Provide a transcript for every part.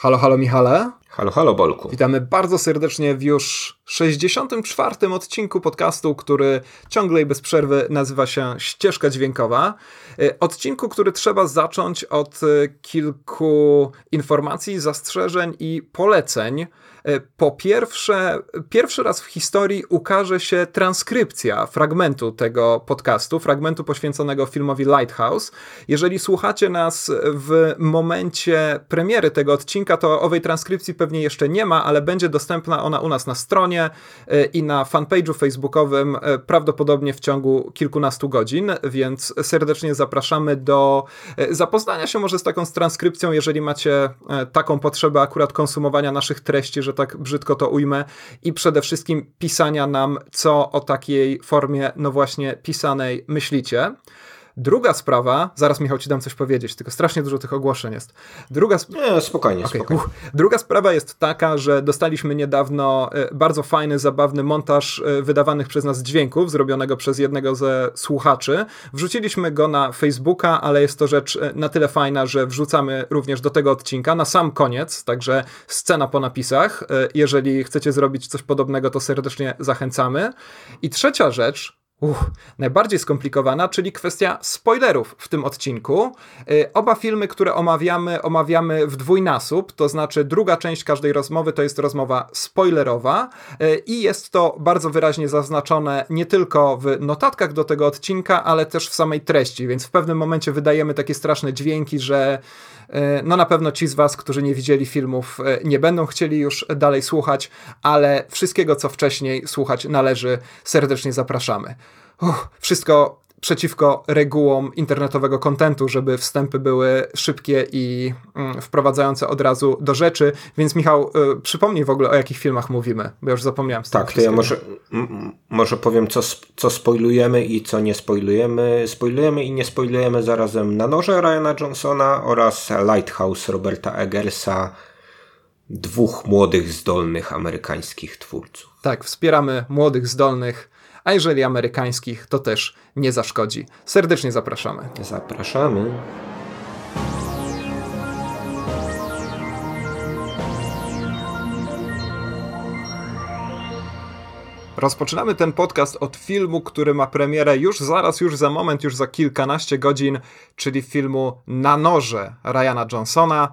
Halo, halo Michale. Halo, halo Bolku. Witamy bardzo serdecznie w już 64. odcinku podcastu, który ciągle i bez przerwy nazywa się Ścieżka Dźwiękowa. E, odcinku, który trzeba zacząć od e, kilku informacji, zastrzeżeń i poleceń. E, po pierwsze, pierwszy raz w historii ukaże się transkrypcja fragmentu tego podcastu, fragmentu poświęconego filmowi Lighthouse. Jeżeli słuchacie nas w momencie premiery tego odcinka, to owej transkrypcji pewnie jeszcze nie ma, ale będzie dostępna ona u nas na stronie e, i na fanpage'u facebookowym e, prawdopodobnie w ciągu kilkunastu godzin, więc serdecznie zapraszamy do zapoznania się może z taką transkrypcją, jeżeli macie taką potrzebę akurat konsumowania naszych treści, że tak brzydko to ujmę, i przede wszystkim pisania nam, co o takiej formie, no właśnie, pisanej myślicie. Druga sprawa, zaraz Michał ci dam coś powiedzieć, tylko strasznie dużo tych ogłoszeń jest. Druga sp- Nie, spokojnie, okay. spokojnie. Druga sprawa jest taka, że dostaliśmy niedawno e, bardzo fajny, zabawny montaż e, wydawanych przez nas dźwięków, zrobionego przez jednego ze słuchaczy. Wrzuciliśmy go na Facebooka, ale jest to rzecz e, na tyle fajna, że wrzucamy również do tego odcinka na sam koniec, także scena po napisach. Jeżeli chcecie zrobić coś podobnego, to serdecznie zachęcamy. I trzecia rzecz, Uch, najbardziej skomplikowana, czyli kwestia spoilerów w tym odcinku. Yy, oba filmy, które omawiamy, omawiamy w dwójnasób, to znaczy druga część każdej rozmowy to jest rozmowa spoilerowa yy, i jest to bardzo wyraźnie zaznaczone nie tylko w notatkach do tego odcinka, ale też w samej treści, więc w pewnym momencie wydajemy takie straszne dźwięki, że no na pewno ci z Was, którzy nie widzieli filmów, e, nie będą chcieli już dalej słuchać, ale wszystkiego, co wcześniej słuchać należy, serdecznie zapraszamy. Wszystko przeciwko regułom internetowego kontentu, żeby wstępy były szybkie i mm, wprowadzające od razu do rzeczy. Więc Michał, y, przypomnij w ogóle o jakich filmach mówimy, bo już zapomniałem. Tak, to ja może, może powiem, co, co spoilujemy i co nie spoilujemy. Spoilujemy i nie spoilujemy zarazem Na noże Ryana Johnsona oraz Lighthouse Roberta Eggersa, dwóch młodych, zdolnych amerykańskich twórców. Tak, wspieramy młodych, zdolnych a jeżeli amerykańskich, to też nie zaszkodzi. Serdecznie zapraszamy. Zapraszamy. Rozpoczynamy ten podcast od filmu, który ma premierę już zaraz, już za moment, już za kilkanaście godzin, czyli filmu Na noże Ryana Johnsona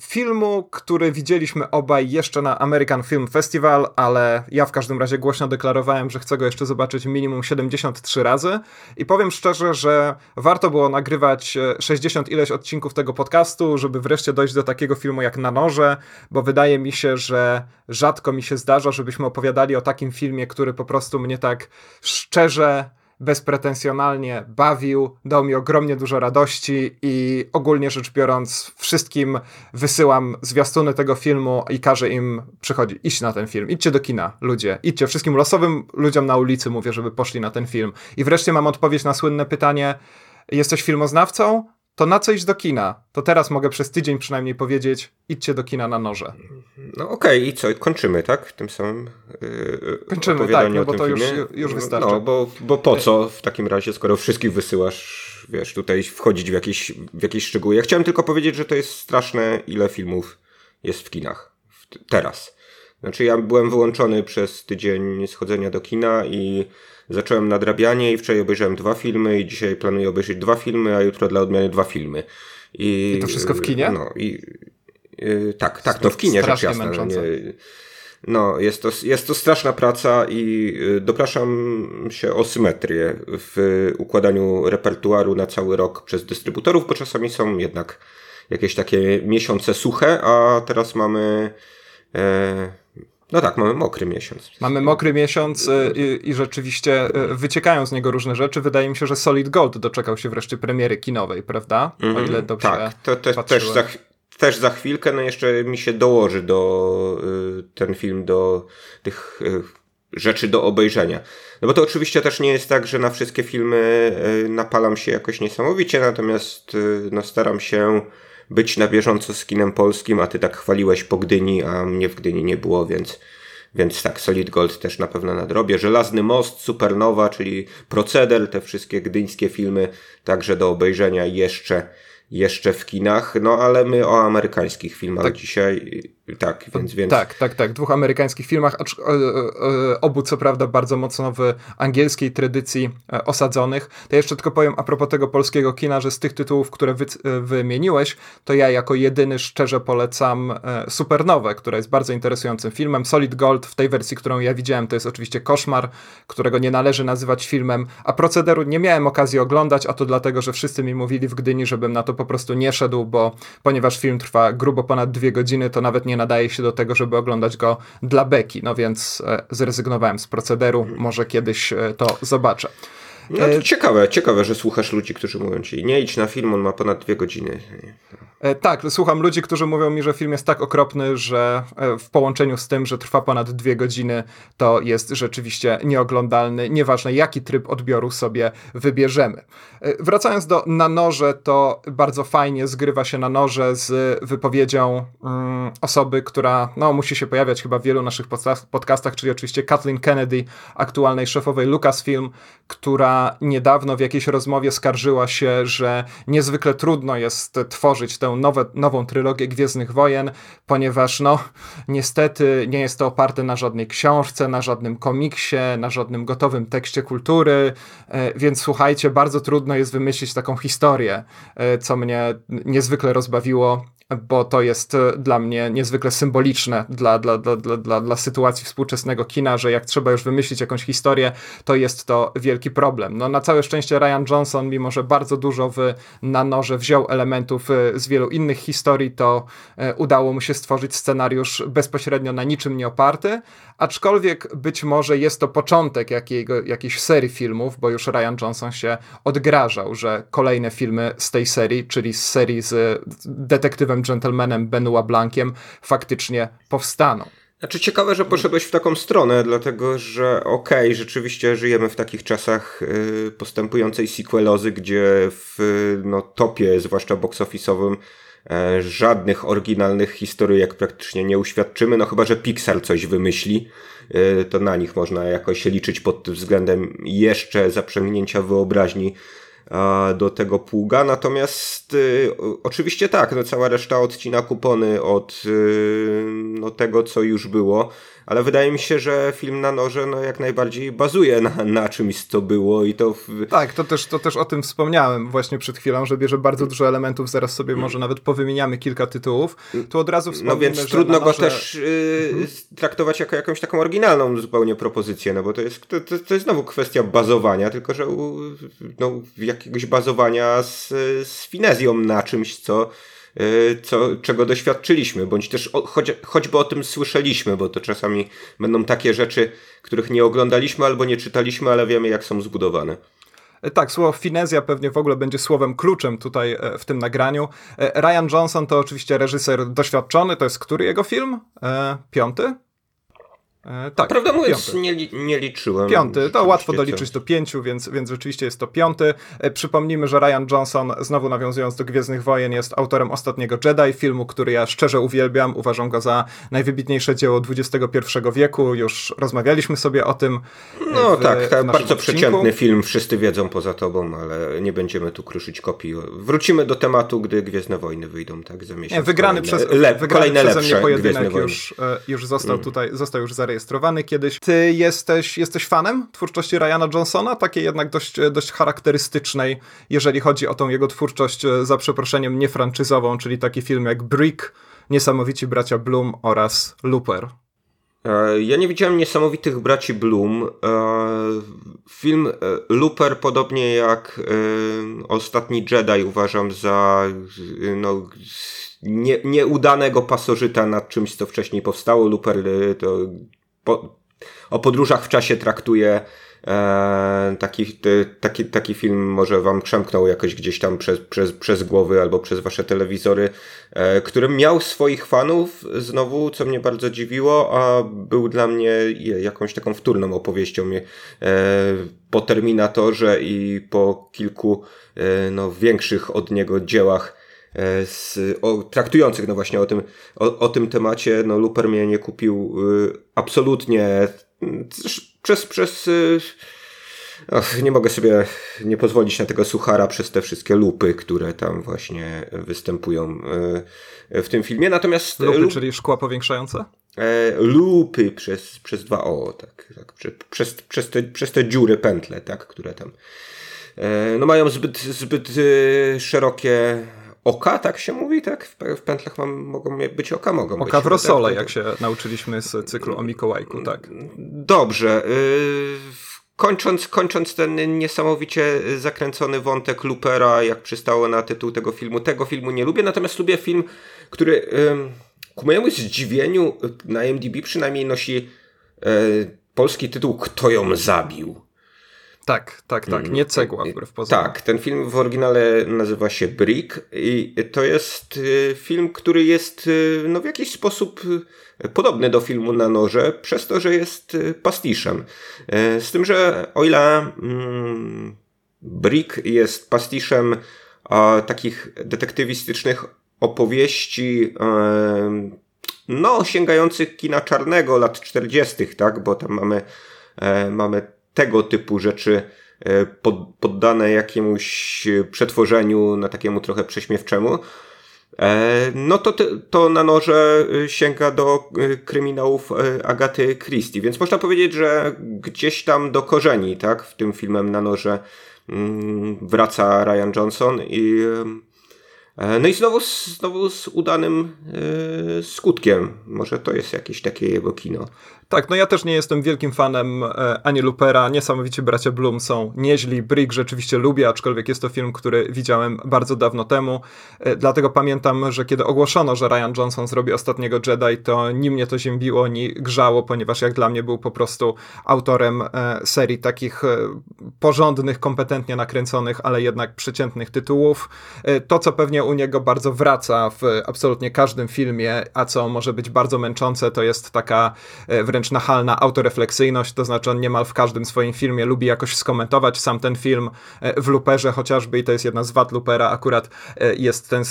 filmu, który widzieliśmy obaj jeszcze na American Film Festival, ale ja w każdym razie głośno deklarowałem, że chcę go jeszcze zobaczyć minimum 73 razy. I powiem szczerze, że warto było nagrywać 60 e, ileś odcinków tego podcastu, żeby wreszcie dojść do takiego filmu jak Na Noże, bo wydaje mi się, że rzadko mi się zdarza, żebyśmy opowiadali o takim filmie, który po prostu mnie tak szczerze bezpretensjonalnie bawił, dał mi ogromnie dużo radości i ogólnie rzecz biorąc wszystkim wysyłam zwiastuny tego filmu i każę im przychodzić, iść na ten film, idźcie do kina, ludzie, idźcie, wszystkim losowym ludziom na ulicy mówię, żeby poszli na ten film. I wreszcie mam odpowiedź na słynne pytanie, jesteś filmoznawcą? To na co iść do kina? To teraz mogę przez tydzień przynajmniej powiedzieć, idźcie do kina na noże. No okej, okay, i co? Kończymy, tak? Tym samym yy, Kończymy, tak, no bo to już, już wystarczy. No, bo, bo po co w takim razie, skoro wszystkich wysyłasz, wiesz, tutaj wchodzić w jakieś, w jakieś szczegóły. Ja chciałem tylko powiedzieć, że to jest straszne, ile filmów jest w kinach. Teraz. Znaczy ja byłem wyłączony przez tydzień schodzenia do kina i zacząłem nadrabianie i wczoraj obejrzałem dwa filmy i dzisiaj planuję obejrzeć dwa filmy, a jutro dla odmiany dwa filmy. I, I to wszystko w kinie? No i yy, tak, tak, to w kinie rzecz jasna. No, nie, no, jest to, jest to straszna praca i y, dopraszam się o symetrię w układaniu repertuaru na cały rok przez dystrybutorów, bo czasami są jednak jakieś takie miesiące suche, a teraz mamy e, no tak, mamy mokry miesiąc. Mamy mokry miesiąc y, i, i, rzeczywiście y, wyciekają z niego różne rzeczy. Wydaje mi się, że Solid Gold doczekał się wreszcie premiery kinowej, prawda? Mm -hmm. O mhm. ile dobrze Tak, to, to też, za, też za chwilkę, no jeszcze mi się dołoży do y, ten film do tych rzeczy do obejrzenia. No bo to oczywiście też nie jest tak, że na wszystkie filmy napalam się jakoś niesamowicie, natomiast no staram się być na bieżąco z kinem polskim, a ty tak chwaliłeś po Gdyni, a mnie w Gdyni nie było, więc, więc tak, Solid Gold też na pewno nadrobię. Żelazny Most, Supernowa, czyli Proceder, te wszystkie gdyńskie filmy, także do obejrzenia jeszcze, jeszcze w kinach, no ale my o amerykańskich filmach tak. dzisiaj, tak, więc, więc... Tak, tak, tak, dwóch amerykańskich filmach, acz, e, e, obu co prawda bardzo mocno w angielskiej tradycji e, osadzonych. To jeszcze tylko powiem a propos tego polskiego kina, że z tych tytułów, które wy, e, wymieniłeś, to ja jako jedyny szczerze polecam e, Supernowę, która jest bardzo interesującym filmem. Solid Gold w tej wersji, którą ja widziałem, to jest oczywiście koszmar, którego nie należy nazywać filmem, a procederu nie miałem okazji oglądać, a to dlatego, że wszyscy mi mówili w Gdyni, żebym na to po prostu nie szedł, bo ponieważ film trwa grubo ponad dwie godziny, to nawet nie nadaje się do tego, żeby oglądać go dla beki, no więc e, zrezygnowałem z procederu, może kiedyś e, to zobaczę. No to ciekawe, ciekawe, że słuchasz ludzi, którzy mówią ci, nie idź na film, on ma ponad dwie godziny. E, tak, słucham ludzi, którzy mówią mi, że film jest tak okropny, że e, w połączeniu z tym, że trwa ponad dwie godziny, to jest rzeczywiście nieoglądalny, nieważne jaki tryb odbioru sobie wybierzemy. E, wracając do Na Noże, to bardzo fajnie zgrywa się Na Noże z wypowiedzią mm, osoby, która no, musi się pojawiać chyba w wielu naszych podcastach, czyli oczywiście Kathleen Kennedy, aktualnej szefowej Lucasfilm, która niedawno w jakiejś rozmowie skarżyła się, że niezwykle trudno jest tworzyć tę nowe, nową trylogię Gwiezdnych Wojen, ponieważ no niestety nie jest to oparte na żadnej książce, na żadnym komiksie, na żadnym gotowym tekście kultury, e, więc słuchajcie, bardzo trudno jest wymyślić taką historię, e, co mnie niezwykle rozbawiło bo to jest e, dla mnie niezwykle symboliczne dla, dla, dla, dla, dla sytuacji współczesnego kina, że jak trzeba już wymyślić jakąś historię, to jest to wielki problem. No na całe szczęście Ryan Johnson, mimo że bardzo dużo w, na noże wziął elementów e, z wielu innych historii, to e, udało mu się stworzyć scenariusz bezpośrednio na niczym nie oparty, aczkolwiek być może jest to początek jakiego, jakiejś serii filmów, bo już Ryan Johnson się odgrażał, że kolejne filmy z tej serii, czyli z serii z detektywem gentlemanem Benoit Blanciem faktycznie powstaną. Znaczy ciekawe, że poszedłeś w taką stronę, dlatego że okej, okay, rzeczywiście żyjemy w takich czasach y, postępującej sequelozy, gdzie w no, topie, zwłaszcza box żadnych oryginalnych historyjek praktycznie nie uświadczymy, no chyba, że Pixar coś wymyśli, y, to na nich można jakoś liczyć pod względem jeszcze zaprzęgnięcia wyobraźni do tego pługa. Natomiast y, oczywiście tak, no cała reszta odcina kupony od no, tego, co już było ale wydaje mi się, że film na noże no, jak najbardziej bazuje na, na czymś, co było i to... W... Tak, to też, to też o tym wspomniałem właśnie przed chwilą, że bierze bardzo dużo elementów, zaraz sobie może nawet powymieniamy kilka tytułów, tu od razu wspomnimy, No więc trudno noże... go też yy, traktować jako jakąś taką oryginalną zupełnie propozycję, no bo to jest, to, to, jest znowu kwestia bazowania, tylko że no, jakiegoś bazowania z, z finezją na czymś, co co, czego doświadczyliśmy, bądź też choć, choćby o tym słyszeliśmy, bo to czasami będą takie rzeczy, których nie oglądaliśmy albo nie czytaliśmy, ale wiemy jak są zbudowane. E, tak, słowo finezja pewnie w ogóle będzie słowem kluczem tutaj e, w tym nagraniu. E, Ryan Johnson to oczywiście reżyser doświadczony, to jest który jego film? Piąty? E, tak. Prawda mówiąc, nie, nie, liczyłem. Piąty, to łatwo doliczyć do pięciu, więc, więc rzeczywiście jest to piąty. E, przypomnijmy, że Ryan Johnson, znowu nawiązując do Gwiezdnych Wojen, jest autorem Ostatniego Jedi, filmu, który ja szczerze uwielbiam. Uważam go za najwybitniejsze dzieło XXI wieku. Już rozmawialiśmy sobie o tym. No w, tak, tak bardzo odcinku. przeciętny film, wszyscy wiedzą poza tobą, ale nie będziemy tu kruszyć kopii. Wrócimy do tematu, gdy Gwiezdne Wojny wyjdą, tak, za miesiąc. Nie, wygrany kolejne, przez, le, wygrany kolejne przeze mnie pojedynek już, e, już został mm. tutaj, został już zarejestrowany zarejestrowany kiedyś. Ty jesteś, jesteś fanem twórczości Ryana Johnsona, takiej jednak dość, dość charakterystycznej, jeżeli chodzi o tą jego twórczość, e, za przeproszeniem, niefranczyzową, czyli taki film jak Brick, Niesamowici Bracia Bloom oraz Looper. E, ja nie widziałem niesamowitych braci Bloom. E, film Looper, podobnie jak Ostatni Jedi, uważam za no, nie, nieudanego pasożyta nad czymś, co wcześniej powstało. Looper to po, o podróżach w czasie traktuje. E, taki, taki, taki film może wam przemknął jakoś gdzieś tam przez, przez, przez głowy albo przez wasze telewizory, e, którym miał swoich fanów, znowu, co mnie bardzo dziwiło, a był dla mnie jakąś taką wtórną opowieścią. E, po Terminatorze i po kilku e, no, większych od niego dziełach z, o, traktujących no właśnie o tym, o, o tym temacie, no Luper mnie nie kupił y, absolutnie przez, przez y, Och, nie mogę sobie nie pozwolić na tego suchara przez te wszystkie lupy, które tam właśnie występują w tym filmie. Natomiast. Lupy, lup... czyli szkła powiększające? lupy przez, przez dwa O, tak, tak przez, przez, te, przez te dziury, pętle, tak, które tam no mają zbyt, zbyt szerokie oka, tak się mówi, tak? W, pętlach mam, mogą być oka, mogą oka być. w rosole, tak, jak się nauczyliśmy z cyklu o Mikołajku, tak. Dobrze. Y, kończąc, kończąc ten niesamowicie zakręcony wątek Lupera, jak przystało na tytuł tego filmu, tego filmu nie lubię, natomiast lubię film, który ku mojemu zdziwieniu na IMDb przynajmniej nosi e, polski tytuł Kto ją zabił? Tak, tak, tak. Nie cegła wbrew pozorom. Tak, ten film w oryginale nazywa się Brick i to jest y, film, który jest y, no, w jakiś sposób y, podobny do filmu na noże, przez to, że jest pastiszem. Z tym, że o ile mm, Brick jest pastiszem a, takich detektywistycznych opowieści no, sięgających kina czarnego lat 40., tak, bo tam mamy, e, mamy tego typu rzeczy e, pod, poddane jakiemuś przetworzeniu na takiemu trochę prześmiewczemu, e, no to, to na noże sięga do e, kryminałów Agaty Christie, więc można powiedzieć, że gdzieś tam do korzeni, tak, w tym filmem na noże mm, wraca Ryan Johnson i no i znowu, znowu z udanym skutkiem. Może to jest jakieś takie jego kino. Tak, no ja też nie jestem wielkim fanem e, ani Lupera, niesamowicie bracia Bloom są nieźli, Brick rzeczywiście lubię, aczkolwiek jest to film, który widziałem bardzo dawno temu, e, dlatego pamiętam, że kiedy ogłoszono, że Ryan Johnson zrobi Ostatniego Jedi, to ni mnie to ziębiło, ni grzało, ponieważ jak dla mnie był po prostu autorem e, serii takich porządnych, kompetentnie nakręconych, ale jednak przeciętnych tytułów. To, co pewnie u niego bardzo wraca w absolutnie każdym filmie, a co może być bardzo męczące, to jest taka e, wręcz nachalna autorefleksyjność, to znaczy on niemal w każdym swoim filmie lubi jakoś skomentować sam ten film e, w Luperze chociażby i to jest jedna z wad Lupera, akurat e, jest ten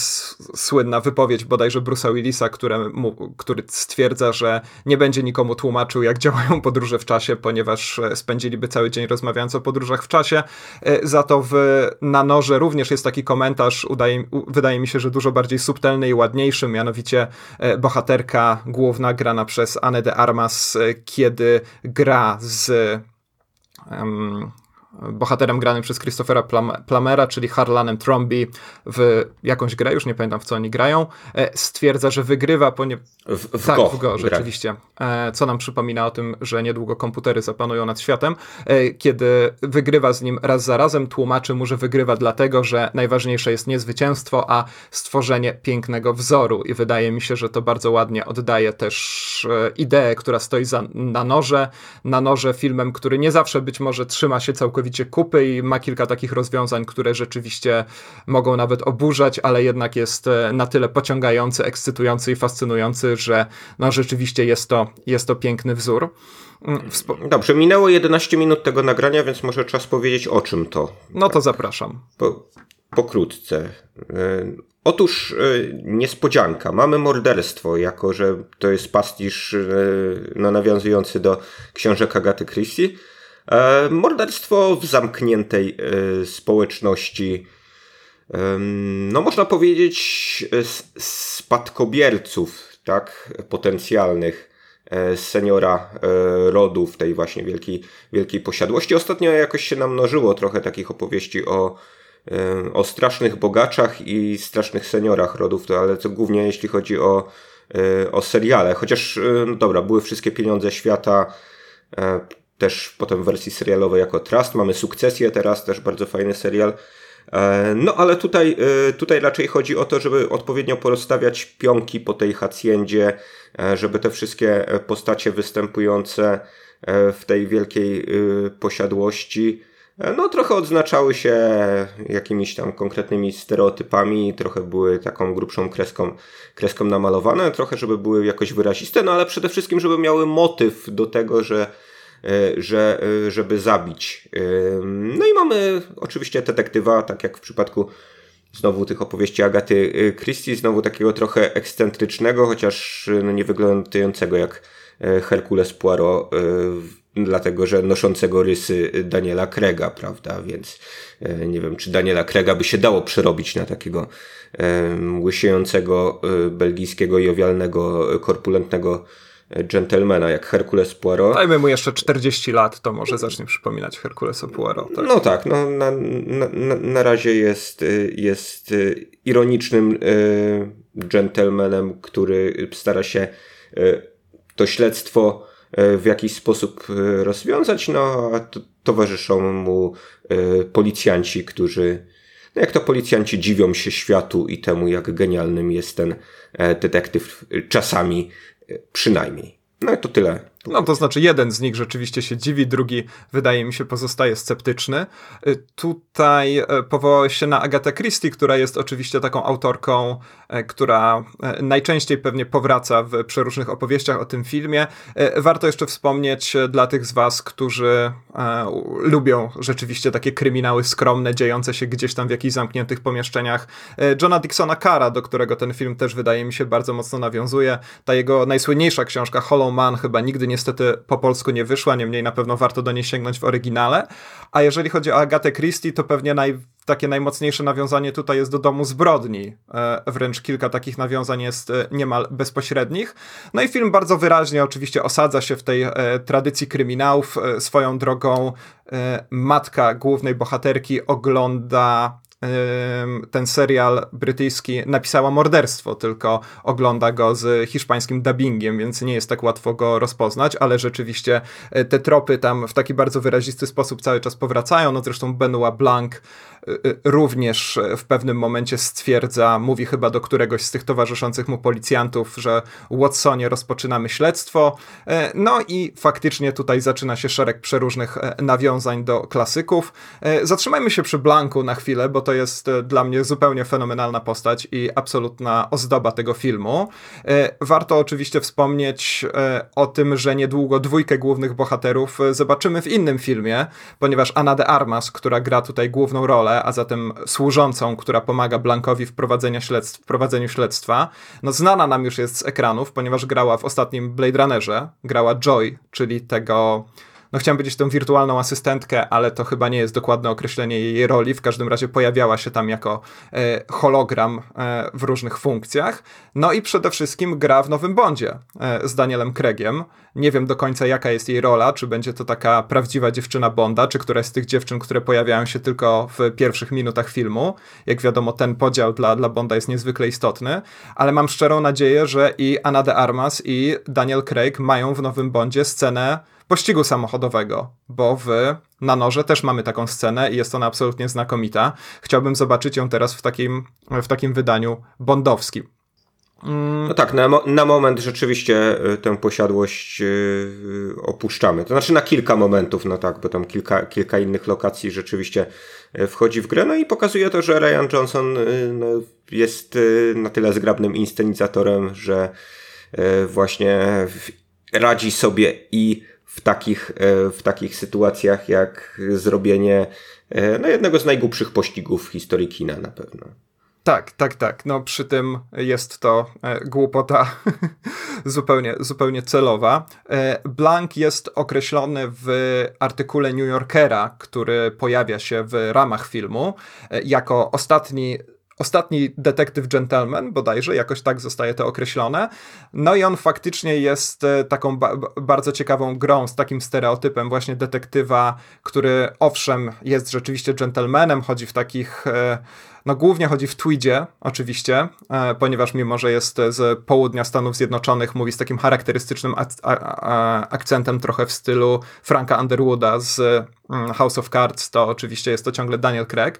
słynna wypowiedź bodajże Bruce'a Willisa, który stwierdza, że nie będzie nikomu tłumaczył jak działają podróże w czasie, ponieważ e, spędziliby cały dzień rozmawiając o podróżach w czasie. Za to w Na Noże również jest taki komentarz, udaje, wydaje mi się, że dużo bardziej subtelny i ładniejszy, mianowicie bohaterka główna grana przez Anne de Armas kiedy gra z um, bohaterem granym przez Christophera Plamera, czyli Harlanem Trombi w jakąś grę, już nie pamiętam w co oni grają, e, stwierdza, że wygrywa, ponieważ... W, w tak, go, w go, rzeczywiście. E, co nam przypomina o tym, że niedługo komputery zapanują nad światem. E, kiedy wygrywa z nim raz za razem, tłumaczy mu, że wygrywa dlatego, że najważniejsze jest nie zwycięstwo, a stworzenie pięknego wzoru. I wydaje mi się, że to bardzo ładnie oddaje też ideę, która stoi za, na noże. Na noże filmem, który nie zawsze być może trzyma się całkowicie całkowicie kupy i ma kilka takich rozwiązań, które rzeczywiście mogą nawet oburzać, ale jednak jest e, na tyle pociągający, ekscytujący i fascynujący, że no rzeczywiście jest to, jest to piękny wzór. Mm, Wspo Dobrze, minęło 11 minut tego nagrania, więc może czas powiedzieć o czym to. No to zapraszam. Po, pokrótce. E, otóż e, niespodzianka. Mamy morderstwo, jako że to jest pastisz no, nawiązujący do książek Agaty Christie. E, morderstwo w zamkniętej e, społeczności. No, można powiedzieć, e, spadkobierców, tak, potencjalnych seniora rodu w tej właśnie wielkiej, wielkiej posiadłości. Ostatnio jakoś się namnożyło trochę takich opowieści o, o strasznych bogaczach i strasznych seniorach rodów, to, ale to głównie jeśli chodzi o, o seriale. Chociaż, no dobra, były wszystkie pieniądze świata, też potem w wersji serialowej jako Trust. Mamy Sukcesję teraz, też bardzo fajny serial. E, no ale tutaj, e, tutaj raczej chodzi o to, żeby odpowiednio porozstawiać pionki po tej haciendzie, e, żeby te wszystkie postacie występujące w tej wielkiej posiadłości no trochę odznaczały się jakimiś tam konkretnymi stereotypami, trochę były taką grubszą kreską, kreską namalowane, trochę żeby były jakoś wyraziste, no ale przede wszystkim żeby miały motyw do tego, że że, e, żeby zabić. E, no i mamy oczywiście detektywa, tak jak w przypadku znowu tych opowieści Agaty Christie, znowu takiego trochę ekscentrycznego, chociaż no nie wyglądającego jak Herkules Poirot dlatego że noszącego rysy Daniela Krega, prawda? Więc e, nie wiem, czy Daniela Krega by się dało przerobić na takiego łysiejącego belgijskiego, jowialnego, korpulentnego gentlemana jak Herkules Poirot. Dajmy mu jeszcze 40 lat, to może zacznie przypominać Herkulesa Poirot. Tak? No tak, no, na, na, na razie jest, jest ironicznym gentlemanem, który stara się to śledztwo e, w jakiś sposób e, rozwiązać, no a towarzyszą mu e, policjanci, którzy, no jak to policjanci dziwią się światu i temu, jak genialnym jest ten detektyw czasami przynajmniej. No i to tyle no to znaczy jeden z nich rzeczywiście się dziwi, drugi wydaje mi się pozostaje sceptyczny. Y, tutaj y, powołałeś się na Agatę Christie, która jest oczywiście taką autorką, y, która najczęściej pewnie powraca w przeróżnych opowieściach o tym filmie. Warto jeszcze wspomnieć dla tych z was, którzy lubią rzeczywiście takie kryminały skromne, dziejące się gdzieś tam w jakichś zamkniętych pomieszczeniach. Johna Dixona Cara, do którego ten film też wydaje mi się bardzo mocno nawiązuje. Ta jego najsłynniejsza książka Hollow Man chyba nigdy nie niestety po polsku nie wyszła, niemniej na pewno warto do niej sięgnąć w oryginale. A jeżeli chodzi o Agatę Christie, to pewnie naj, takie najmocniejsze nawiązanie tutaj jest do Domu Zbrodni. E, wręcz kilka takich nawiązań jest e, niemal bezpośrednich. No i film bardzo wyraźnie oczywiście osadza się w tej e, tradycji kryminałów. Swoją drogą matka głównej bohaterki ogląda ten serial brytyjski napisała morderstwo, tylko ogląda go z hiszpańskim dubbingiem, więc nie jest tak łatwo go rozpoznać, ale rzeczywiście e, te tropy tam w taki bardzo wyrazisty sposób cały czas powracają. No zresztą Benoit Blanc również w pewnym momencie stwierdza, mówi chyba do któregoś z tych towarzyszących mu policjantów, że Watsonie rozpoczynamy śledztwo. E, no i faktycznie tutaj zaczyna się szereg przeróżnych e, nawiązań do klasyków. E, zatrzymajmy się przy Blanku na chwilę, bo to jest dla mnie zupełnie fenomenalna postać i absolutna ozdoba tego filmu. Warto oczywiście wspomnieć o tym, że niedługo dwójkę głównych bohaterów zobaczymy w innym filmie, ponieważ Ana de Armas, która gra tutaj główną rolę, a zatem służącą, która pomaga Blankowi w śledztw, prowadzeniu śledztwa, no znana nam już jest z ekranów, ponieważ grała w ostatnim Blade Runnerze, grała Joy, czyli tego no chciałem powiedzieć tą wirtualną asystentkę, ale to chyba nie jest dokładne określenie jej roli. W każdym razie pojawiała się tam jako e, hologram e, w różnych funkcjach. No i przede wszystkim gra w Nowym Bondzie e, z Danielem Craigiem. Nie wiem do końca jaka jest jej rola, czy będzie to taka prawdziwa dziewczyna Bonda, czy któraś z tych dziewczyn, które pojawiają się tylko w pierwszych minutach filmu. Jak wiadomo, ten podział dla, dla Bonda jest niezwykle istotny, ale mam szczerą nadzieję, że i Anna de Armas i Daniel Craig mają w Nowym Bondzie scenę pościgu samochodowego, bo w Nanorze też mamy taką scenę i jest ona absolutnie znakomita. Chciałbym zobaczyć ją teraz w takim, w takim wydaniu bondowskim. Mm. No tak, na, na moment rzeczywiście e, tę posiadłość yy, opuszczamy. To znaczy na kilka momentów, no tak, bo tam kilka, kilka innych lokacji rzeczywiście wchodzi w grę. No i pokazuje to, że Ryan Johnson no, jest na tyle zgrabnym inscenizatorem, że właśnie radzi sobie i w takich, e, w takich sytuacjach jak zrobienie e, no, jednego z najgłupszych pościgów w historii kina na pewno. Tak, tak, tak. No przy tym jest to e, głupota zupełnie, zupełnie celowa. E, Blank jest określony w artykule New Yorkera, który pojawia się w ramach filmu, e, jako ostatni ostatni detektyw gentleman, bodajże, jakoś tak zostaje to określone. No i on faktycznie jest e, taką ba bardzo ciekawą grą z takim stereotypem właśnie detektywa, który owszem jest rzeczywiście gentlemanem, chodzi w takich e, no głównie chodzi w tweedzie, oczywiście, e, ponieważ mimo, że jest z południa Stanów Zjednoczonych, mówi z takim charakterystycznym akcentem trochę w stylu Franka Underwooda z mm, House of Cards, to oczywiście jest to ciągle Daniel Craig.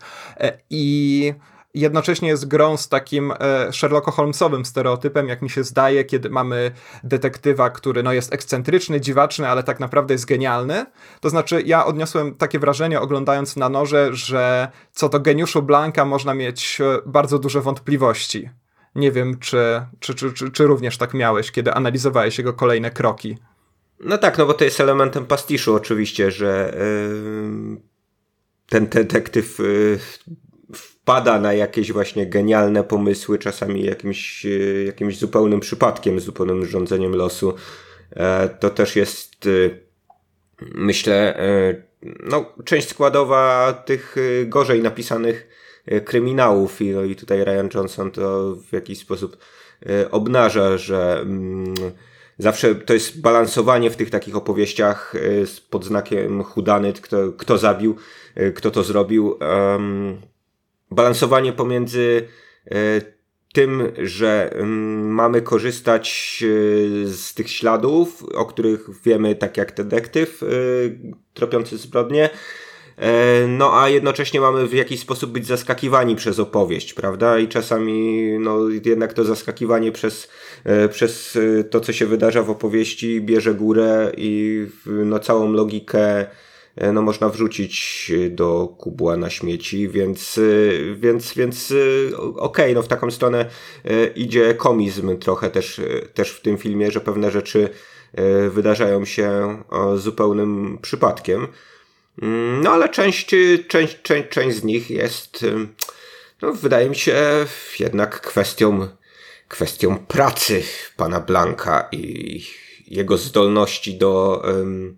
I jednocześnie jest grą z takim e, Sherlocko-Holmesowym stereotypem, jak mi się zdaje, kiedy mamy detektywa, który no, jest ekscentryczny, dziwaczny, ale tak naprawdę jest genialny. To znaczy, ja odniosłem takie wrażenie, oglądając na noże, że co do geniuszu Blanka można mieć e, bardzo duże wątpliwości. Nie wiem, czy, czy, czy, czy, czy również tak miałeś, kiedy analizowałeś jego kolejne kroki. No tak, no bo to jest elementem pastiszu oczywiście, że yy, ten detektyw yy, wpada na jakieś właśnie genialne pomysły, czasami jakimś, e, jakimś zupełnym przypadkiem, zupełnym rządzeniem losu. E, to też jest myślę, no, część składowa tych gorzej napisanych kryminałów i, no, i tutaj Ryan Johnson to w jakiś sposób obnaża, że mm, zawsze to jest balansowanie w tych takich opowieściach pod znakiem hudanyt, kto, kto zabił, kto to zrobił. Balansowanie pomiędzy e, tym, że mm, mamy korzystać e, z tych śladów, o których wiemy, tak jak detektyw e, tropiący zbrodnie, no a jednocześnie mamy w jakiś sposób być zaskakiwani przez opowieść, prawda? I czasami no jednak to zaskakiwanie przez, przez to, co się wydarza w opowieści bierze górę i no całą logikę no można wrzucić do kubła na śmieci, więc, e, więc, więc e, okej, okay, no w taką stronę idzie komizm trochę też, też w tym filmie, że pewne rzeczy wydarzają się zupełnym przypadkiem. Mm, no ale część, część, część, część z nich jest, no wydaje mi się, jednak kwestią, kwestią pracy pana Blanka i jego zdolności do um,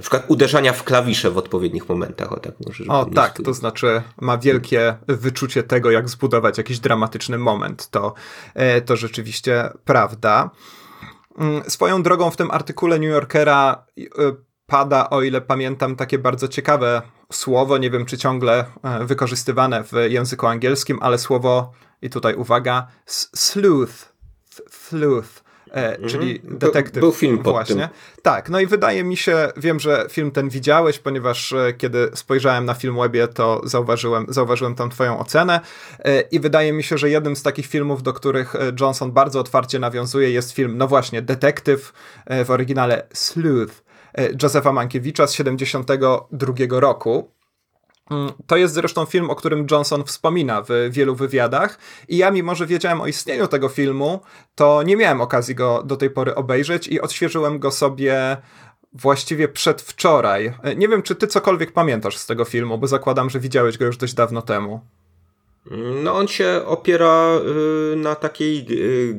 na przykład uderzania w klawisze w odpowiednich momentach. O tak, może, o, tak to znaczy ma wielkie wyczucie tego, jak zbudować jakiś dramatyczny moment. To, e, to rzeczywiście prawda. Mm, swoją drogą w tym artykule New Yorkera e, pada, o ile pamiętam, takie bardzo ciekawe słowo, nie wiem czy ciągle e, wykorzystywane w języku angielskim, ale słowo, i tutaj uwaga, sleuth, sleuth mhm. czyli detektyw. Był film pod właśnie. Tym. Tak, no i wydaje mi się, wiem, że film ten widziałeś, ponieważ e, kiedy spojrzałem na film webie, to zauważyłem, zauważyłem tam twoją ocenę e, i wydaje mi się, że jednym z takich filmów, do których e, Johnson bardzo otwarcie nawiązuje jest film, no właśnie, Detektyw, e, w oryginale Sleuth, e, Josepha Mankiewicza z 72 roku. Mm, to jest zresztą film, o którym Johnson wspomina w wielu wywiadach i ja mimo, że wiedziałem o istnieniu tego filmu, to nie miałem okazji go do tej pory obejrzeć i odświeżyłem go sobie właściwie przedwczoraj. Nie wiem, czy ty cokolwiek pamiętasz z tego filmu, bo zakładam, że widziałeś go już dość dawno temu. No on się opiera y, na takiej y,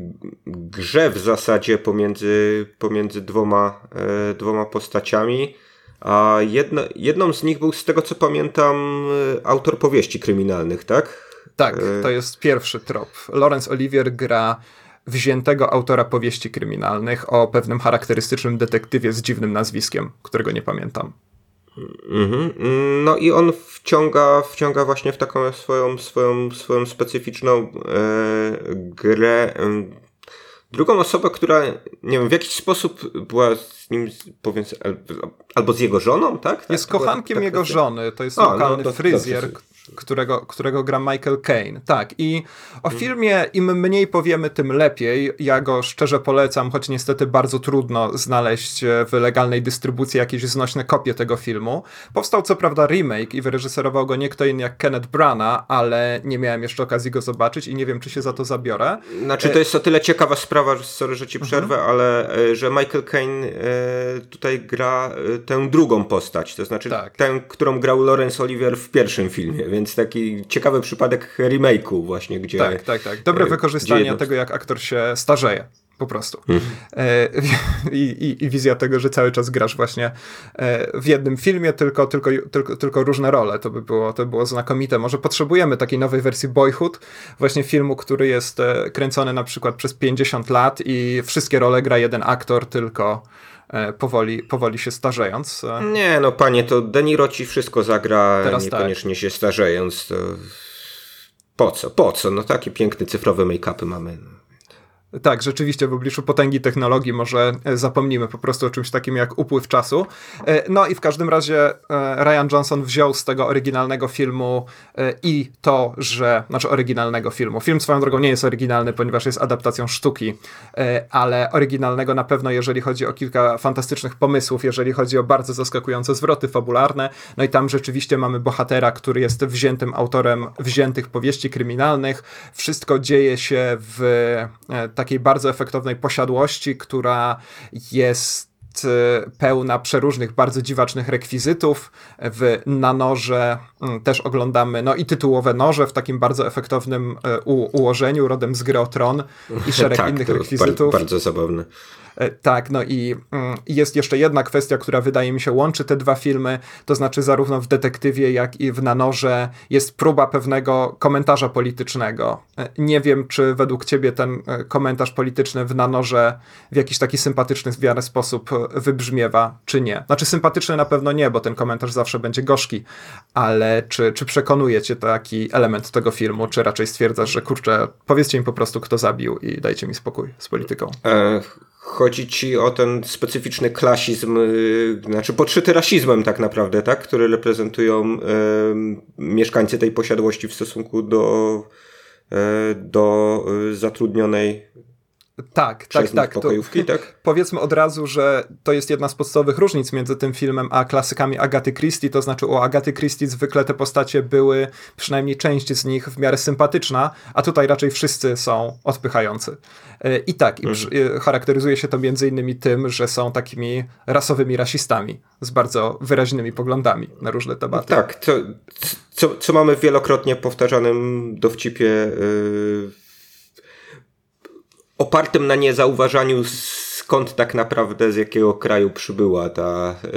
grze w zasadzie pomiędzy, pomiędzy dwoma, y, dwoma postaciami. A jedna, jedną z nich był, z tego co pamiętam, e, autor powieści kryminalnych, tak? Tak, e, to jest pierwszy trop. Laurence Olivier gra wziętego autora powieści kryminalnych o pewnym charakterystycznym detektywie z dziwnym nazwiskiem, którego nie pamiętam. Mhm. No i on wciąga, wciąga właśnie w taką swoją, swoją, swoją specyficzną e, grę drugą osobę, która, nie wiem, w jakiś sposób była z nim, powiedz, albo z jego żoną, tak? tak? Jest kochankiem tak, jego żony, to jest A, no, lokalny no, fryzjer, którego, którego gra Michael Caine. Tak, i o hmm. filmie im mniej powiemy, tym lepiej. Ja go szczerze polecam, choć niestety bardzo trudno znaleźć e, w legalnej dystrybucji jakieś znośne kopie tego filmu. Powstał co prawda remake i wyreżyserował go nie kto inny jak Kenneth Branagh, ale nie miałem jeszcze okazji go zobaczyć i nie wiem, czy się za to zabiorę. Znaczy, to jest o tyle ciekawa sprawa, że sorry, że ci mhm. przerwę, mhm. ale e, że Michael Caine e, tutaj gra tę drugą postać, to znaczy tak. tę, którą grał Laurence Olivier w pierwszym filmie, więc więc taki ciekawy przypadek remake'u właśnie, gdzie... Tak, tak, tak. Dobre e, wykorzystanie jedno... tego, jak aktor się starzeje po prostu. Hmm. E, I, i, I, wizja tego, że cały czas grasz właśnie e, w jednym filmie, tylko, tylko, tylko, tylko różne role. To by było, to by było znakomite. Może potrzebujemy takiej nowej wersji Boyhood, właśnie filmu, który jest kręcony na przykład przez 50 lat i wszystkie role gra jeden aktor, tylko powoli, powoli się starzejąc. E, nie, no panie, to Deniro ci wszystko zagra, Teraz tak. niekoniecznie tak. się starzejąc. To... Po co? Po co? No takie piękne cyfrowe make-upy mamy. Tak, rzeczywiście w obliczu potęgi technologii może e, zapomnimy po prostu o czymś takim jak upływ czasu. E, no i w każdym razie e, Ryan Johnson wziął z tego oryginalnego filmu i to, że, znaczy oryginalnego filmu. Film swoją drogą nie jest oryginalny, ponieważ jest adaptacją sztuki, ale oryginalnego na pewno, jeżeli chodzi o kilka fantastycznych pomysłów, jeżeli chodzi o bardzo zaskakujące zwroty fabularne. No i tam rzeczywiście mamy bohatera, który jest wziętym autorem wziętych powieści kryminalnych. Wszystko dzieje się w takiej bardzo efektownej posiadłości, która jest e, pełna przeróżnych, bardzo dziwacznych rekwizytów. W, na noże mm, też oglądamy, no i tytułowe noże w takim bardzo efektownym e, u, ułożeniu, rodem z gry o Tron i szereg tak, innych rekwizytów. Bardzo, bardzo zabawne. Tak, no i mm, jest jeszcze jedna kwestia, która wydaje mi się łączy te dwa filmy, to znaczy zarówno w Detektywie, jak i w Nanorze jest próba pewnego komentarza politycznego. Nie wiem, czy według ciebie ten komentarz polityczny w Nanorze w jakiś taki sympatyczny w miarę sposób wybrzmiewa, czy nie. Znaczy sympatyczny na pewno nie, bo ten komentarz zawsze będzie gorzki, ale czy, czy przekonuje cię taki element tego filmu, czy raczej stwierdzasz, że kurczę, powiedzcie mi po prostu, kto zabił i dajcie mi spokój z polityką? E, chodzi ci o ten specyficzny klasizm, yy, znaczy podszyty rasizmem tak naprawdę, tak? Który reprezentują yy, mieszkańcy tej posiadłości w stosunku do, yy, do zatrudnionej tak, tak, tak. Pokojówki, to, tak. Powiedzmy od razu, że to jest jedna z podstawowych różnic między tym filmem a klasykami Agaty Christie, to znaczy u Agaty Christie zwykle te postacie były, przynajmniej część z nich w miarę sympatyczna, a tutaj raczej wszyscy są odpychający. E, I tak, mhm. i charakteryzuje się to między innymi tym, że są takimi rasowymi rasistami z bardzo wyraźnymi poglądami na różne tematy. Tak, co, co, co mamy w wielokrotnie powtarzanym dowcipie yy opartym na niezauważaniu skąd tak naprawdę, z jakiego kraju przybyła ta, e,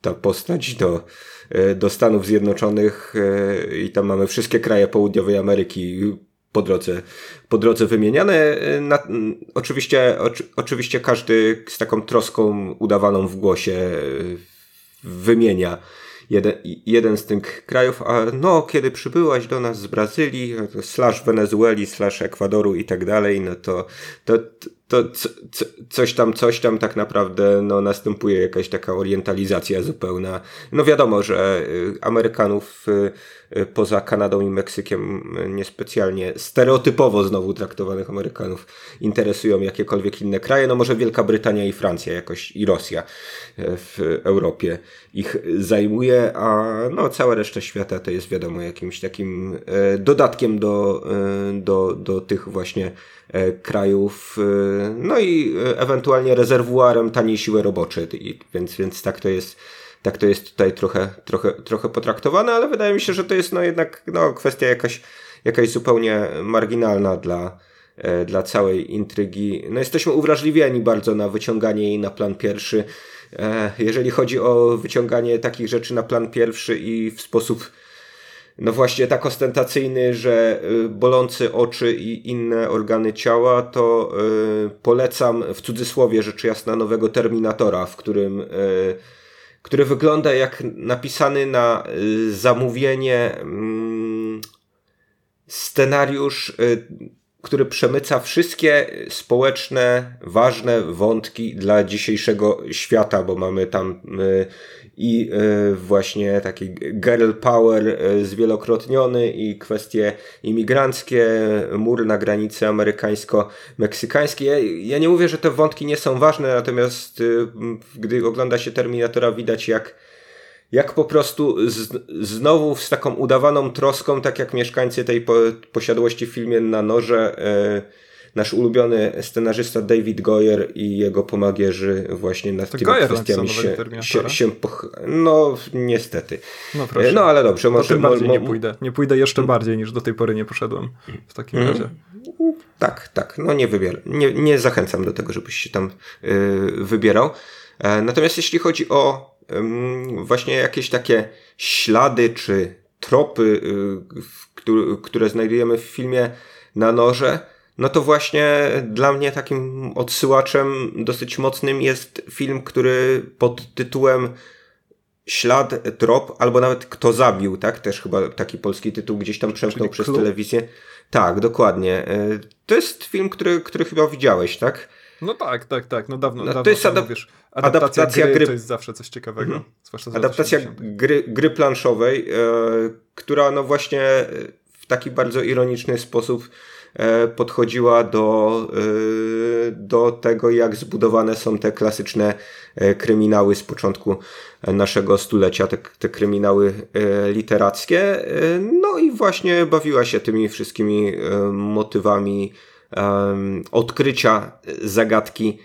ta postać do, e, do Stanów Zjednoczonych e, i tam mamy wszystkie kraje południowej Ameryki po drodze, po drodze wymieniane. Na, oczywiście, oczy, oczywiście każdy z taką troską udawaną w głosie wymienia jeden, jeden z tych krajów, a no, kiedy przybyłaś do nas z Brazylii, slash Wenezueli, slash Ekwadoru i tak dalej, no to, to, to co, co, coś tam, coś tam tak naprawdę no, następuje jakaś taka orientalizacja zupełna. No wiadomo, że y, Amerykanów y, y, poza Kanadą i Meksykiem niespecjalnie stereotypowo znowu traktowanych Amerykanów interesują jakiekolwiek inne kraje. No może Wielka Brytania i Francja jakoś i Rosja w Europie ich zajmuje, a no cała reszta świata to jest wiadomo jakimś takim dodatkiem do, do, do tych właśnie krajów, e, no i e, ewentualnie rezerwuarem taniej siły roboczej, więc, więc tak to jest tak to jest tutaj trochę, trochę, trochę potraktowane, ale wydaje mi się, że to jest no jednak no, kwestia jakaś, jakaś zupełnie marginalna dla, dla całej intrygi. No jesteśmy uwrażliwieni bardzo na wyciąganie jej na plan pierwszy. Jeżeli chodzi o wyciąganie takich rzeczy na plan pierwszy i w sposób no właśnie tak ostentacyjny, że y, bolący oczy i inne organy ciała, to y, polecam w cudzysłowie rzecz jasna nowego Terminatora, w którym y, który wygląda jak napisany na zamówienie mm, scenariusz, który przemyca wszystkie społeczne, ważne wątki dla dzisiejszego świata, bo mamy tam i e, właśnie taki girl power e, zwielokrotniony i kwestie imigranckie, mur na granicy amerykańsko-meksykańskiej. Ja, nie mówię, że te wątki nie są ważne, natomiast e, gdy ogląda się Terminatora widać jak jak po prostu z, znowu z taką udawaną troską, tak jak mieszkańcy tej po, posiadłości w filmie na noże, nasz ulubiony scenarzysta David Goyer i jego pomagierzy właśnie nad to tymi Goyer kwestiami się, się, się poch... No, niestety. No, proszę. no ale dobrze. Może, tym bardziej nie pójdę. Nie pójdę jeszcze mm. bardziej niż do tej pory nie poszedłem w takim mm. razie. Tak, tak. No nie wybieram. Nie, nie zachęcam do tego, żebyś się tam yy, wybierał. E, natomiast jeśli chodzi o yy, właśnie jakieś takie ślady czy tropy, yy, które, które znajdujemy w filmie na noże, no to właśnie dla mnie takim odsyłaczem dosyć mocnym jest film, który pod tytułem Ślad, Trop, albo nawet Kto zabił, tak? Też chyba taki polski tytuł gdzieś tam przemknął przez klub? telewizję. Tak, dokładnie. E, to jest film, który, który chyba widziałeś, tak? No tak, tak, tak. No dawno, no, dawno to jest adap. Adaptacja, adaptacja gry, gry, to jest zawsze coś ciekawego. Mhm. Adaptacja gry, gry planszowej, e, która no właśnie w taki bardzo ironiczny sposób podchodziła do, e, do tego, jak zbudowane są te klasyczne e, kryminały z początku naszego stulecia, te, te kryminały literackie. No i właśnie bawiła się tymi wszystkimi motywami odkrycia zagadki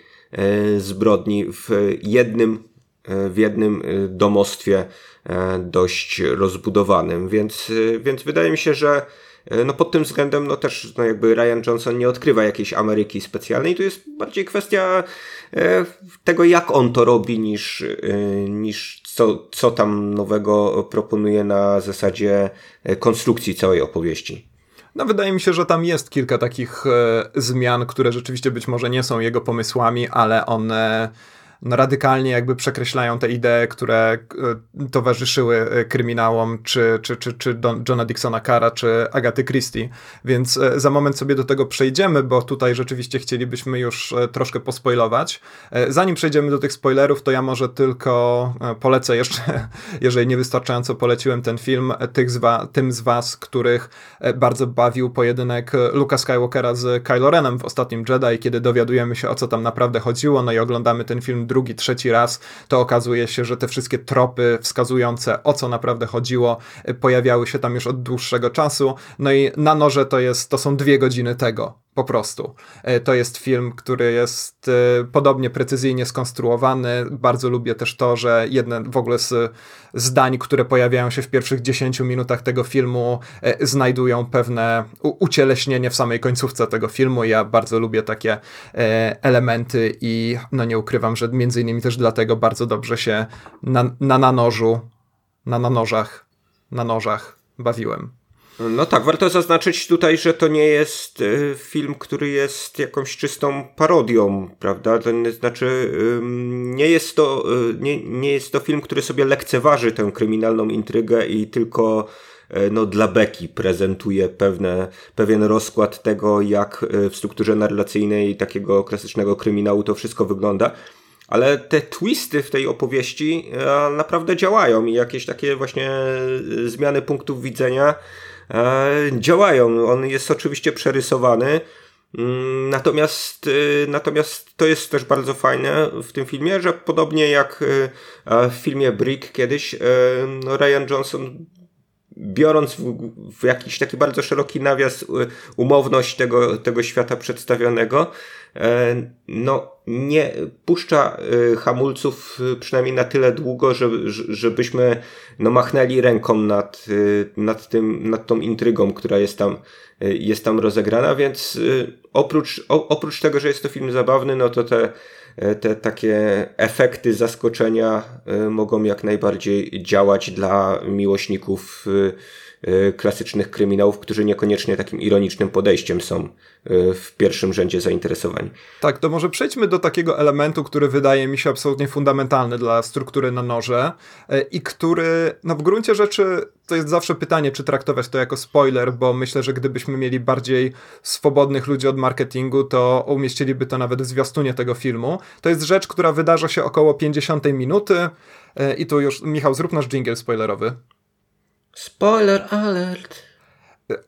zbrodni w jednym, w jednym domostwie dość rozbudowanym. Więc, więc wydaje mi się, że no pod tym względem no też no jakby Ryan Johnson nie odkrywa jakiejś Ameryki specjalnej, to jest bardziej kwestia tego jak on to robi niż, niż co, co tam nowego proponuje na zasadzie konstrukcji całej opowieści. No, wydaje mi się, że tam jest kilka takich e, zmian, które rzeczywiście być może nie są jego pomysłami, ale one no, radykalnie jakby przekreślają te idee, które e, towarzyszyły e, kryminałom, czy, czy, czy, czy Don, Johna Dixona Cara, czy Agaty Christie. Więc e, za moment sobie do tego przejdziemy, bo tutaj rzeczywiście chcielibyśmy już troszkę pospoilować. Zanim przejdziemy do tych spoilerów, to ja może tylko polecę jeszcze, jeżeli niewystarczająco poleciłem ten film, tych z wa, tym z was, których bardzo bawił pojedynek Luka Skywalkera z Kylo Renem w ostatnim Jedi, kiedy dowiadujemy się o co tam naprawdę chodziło, no i oglądamy ten film drugi, trzeci raz, to okazuje się, że te wszystkie tropy wskazujące o co naprawdę chodziło pojawiały się tam już od dłuższego czasu. No i na noże to jest, to są dwie godziny tego. Po prostu. E, to jest film, który jest e, podobnie precyzyjnie skonstruowany. Bardzo lubię też to, że jedne w ogóle z zdań, które pojawiają się w pierwszych 10 minutach tego filmu, e, znajdują pewne ucieleśnienie w samej końcówce tego filmu. Ja bardzo lubię takie elementy i no nie ukrywam, że między innymi też dlatego bardzo dobrze się na, na nanożu, na nanożach, na nożach bawiłem. No tak, warto zaznaczyć tutaj, że to nie jest y, film, który jest jakąś czystą parodią, prawda? To znaczy, nie jest to, y, nie, nie jest to film, który sobie lekceważy tę kryminalną intrygę i tylko y, no, dla beki prezentuje pewne, pewien rozkład tego, jak w strukturze narracyjnej takiego klasycznego kryminału to wszystko wygląda. Ale te twisty w tej opowieści naprawdę działają i jakieś takie właśnie zmiany punktów widzenia działają. On jest oczywiście przerysowany. Mm, natomiast, y, natomiast to jest też bardzo fajne w tym filmie, że podobnie jak y, w filmie Brick kiedyś, no Ryan Johnson biorąc w, w, jakiś taki bardzo szeroki nawias umowność tego, tego świata przedstawionego, e, no nie puszcza hamulców przynajmniej na tyle długo, żeby, żebyśmy no machnęli ręką nad, nad, tym, nad tą intrygą, która jest tam, jest tam rozegrana, więc oprócz, oprócz tego, że jest to film zabawny, no to te, te takie efekty zaskoczenia mogą jak najbardziej działać dla miłośników klasycznych kryminałów, którzy niekoniecznie takim ironicznym podejściem są w pierwszym rzędzie zainteresowani. Tak, to może przejdźmy do takiego elementu, który wydaje mi się absolutnie fundamentalny dla struktury na noże y, i który, no w gruncie rzeczy, to jest zawsze pytanie, czy traktować to jako spoiler, bo myślę, że gdybyśmy mieli bardziej swobodnych ludzi od marketingu, to umieściliby to nawet w zwiastunie tego filmu. To jest rzecz, która wydarza się około 50 minuty i tu już, Michał, zrób nasz jingle spoilerowy. Spoiler alert.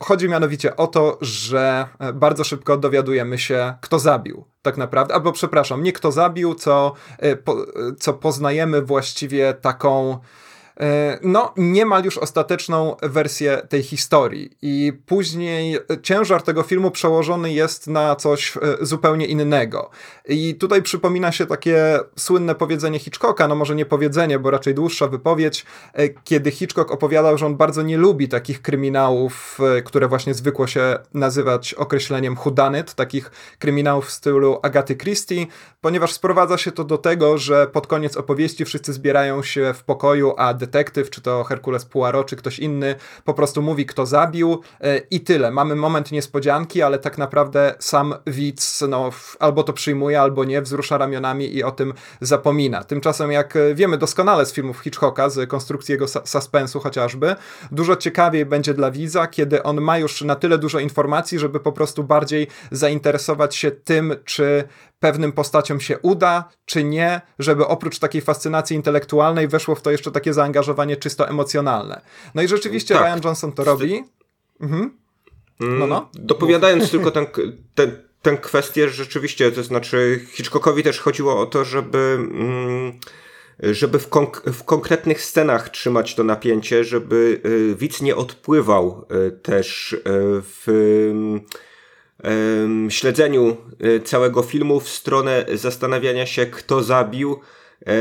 Chodzi mianowicie o to, że e, bardzo szybko dowiadujemy się, kto zabił tak naprawdę, albo przepraszam, nie kto zabił, co, e, co poznajemy właściwie taką E, no, niemal już ostateczną wersję tej historii. I później ciężar tego filmu przełożony jest na coś e, zupełnie innego. I tutaj przypomina się takie słynne powiedzenie Hitchcocka, no może nie powiedzenie, bo raczej dłuższa wypowiedź, e, kiedy Hitchcock opowiadał, że on bardzo nie lubi takich kryminałów, które właśnie zwykło się nazywać określeniem whodunit, takich kryminałów w stylu Agaty Christie, ponieważ sprowadza się to do tego, że pod koniec opowieści wszyscy zbierają się w pokoju, a detektyw, czy to Herkules Poirot, czy ktoś inny, po prostu mówi, kto zabił e, i tyle. Mamy moment niespodzianki, ale tak naprawdę sam widz no, albo to przyjmuje, albo nie, wzrusza ramionami i o tym zapomina. Tymczasem, jak wiemy doskonale z filmów Hitchcocka, z konstrukcji jego suspensu chociażby, dużo ciekawiej będzie dla widza, kiedy on ma już na tyle dużo informacji, żeby po prostu bardziej zainteresować się tym, czy pewnym postaciom się uda, czy nie, żeby oprócz takiej fascynacji intelektualnej weszło w to jeszcze takie zaangażowanie czysto emocjonalne. No i rzeczywiście tak. Ryan Johnson to robi. Mhm. Mm, no, no. Dopowiadając tylko tę, tę, tę kwestię, rzeczywiście, to znaczy Hitchcockowi też chodziło o to, żeby... Mm, żeby w, konk w, konkretnych scenach trzymać to napięcie, żeby y, widz nie odpływał y, też y, w śledzeniu e, całego filmu w stronę zastanawiania się, kto zabił, e,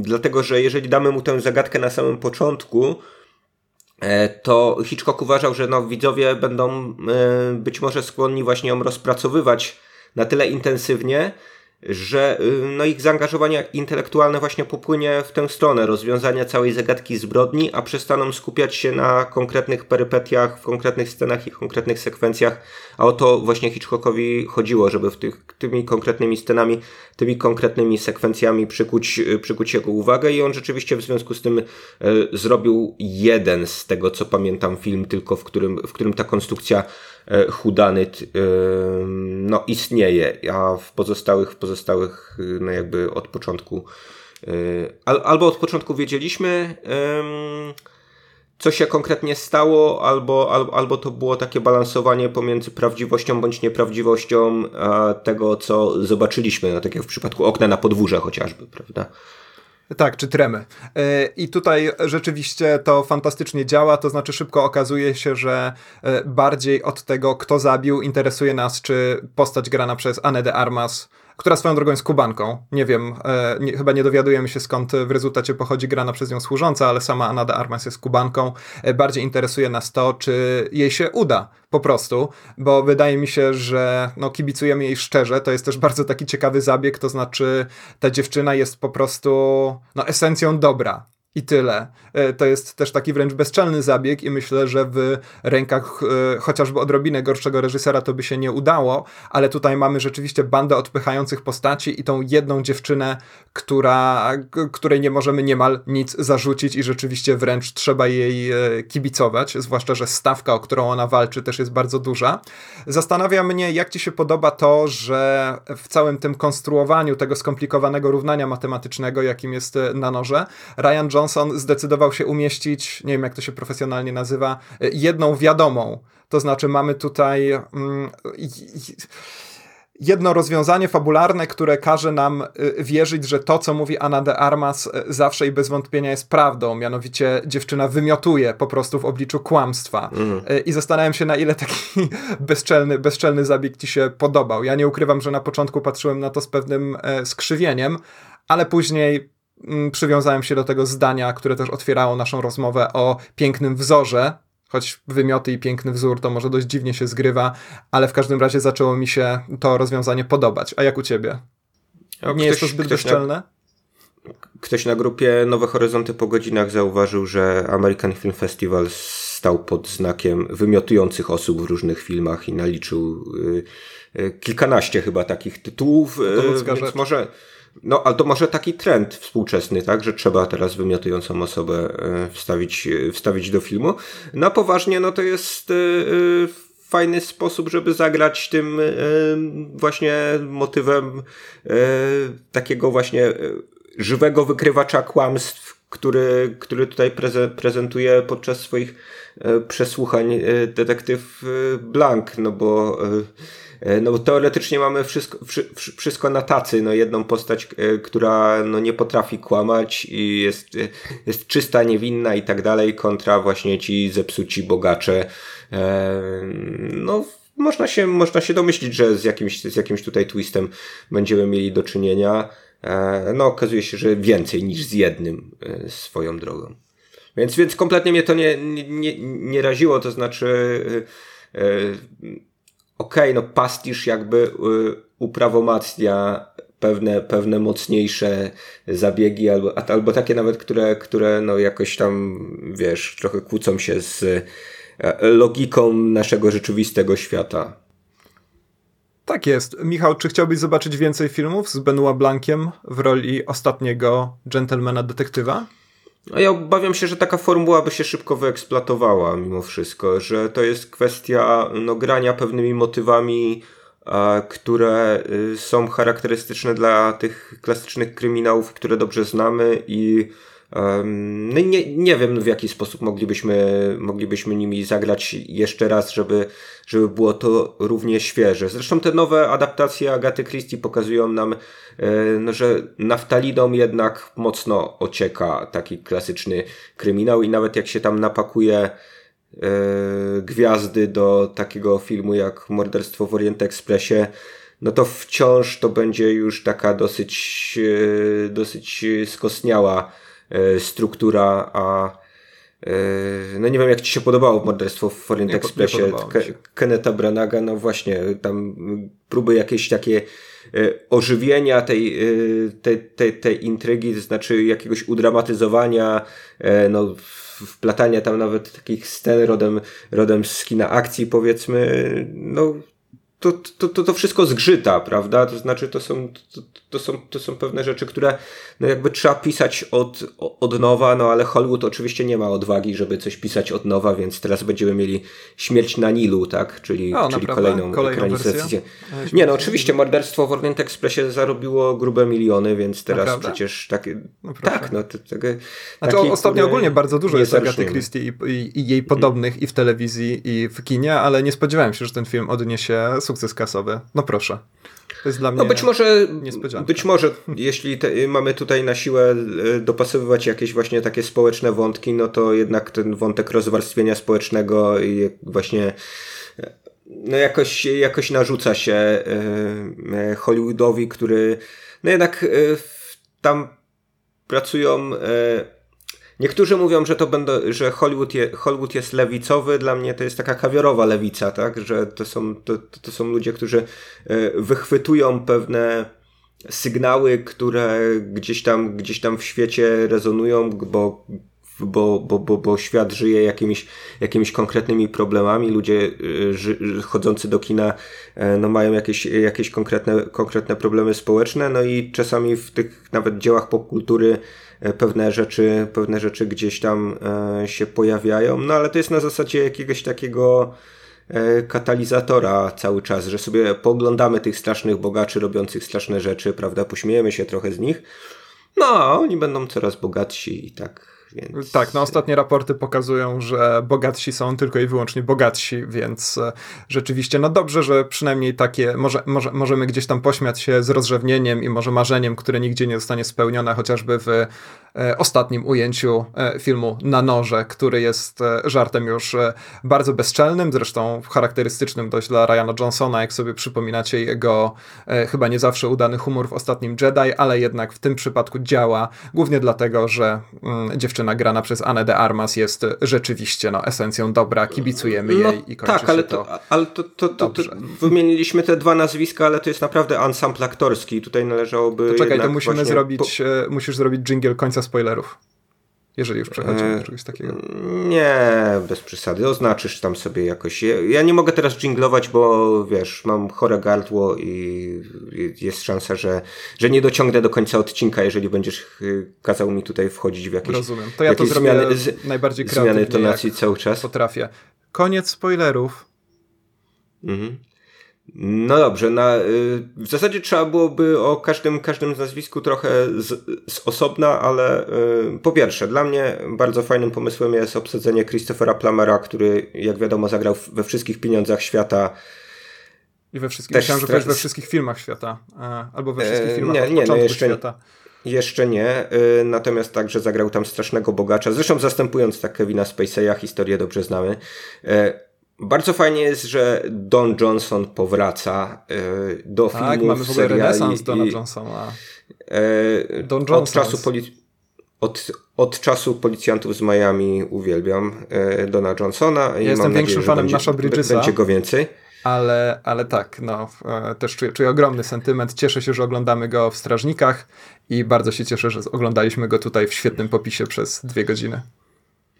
dlatego że jeżeli damy mu tę zagadkę na samym początku, to Hitchcock uważał, że no, widzowie będą być może skłonni właśnie ją rozpracowywać na tyle intensywnie, że y, no, ich zaangażowanie intelektualne właśnie popłynie w tę stronę rozwiązania całej zagadki zbrodni, a przestaną skupiać się na konkretnych perypetiach, w konkretnych scenach i konkretnych sekwencjach, a o to właśnie Hitchcockowi chodziło, żeby w tych, tymi konkretnymi scenami, tymi konkretnymi sekwencjami przykuć, y, przykuć jego uwagę. I on rzeczywiście w związku z tym y, zrobił jeden z tego, co pamiętam film, tylko w którym, w którym ta konstrukcja hudanyt no, istnieje, a w pozostałych, w pozostałych no jakby od początku e, albo od początku wiedzieliśmy co się konkretnie stało, albo, albo, albo to było takie balansowanie pomiędzy prawdziwością bądź nieprawdziwością tego, co zobaczyliśmy, no, tak jak w przypadku okna na podwórze chociażby, prawda? Tak, czy tremy. E, I tutaj rzeczywiście to fantastycznie działa, to znaczy szybko okazuje się, że e, bardziej od tego, kto zabił, interesuje nas, czy postać grana przez Anne de Armas która swoją drogą jest Kubanką. Nie wiem, e, nie, chyba nie dowiadujemy się skąd w rezultacie pochodzi grana przez nią służąca, ale sama Anna de Armas jest Kubanką. E, bardziej interesuje nas to, czy jej się uda po prostu, bo wydaje mi się, że no, kibicujemy jej szczerze. To jest też bardzo taki ciekawy zabieg, to znaczy ta dziewczyna jest po prostu no, esencją dobra i tyle. E, to jest też taki wręcz bezczelny zabieg i myślę, że w rękach e, chociażby odrobinę gorszego reżysera to by się nie udało, ale tutaj mamy rzeczywiście bandę odpychających postaci i tą jedną dziewczynę, która, której nie możemy niemal nic zarzucić i rzeczywiście wręcz trzeba jej e, kibicować, zwłaszcza, że stawka, o którą ona walczy też jest bardzo duża. Zastanawia mnie, jak ci się podoba to, że w całym tym konstruowaniu tego skomplikowanego równania matematycznego, jakim jest na noże, Ryan Johnson Johnson zdecydował się umieścić, nie wiem jak to się profesjonalnie nazywa, jedną wiadomą. To znaczy mamy tutaj mm, jedno rozwiązanie fabularne, które każe nam y, wierzyć, że to, co mówi Anna de Armas, y, zawsze i bez wątpienia jest prawdą. Mianowicie dziewczyna wymiotuje po prostu w obliczu kłamstwa. Mm. I zastanawiam się, na ile taki bezczelny, bezczelny zabieg ci się podobał. Ja nie ukrywam, że na początku patrzyłem na to z pewnym e, skrzywieniem, ale później przywiązałem się do tego zdania, które też otwierało naszą rozmowę o pięknym wzorze, choć wymioty i piękny wzór to może dość dziwnie się zgrywa, ale w każdym razie zaczęło mi się to rozwiązanie podobać. A jak u ciebie? Nie ktoś, jest to zbyt bezczelne? Na, ktoś na grupie Nowe Horyzonty po godzinach zauważył, że American Film Festival stał pod znakiem wymiotujących osób w różnych filmach i naliczył y, y, kilkanaście chyba takich tytułów. Y, więc może no, ale to może taki trend współczesny, tak, że trzeba teraz wymiotującą osobę e, wstawić, e, wstawić do filmu. Na poważnie, no to jest e, fajny sposób, żeby zagrać tym właśnie motywem takiego właśnie żywego wykrywacza kłamstw, który, który tutaj prezentuje podczas swoich przesłuchań detektyw Blank, no bo no bo teoretycznie mamy wszystko, wszystko na tacy, no jedną postać, e, która no nie potrafi kłamać i jest, e, jest czysta, niewinna i tak dalej, kontra właśnie ci zepsuci bogacze. No można się, można się domyślić, że z jakimś, z jakimś tutaj twistem będziemy mieli do czynienia. No okazuje się, że więcej niż z jednym swoją drogą. Więc, więc kompletnie mnie to nie, nie, nie raziło, to znaczy okej, okay, no pastisz jakby y, uprawomacnia pewne, pewne mocniejsze zabiegi, albo, albo takie nawet, które, które no jakoś tam, wiesz, trochę kłócą się z e, logiką naszego rzeczywistego świata. Tak jest. Michał, czy chciałbyś zobaczyć więcej filmów z Benoit Blankiem w roli ostatniego gentlemana detektywa? A ja obawiam się, że taka formuła by się szybko wyeksploatowała mimo wszystko, że to jest kwestia no, grania pewnymi motywami, które y, są charakterystyczne dla tych klasycznych kryminałów, które dobrze znamy i no nie, nie wiem w jaki sposób moglibyśmy, moglibyśmy nimi zagrać jeszcze raz, żeby, żeby było to równie świeże. Zresztą te nowe adaptacje Agaty Christie pokazują nam, no, że naftaliną jednak mocno ocieka taki klasyczny kryminał i nawet jak się tam napakuje e, gwiazdy do takiego filmu jak Morderstwo w Orient Expressie, no to wciąż to będzie już taka dosyć, e, dosyć skosniała struktura, a no nie wiem, jak ci się podobało morderstwo w Orient Expressie. Kenneta Branaga, no właśnie, tam próby jakieś takie ożywienia tej, tej, tej, tej intrygi, to znaczy jakiegoś udramatyzowania, no wplatania tam nawet takich scen rodem, rodem z kina akcji powiedzmy, no to, to, to, to wszystko zgrzyta, prawda? To znaczy, to są, to, to, są, to są pewne rzeczy, które no jakby trzeba pisać od, od nowa, no ale Hollywood oczywiście nie ma odwagi, żeby coś pisać od nowa, więc teraz będziemy mieli Śmierć na Nilu, tak? Czyli, o, czyli kolejną, kolejną ekranizację. Nie, no oczywiście Morderstwo w Orient Expressie zarobiło grube miliony, więc teraz naprawdę? przecież takie... No tak, no to, tego, znaczy, taki, ostatnio ogólnie bardzo dużo jest Agaty Christie i, i, i, jej podobnych i w telewizji i w kinie, ale nie spodziewałem się, że ten film odniesie sukces kasowy. No proszę. To jest dla no mnie no być może, być może jeśli te, mamy tutaj na siłę e, dopasowywać jakieś właśnie takie społeczne wątki, no to jednak ten wątek rozwarstwienia społecznego i właśnie e, no jakoś, jakoś narzuca się e, Hollywoodowi, który no jednak tam pracują Niektórzy mówią, że to będą, że Hollywood, je, Hollywood jest lewicowy, dla mnie to jest taka kawiorowa lewica, tak? Że to są, to, to są ludzie, którzy e, wychwytują pewne sygnały, które gdzieś tam, gdzieś tam w świecie rezonują, bo bo, bo, bo, bo świat żyje jakimiś, jakimiś konkretnymi problemami, ludzie e, ży, chodzący do kina e, no, mają jakieś, jakieś konkretne, konkretne problemy społeczne, no i czasami w tych nawet dziełach popkultury pewne rzeczy, pewne rzeczy gdzieś tam e, się pojawiają, no ale to jest na zasadzie jakiegoś takiego e, katalizatora cały czas, że sobie poglądamy tych strasznych bogaczy robiących straszne rzeczy, prawda, pośmiejemy się trochę z nich, no oni będą coraz bogatsi i tak więc... Tak, no ostatnie raporty pokazują, że bogatsi są tylko i wyłącznie bogatsi, więc e, rzeczywiście, no dobrze, że przynajmniej takie, może, może, możemy gdzieś tam pośmiać się z rozrzewnieniem i może marzeniem, które nigdzie nie zostanie spełnione, chociażby w e, ostatnim ujęciu e, filmu Na Noże, który jest żartem już bardzo bezczelnym, zresztą charakterystycznym dość dla Ryana Johnsona, jak sobie przypominacie jego chyba nie zawsze udany humor w ostatnim Jedi, ale jednak w tym przypadku działa, głównie dlatego, że mm, dziewczyna dziewczyna grana przez Anę de Armas jest rzeczywiście no, esencją dobra, kibicujemy no, jej i kończy Tak, ale, to, ale to, to, to, to, wymieniliśmy te dwa nazwiska, ale to jest naprawdę ensemble aktorski. Tutaj należałoby. To czekaj, to musimy zrobić, po... E, musisz zrobić jingle końca spoilerów jeżeli już przechodzimy do czegoś takiego. Nie, bez przesady. Oznaczysz tam sobie jakoś. Ja nie mogę teraz jinglować, bo wiesz, mam chore gardło i jest szansa, że, że nie dociągnę do końca odcinka, jeżeli będziesz y, kazał mi tutaj wchodzić w jakieś Rozumiem. To ja to zrobię zmiany, najbardziej zmiany tonacji cały czas. Potrafię. Koniec spoilerów. Mhm. No dobrze, na, y, w zasadzie trzeba byłoby o każdym, każdym nazwisku trochę z, z osobna, ale y, po pierwsze, dla mnie bardzo fajnym pomysłem jest obsadzenie Christophera Plamera, który jak wiadomo zagrał we wszystkich pieniądzach świata. I we wszystkich, Też myślałem, że we wszystkich filmach świata, albo we wszystkich e, filmach nie, nie, no jeszcze, świata. Jeszcze nie, y, natomiast także zagrał tam strasznego bogacza, zresztą zastępując tak Kevina Spacey'a, historię dobrze znamy. E, bardzo fajnie jest, że Don Johnson powraca y, do tak, filmów, mamy w ogóle renesans Dona Johnsona. E, Don Johnson. Od czasu, od, od czasu policjantów z Miami uwielbiam e, Dona Johnsona. Ja i jestem większym fanem będzie, Nasza Bridgesa. Będzie go więcej. Ale, ale tak, no, e, też czuję, czuję ogromny sentyment. Cieszę się, że oglądamy go w Strażnikach i bardzo się cieszę, że oglądaliśmy go tutaj w świetnym popisie przez dwie godziny.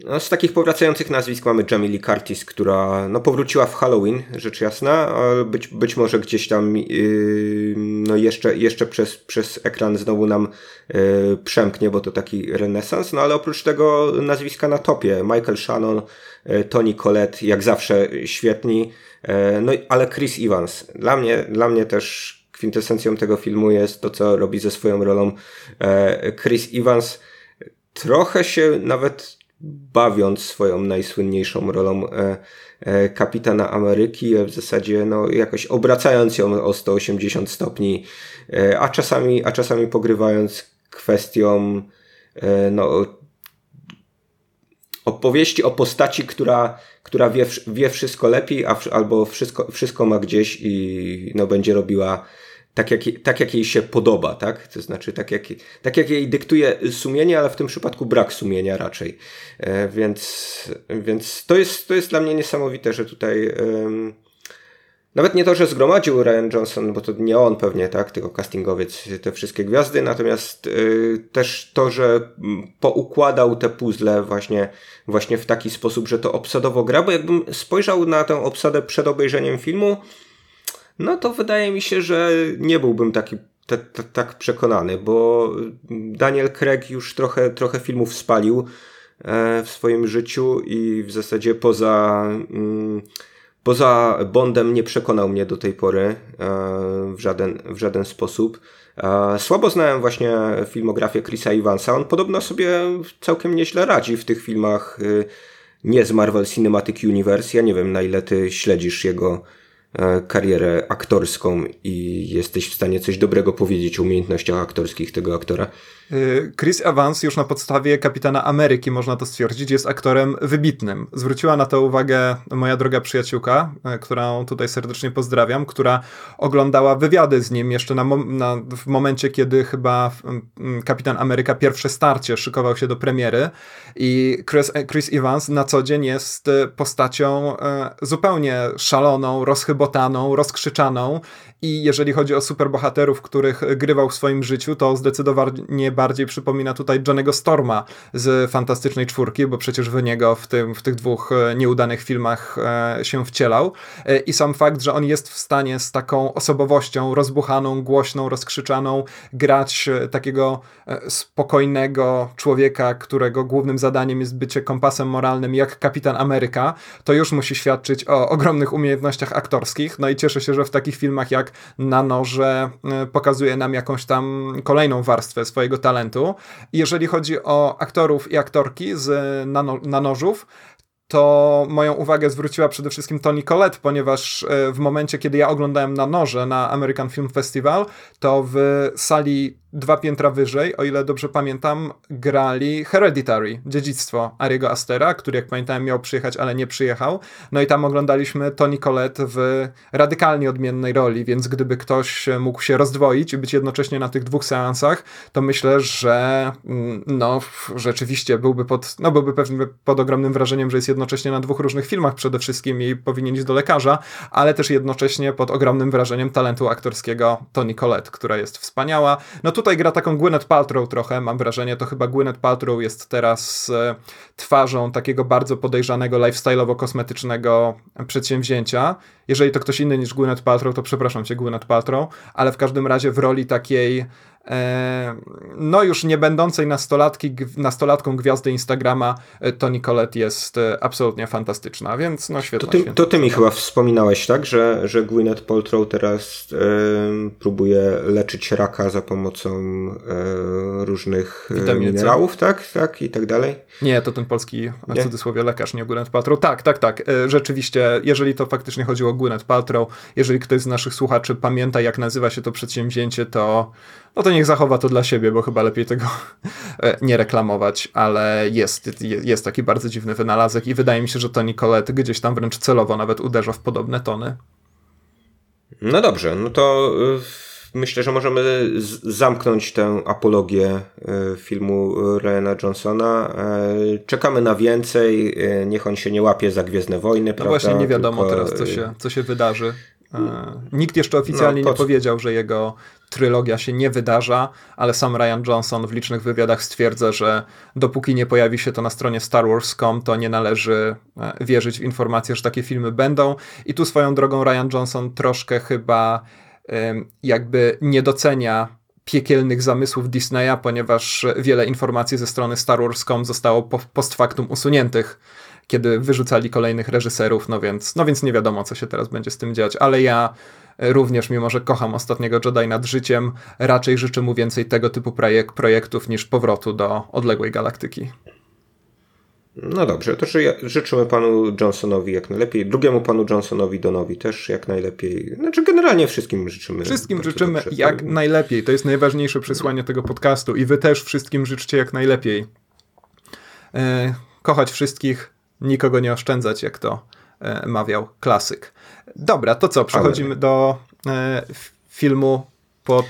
No, z takich powracających nazwisk mamy Jamie Lee Curtis, która no, powróciła w Halloween, rzecz jasna, ale być, być może gdzieś tam yy, no, jeszcze, jeszcze przez, przez ekran znowu nam yy, przemknie, bo to taki renesans. No ale oprócz tego nazwiska na topie. Michael Shannon, yy, Tony Collette, jak zawsze świetni. Yy, no ale Chris Evans. Dla mnie, dla mnie też kwintesencją tego filmu jest to, co robi ze swoją rolą yy, Chris Evans. Trochę się nawet bawiąc swoją najsłynniejszą rolą e, e, kapitana Ameryki, w zasadzie no, jakoś obracając ją o 180 stopni, e, a czasami, a czasami pogrywając kwestią no, opowieści o postaci, która, która wie, wie wszystko lepiej, a, albo wszystko, wszystko ma gdzieś i no, będzie robiła tak jak, tak jak jej się podoba, tak? To znaczy tak jak, tak jak jej dyktuje sumienie, ale w tym przypadku brak sumienia raczej. E, więc, więc to, jest, to jest dla mnie niesamowite, że tutaj nawet nie to, że zgromadził Ryan Johnson, bo to nie on pewnie, tak, tylko castingowiec, te wszystkie gwiazdy, natomiast y, też to, że poukładał te puzzle właśnie, właśnie w taki sposób, że to obsadowo gra, bo jakbym spojrzał na tę obsadę przed obejrzeniem filmu, no to wydaje mi się, że nie byłbym taki tak przekonany, bo Daniel Craig już trochę, trochę filmów spalił e, w swoim życiu i w zasadzie poza, mm, poza Bondem nie przekonał mnie do tej pory e, w żaden, w żaden sposób. E, słabo znałem właśnie filmografię Chrisa Evansa. On podobno sobie całkiem nieźle radzi w tych filmach nie z Marvel Cinematic Universe. Ja nie wiem, na ile ty śledzisz jego karierę aktorską i jesteś w stanie coś dobrego powiedzieć o umiejętnościach aktorskich tego aktora. Y, Chris Evans już na podstawie Kapitana Ameryki, można to stwierdzić, jest aktorem wybitnym. Zwróciła na to uwagę moja droga przyjaciółka, e, którą tutaj serdecznie pozdrawiam, która oglądała wywiady z nim jeszcze na, na w momencie, kiedy chyba Kapitan Ameryka pierwsze starcie szykował się do premiery i Chris, Chris Evans na co dzień jest e, postacią zupełnie szaloną, rozchybotaną, rozkrzyczaną i jeżeli chodzi o superbohaterów, których grywał w swoim życiu, to zdecydowanie bardziej przypomina tutaj Johnego Storma z Fantastycznej Czwórki, bo przecież w niego w, tym, w tych dwóch e, nieudanych filmach e, się wcielał. E, I sam fakt, że on jest w stanie z taką osobowością rozbuchaną, głośną, rozkrzyczaną grać takiego spokojnego człowieka, którego głównym zadaniem jest bycie kompasem moralnym, jak Kapitan Ameryka, to już musi świadczyć o ogromnych umiejętnościach aktorskich. No i cieszę się, że w takich filmach jak na noże pokazuje nam jakąś tam kolejną warstwę swojego talentu. jeżeli chodzi o aktorów i aktorki z nano, nanożów, to moją uwagę zwróciła przede wszystkim Toni Collette, ponieważ e, w momencie, kiedy ja oglądałem na noże na American Film Festival, to w sali dwa piętra wyżej, o ile dobrze pamiętam, grali Hereditary, dziedzictwo Ariego Astera, który jak pamiętałem miał przyjechać, ale nie przyjechał. No i tam oglądaliśmy Toni Collette w radykalnie odmiennej roli, więc gdyby ktoś mógł się rozdwoić i być jednocześnie na tych dwóch seansach, to myślę, że mm, no rzeczywiście byłby pod, no byłby pewnie pod ogromnym wrażeniem, że jest jednocześnie na dwóch różnych filmach przede wszystkim i powinien iść do lekarza, ale też jednocześnie pod ogromnym wrażeniem talentu aktorskiego Toni Collette, która jest wspaniała. No tutaj gra taką Gwyneth Paltrow trochę, mam wrażenie, to chyba Gwyneth Paltrow jest teraz e, twarzą takiego bardzo podejrzanego lifestyle'owo-kosmetycznego przedsięwzięcia. Jeżeli to ktoś inny niż Gwyneth Paltrow, to przepraszam cię Gwyneth Paltrow, ale w każdym razie w roli takiej no już nie będącej nastolatki, nastolatką gwiazdy Instagrama e, Toni Collette jest e, absolutnie fantastyczna, więc no świetna. To ty, to ty mi chyba wspominałeś, tak, że, że Gwyneth Paltrow teraz e, próbuje leczyć raka za pomocą e, różnych Witaminy minerałów, tak, tak i tak dalej? Nie, to ten polski, w cudzysłowie, lekarz, nie Gwyneth Paltrow. Tak, tak, tak. Rzeczywiście, jeżeli to faktycznie chodziło o Gwyneth Paltrow, jeżeli ktoś z naszych słuchaczy pamięta, jak nazywa się to przedsięwzięcie, to no to niech zachowa to dla siebie, bo chyba lepiej tego e, nie reklamować, ale jest, jest taki bardzo dziwny wynalazek i wydaje mi się, że to Nicolette gdzieś tam wręcz celowo nawet uderza w podobne tony. No dobrze, no to y, myślę, że możemy zamknąć tę apologię y, filmu Ryana Johnsona. E, czekamy na więcej, y, niech on się nie łapie za Gwiezdne Wojny, no prawda? właśnie nie wiadomo Tylko... teraz, co się, co się wydarzy. E, nikt jeszcze oficjalnie no, nie powiedział, że jego trylogia się nie wydarza, ale sam Ryan Johnson w licznych wywiadach stwierdza, że dopóki nie pojawi się to na stronie StarWars.com, to nie należy e, wierzyć w informacje, że takie filmy będą. I tu swoją drogą Ryan Johnson troszkę chyba jakby nie docenia piekielnych zamysłów Disneya, ponieważ wiele informacji ze strony StarWars.com zostało post factum usuniętych kiedy wyrzucali kolejnych reżyserów, no więc, no więc nie wiadomo, co się teraz będzie z tym dziać, ale ja również, mimo że kocham ostatniego Jedi nad życiem, raczej życzę mu więcej tego typu projek projektów niż powrotu do odległej galaktyki. No dobrze, to życzymy panu Johnsonowi jak najlepiej, drugiemu panu Johnsonowi Donowi też jak najlepiej. Znaczy generalnie wszystkim życzymy. Wszystkim życzymy dobrze, jak najlepiej. To jest najważniejsze przesłanie tego podcastu i wy też wszystkim życzcie jak najlepiej. E, kochać wszystkich, nikogo nie oszczędzać, jak to mawiał klasyk. Dobra, to co, przechodzimy do e, filmu pod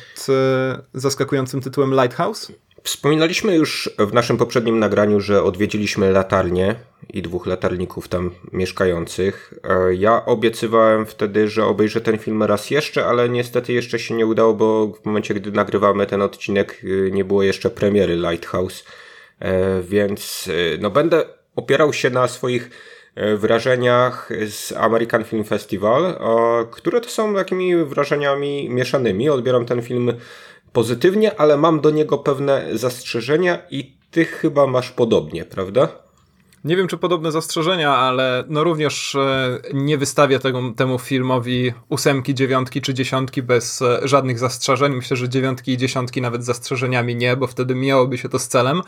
zaskakującym tytułem Lighthouse? Wspominaliśmy już w naszym poprzednim nagraniu, że odwiedziliśmy latarnię i dwóch latarników tam mieszkających. E, ja obiecywałem wtedy, że obejrzę ten film raz jeszcze, ale niestety jeszcze się nie udało, bo w momencie, gdy nagrywamy ten odcinek, e, nie było jeszcze premiery Lighthouse. E, więc no będę opierał się na swoich wrażeniach z American Film Festival, które to są takimi wrażeniami mieszanymi. Odbieram ten film pozytywnie, ale mam do niego pewne zastrzeżenia i ty chyba masz podobnie, prawda? Nie wiem, czy podobne zastrzeżenia, ale no również e, nie wystawię tego, temu filmowi ósemki, dziewiątki czy dziesiątki bez e, żadnych zastrzeżeń. Myślę, że dziewiątki i dziesiątki nawet zastrzeżeniami nie, bo wtedy miałoby się to z celem.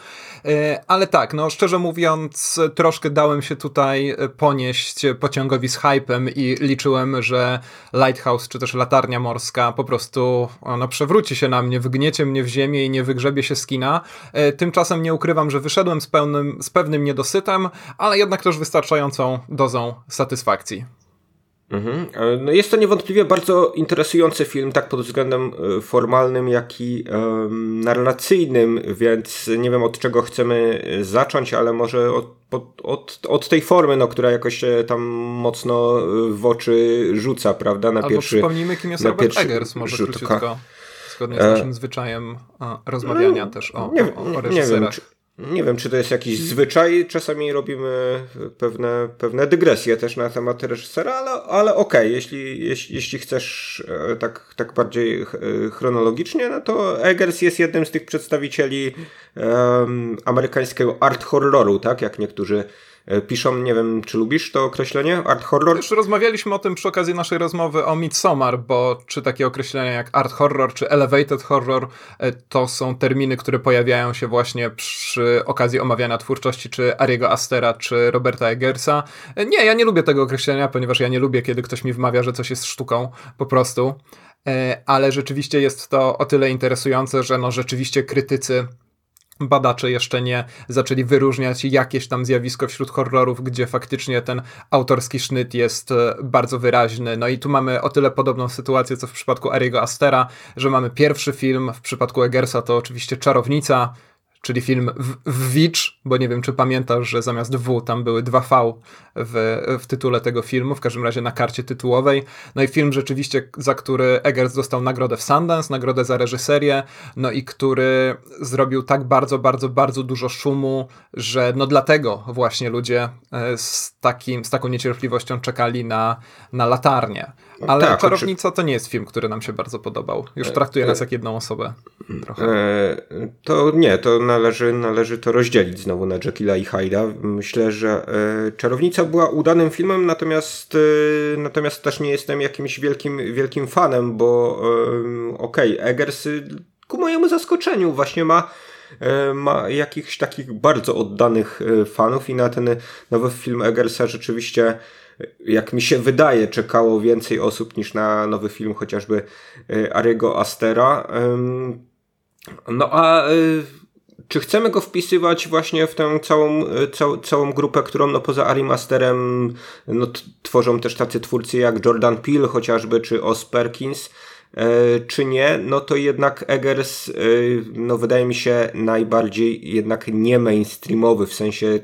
E, ale tak, no szczerze mówiąc, troszkę dałem się tutaj ponieść pociągowi z hypem i liczyłem, że Lighthouse czy też Latarnia Morska po prostu no, przewróci się na mnie, wygniecie mnie w ziemię i nie wygrzebie się z kina. Tymczasem nie ukrywam, że wyszedłem z, pełnym, z pewnym niedosytem, ale jednak też wystarczającą dozą satysfakcji. Mhm. No jest to niewątpliwie bardzo interesujący film, tak pod względem e, formalnym, jak i um, narracyjnym, więc nie wiem od czego chcemy zacząć, ale może od, od, od tej formy, no, która jakoś się tam mocno w oczy rzuca, prawda? Na Albo pierwszy, przypomnijmy, kim jest Robert Eggers, może rzutka. króciutko, zgodnie z e, naszym zwyczajem rozmawiania no, też o, nie, o, o reżyserach. Nie wiem, czy, nie wiem, czy to jest jakiś zwyczaj. Czasami robimy pewne, pewne dygresje też na temat reżysera, ale, ale okej, okay. jeśli, jeśli, jeśli chcesz e, tak, tak bardziej chronologicznie, no to Eggers jest jednym z tych przedstawicieli um, amerykańskiego art horroru, tak jak niektórzy E, piszą, nie wiem, czy lubisz to określenie, art horror? Już rozmawialiśmy o tym przy okazji naszej rozmowy o Midsommar, bo czy takie określenia jak art horror, czy elevated horror, e, to są terminy, które pojawiają się właśnie przy okazji omawiania twórczości czy Ariego Astera, czy Roberta Eggersa. E, nie, ja nie lubię tego określenia, ponieważ ja nie lubię, kiedy ktoś mi wmawia, że coś jest sztuką, po prostu. Ale rzeczywiście jest to o tyle interesujące, że no rzeczywiście krytycy badacze jeszcze nie zaczęli wyróżniać jakieś tam zjawisko wśród horrorów, gdzie faktycznie ten autorski sznyt jest e, bardzo wyraźny. No i tu mamy o tyle podobną sytuację, co w przypadku Ariego Astera, że mamy pierwszy film, w przypadku Eggersa to oczywiście Czarownica, czyli film w, w Witch, bo nie wiem, czy pamiętasz, że zamiast W tam były dwa V w, w tytule tego filmu, w każdym razie na karcie tytułowej. No i film rzeczywiście, za który Eggers dostał nagrodę w Sundance, nagrodę za reżyserię, no i który zrobił tak bardzo, bardzo, bardzo dużo szumu, że no dlatego właśnie ludzie e, z, takim, z taką niecierpliwością czekali na, na latarnię. Ale tak, Czarownica to nie jest film, który nam się bardzo podobał. Już e, traktuje nas e, jak jedną osobę. Trochę. To nie, to należy, należy to rozdzielić znowu na Jekylla i Hyda. Myślę, że Czarownica była udanym filmem, natomiast, natomiast też nie jestem jakimś wielkim, wielkim fanem, bo okej, okay, Eggers ku mojemu zaskoczeniu właśnie ma ma jakichś takich bardzo oddanych fanów i na ten nowy film Eggersa rzeczywiście jak mi się wydaje, czekało więcej osób niż na nowy film chociażby e, Ariego Astera. No a e, czy chcemy go wpisywać właśnie w tę całą, e, cał, całą grupę, którą no poza Ari Masterem no, tworzą też tacy twórcy jak Jordan Peele chociażby, czy Os Perkins, czy nie, no to jednak Eggers, e, no wydaje mi się najbardziej jednak nie mainstreamowy, w sensie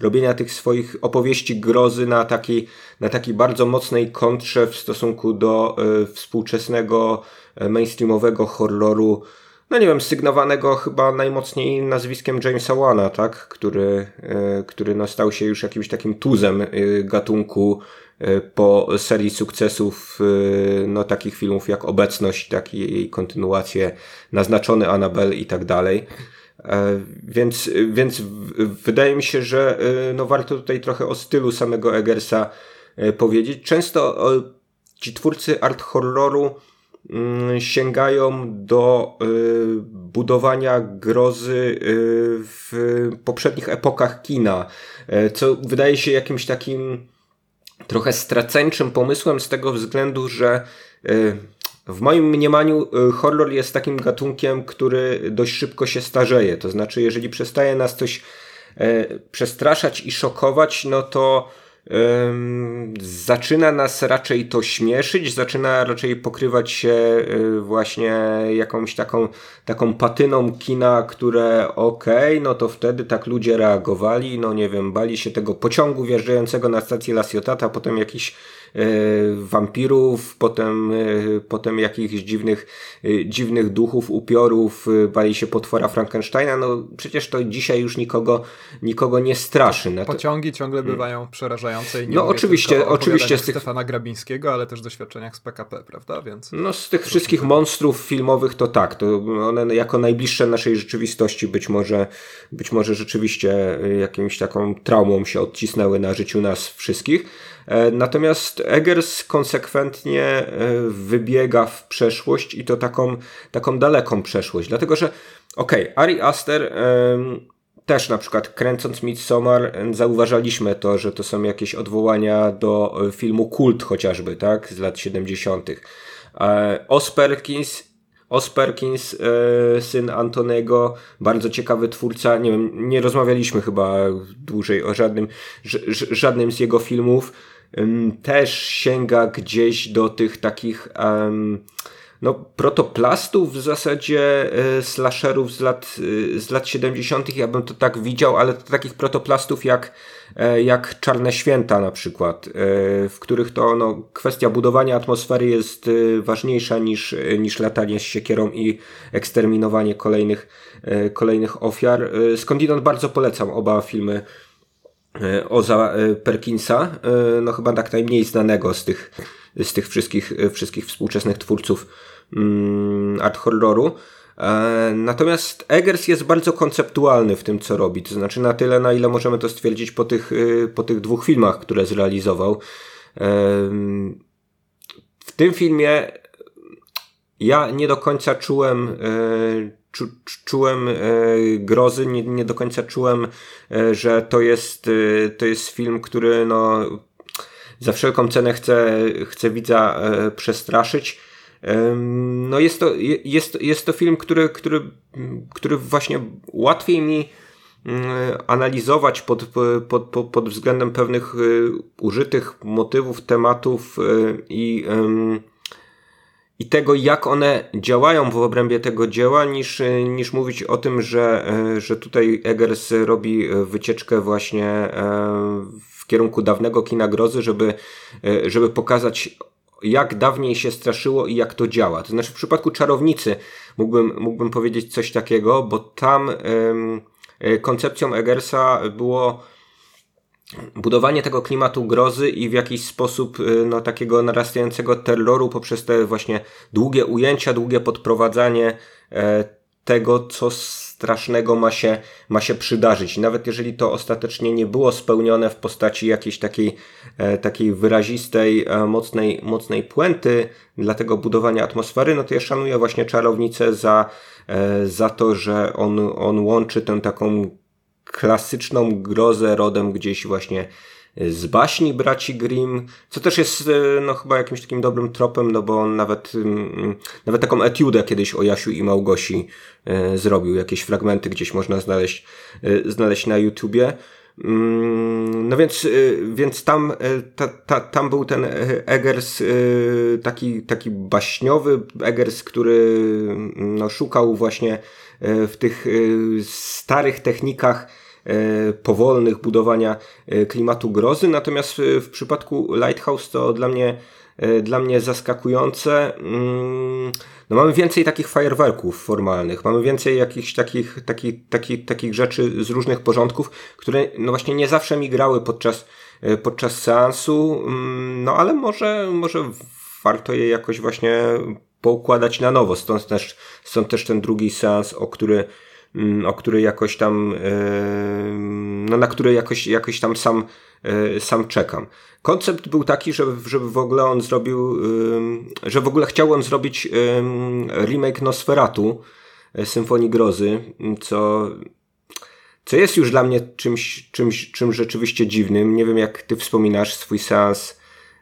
robienia tych swoich opowieści grozy na takiej, na takiej bardzo mocnej kontrze w stosunku do e, współczesnego mainstreamowego horroru, no nie wiem, sygnowanego chyba najmocniej nazwiskiem Jamesa Wana, tak? Który, który no stał się już jakimś takim tuzem gatunku E, po serii sukcesów e, no, takich filmów jak Obecność, tak i jej kontynuacje Naznaczony Annabelle i tak dalej. E, więc, więc wydaje mi się, że no, warto tutaj trochę o stylu samego Eggersa powiedzieć. Często ci twórcy art horroru mm, sięgają do budowania grozy w poprzednich epokach kina, co wydaje się jakimś takim trochę straceńczym pomysłem z tego względu, że y, w moim mniemaniu y, horror jest takim gatunkiem, który dość szybko się starzeje. To znaczy, jeżeli przestaje nas coś e, przestraszać i szokować, no to zaczyna nas raczej to śmieszyć, zaczyna raczej pokrywać się y, właśnie jakąś taką, taką patyną kina, które okej, okay, no to wtedy tak ludzie reagowali, no nie wiem, bali się tego pociągu wjeżdżającego na stację La Ciottata, potem jakiś wampirów, potem, e, potem jakichś dziwnych, e, dziwnych duchów, upiorów, bali się potwora Frankensteina, no przecież to dzisiaj już nikogo, nikogo nie straszy. To... Pociągi ciągle hmm. bywają przerażające i nie No oczywiście, oczywiście z tych... Stefana Grabińskiego, ale też doświadczeniach z PKP, prawda? Więc... No z tych wszystkich monstrów filmowych to tak, to one jako najbliższe naszej rzeczywistości być może, być może rzeczywiście jakimś taką traumą się odcisnęły na życiu nas wszystkich. E, natomiast Eggers konsekwentnie e, wybiega w przeszłość i to taką, taką daleką przeszłość, dlatego że okej, okay, Ari Aster też na przykład kręcąc Midsommar zauważaliśmy to, że to są jakieś odwołania do e, filmu Kult chociażby, tak, z lat 70. Osperkins Osperkins, syn Antonego, bardzo ciekawy twórca. Nie wiem, nie rozmawialiśmy chyba dłużej o żadnym, żadnym z jego filmów też sięga gdzieś do tych takich no, protoplastów w zasadzie e, slasherów z lat, e, z lat 70. Ja bym to tak widział, ale to takich protoplastów jak, e, jak Czarne Święta na przykład, w których to no, kwestia budowania atmosfery jest ważniejsza niż, niż latanie z siekierą i eksterminowanie kolejnych, kolejnych ofiar. Skądinąd bardzo polecam oba filmy Oza e, Perkinsa, e, no chyba tak najmniej znanego z tych, z tych wszystkich, wszystkich współczesnych twórców mm, art horroru. Natomiast Eggers jest bardzo konceptualny w tym, co robi. To znaczy na tyle, na ile możemy to stwierdzić po tych, po tych dwóch filmach, które zrealizował. W tym filmie ja nie do końca czułem czu, czułem e, grozy, nie, nie do końca czułem, e, że to jest, e, to jest film, który no, za wszelką cenę chce, chce widza przestraszyć. No jest to, jest, jest to film, który, który, który właśnie łatwiej mi analizować pod, pod, pod, pod względem pewnych użytych motywów, tematów i i tego, jak one działają w obrębie tego dzieła, niż, niż mówić o tym, że, e, że tutaj Eggers robi e, wycieczkę właśnie e, w kierunku dawnego kina grozy, żeby, żeby pokazać jak dawniej się straszyło i jak to działa. To znaczy w przypadku Czarownicy mógłbym, mógłbym powiedzieć coś takiego, bo tam koncepcją Eggersa było budowanie tego klimatu grozy i w jakiś sposób y, no, takiego narastającego terroru poprzez te właśnie długie ujęcia, długie podprowadzanie e, tego, co strasznego ma się, ma się przydarzyć. Nawet jeżeli to ostatecznie nie było spełnione w postaci jakiejś takiej, e, takiej wyrazistej, e, mocnej, mocnej puenty dla tego budowania atmosfery, no to ja szanuję właśnie czarownicę za, za to, że on, on łączy tę taką klasyczną grozę rodem gdzieś właśnie z baśni braci Grimm, co też jest e, no chyba jakimś takim dobrym tropem, no bo on nawet, mm, nawet taką etiudę kiedyś o Jasiu i Małgosi e, zrobił, jakieś fragmenty gdzieś można znaleźć, e, znaleźć na YouTubie. Mm, no więc, więc tam, ta, ta, tam był ten Eggers taki, taki baśniowy Eggers, który no, szukał właśnie w tych starych technikach E, powolnych budowania e, klimatu grozy. Natomiast w przypadku Lighthouse to dla mnie e, dla mnie zaskakujące. Mm, no mamy więcej takich fajerwerków formalnych, mamy więcej jakichś takich, takich, takich, takich rzeczy z różnych porządków, które no właśnie nie zawsze mi grały podczas, podczas seansu, mm, no ale może, może warto je jakoś właśnie poukładać na nowo. Stąd też, stąd też ten drugi seans, o który, Mm, o który jakoś tam, no na który jakoś, jakoś tam sam, e, sam czekam. Koncept był taki, żeby, żeby w ogóle on zrobił, że w ogóle chciałem zrobić remake Nosferatu, e, Symfonii Grozy, co, co jest już dla mnie czymś, czymś, czymś rzeczywiście dziwnym. Nie wiem, jak ty wspominasz swój seans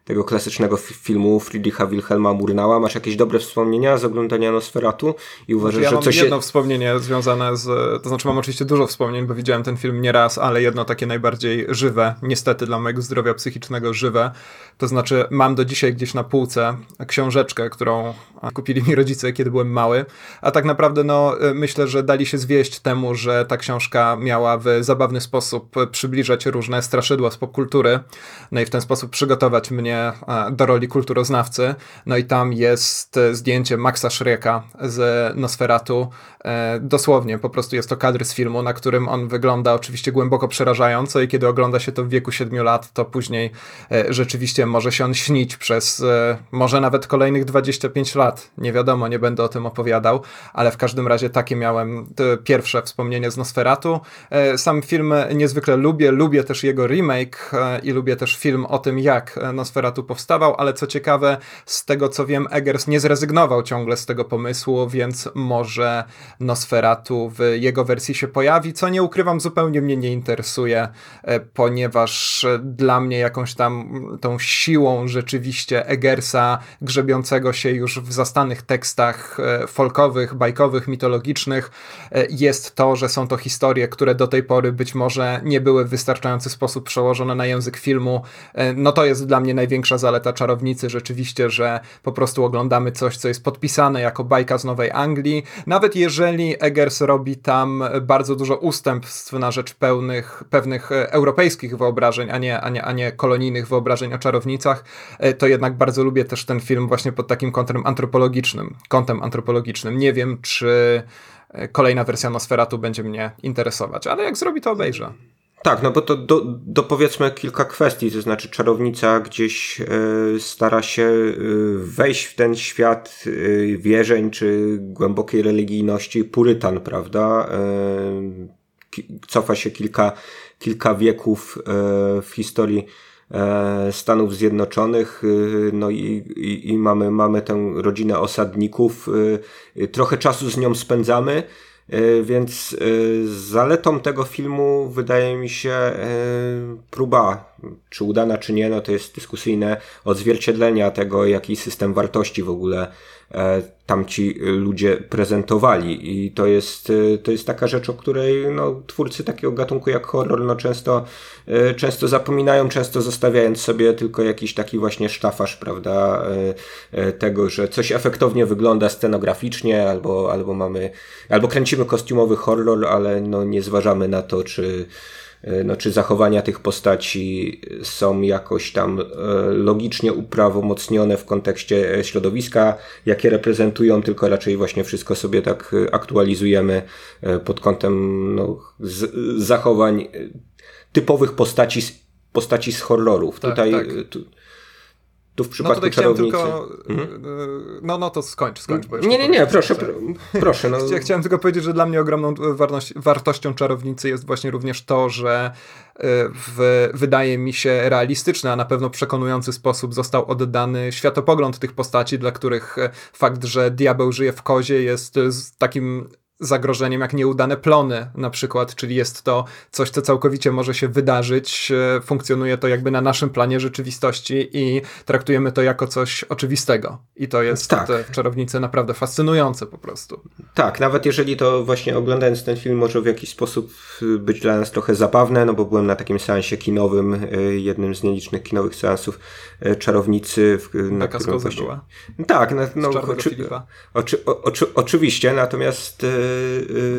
tego klasycznego filmu Friedricha Wilhelma Murnała. Masz jakieś dobre wspomnienia z oglądania Nosferatu i uważasz, ja że coś... Ja mam jedno wspomnienie związane z... To znaczy mam oczywiście dużo wspomnień, bo widziałem ten film nie raz, ale jedno takie najbardziej żywe, niestety dla mojego zdrowia psychicznego żywe. To znaczy mam do dzisiaj gdzieś na półce książeczkę, którą kupili mi rodzice, kiedy byłem mały, a tak naprawdę no myślę, że dali się zwieść temu, że ta książka miała w zabawny sposób przybliżać różne straszydła z popkultury, no i w ten sposób przygotować mnie E, do roli kulturoznawcy. No i tam jest zdjęcie Maxa Schrecka z Nosferatu. E, dosłownie, po prostu jest to kadr z filmu, na którym on wygląda oczywiście głęboko przerażająco i kiedy ogląda się to w wieku 7 lat, to później e, rzeczywiście może się on śnić przez może nawet kolejnych 25 lat. Nie wiadomo, nie będę o tym opowiadał, ale w każdym razie takie miałem pierwsze wspomnienie z Nosferatu. Sam film niezwykle lubię, lubię też jego remake i lubię też film o tym, jak Nosferatu Nosferatu powstawał, ale co ciekawe, z tego co wiem, Eggers nie zrezygnował ciągle z tego pomysłu, więc może Nosferatu w jego wersji się pojawi, co nie ukrywam, zupełnie mnie nie interesuje, e, ponieważ dla mnie jakąś tam tą siłą rzeczywiście Eggersa, grzebiącego się już w zastanych tekstach e, folkowych, bajkowych, mitologicznych, e, jest to, że są to historie, które do tej pory być może nie były w wystarczający sposób przełożone na język filmu. No to jest dla mnie największy największa zaleta czarownicy rzeczywiście, że po prostu oglądamy coś, co jest podpisane jako bajka z Nowej Anglii. Nawet jeżeli Eggers robi tam bardzo dużo ustępstw na rzecz pełnych, pewnych e, europejskich wyobrażeń, a nie, a, nie, a nie kolonijnych wyobrażeń o czarownicach, e, to jednak bardzo lubię też ten film właśnie pod takim kątem antropologicznym. Kątem antropologicznym. Nie wiem, czy e, kolejna wersja Nosferatu będzie mnie interesować, ale jak zrobi, to obejrzę. Tak, no bo to do, dopowiedzmy kilka kwestii, to znaczy czarownica gdzieś y, stara się y, wejść w ten świat y, wierzeń czy głębokiej religijności. Purytan, prawda? cofa się kilka, kilka wieków w historii Stanów Zjednoczonych, no i, i, i mamy, mamy tę rodzinę osadników, trochę czasu z nią spędzamy, więc e, zaletą tego filmu wydaje mi się e, próba, czy udana, czy nie, no to jest dyskusyjne, odzwierciedlenia tego, jaki system wartości w ogóle E, tamci ludzie prezentowali. I to jest, e, to jest taka rzecz, o której no, twórcy takiego gatunku jak horror no, często, e, często zapominają, często zostawiając sobie tylko jakiś taki właśnie sztafasz, prawda, tego, że coś efektownie wygląda scenograficznie, albo, albo mamy, albo kręcimy kostiumowy horror, ale no, nie zważamy na to, czy no, czy zachowania tych postaci są jakoś tam e, logicznie uprawomocnione w kontekście e, środowiska, jakie reprezentują, tylko raczej właśnie wszystko sobie tak aktualizujemy pod kątem no, zachowań typowych postaci, postaci z horrorów. Tak, Tutaj tak. Tu, tu w przypadku no czarownicy... Tylko, mhm. No, no to skończ, skończ. Bo nie, nie, nie, proszę, proszę. No. Chciałem tylko powiedzieć, że dla mnie ogromną wartością czarownicy jest właśnie również to, że e, w, wydaje mi się, realistyczny, a na pewno przekonujący sposób został oddany światopogląd tych postaci, dla których e, fakt, że diabeł żyje w kozie jest takim zagrożeniem jak nieudane plony na przykład, czyli jest to coś, co całkowicie może się wydarzyć, e, funkcjonuje to jakby na naszym planie rzeczywistości i traktujemy to jako coś oczywistego. I to jest tak. w Czarownicy naprawdę fascynujące po prostu. Tak, nawet jeżeli to właśnie oglądając ten film może w jakiś sposób y, być dla nas trochę zabawne, no bo byłem na takim seansie kinowym, y, jednym z nielicznych kinowych seansów y, Czarownicy. Na Taka właśnie... była? Tak, no, no oczy... Oczy... Oczy... oczywiście, natomiast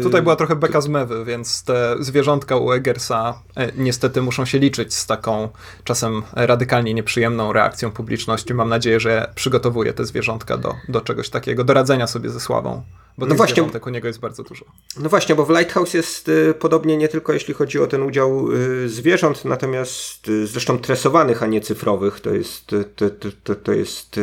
Tutaj była trochę beka z mewy, więc te zwierzątka u Eggersa e, niestety muszą się liczyć z taką czasem radykalnie nieprzyjemną reakcją publiczności. Mam nadzieję, że przygotowuje te zwierzątka do, do czegoś takiego, do radzenia sobie ze sławą. Bo no właśnie, u niego jest bardzo dużo. No właśnie, bo w Lighthouse jest y, podobnie nie tylko jeśli chodzi o ten udział y, zwierząt, natomiast y, zresztą tresowanych, a nie cyfrowych, to jest, to, to, to jest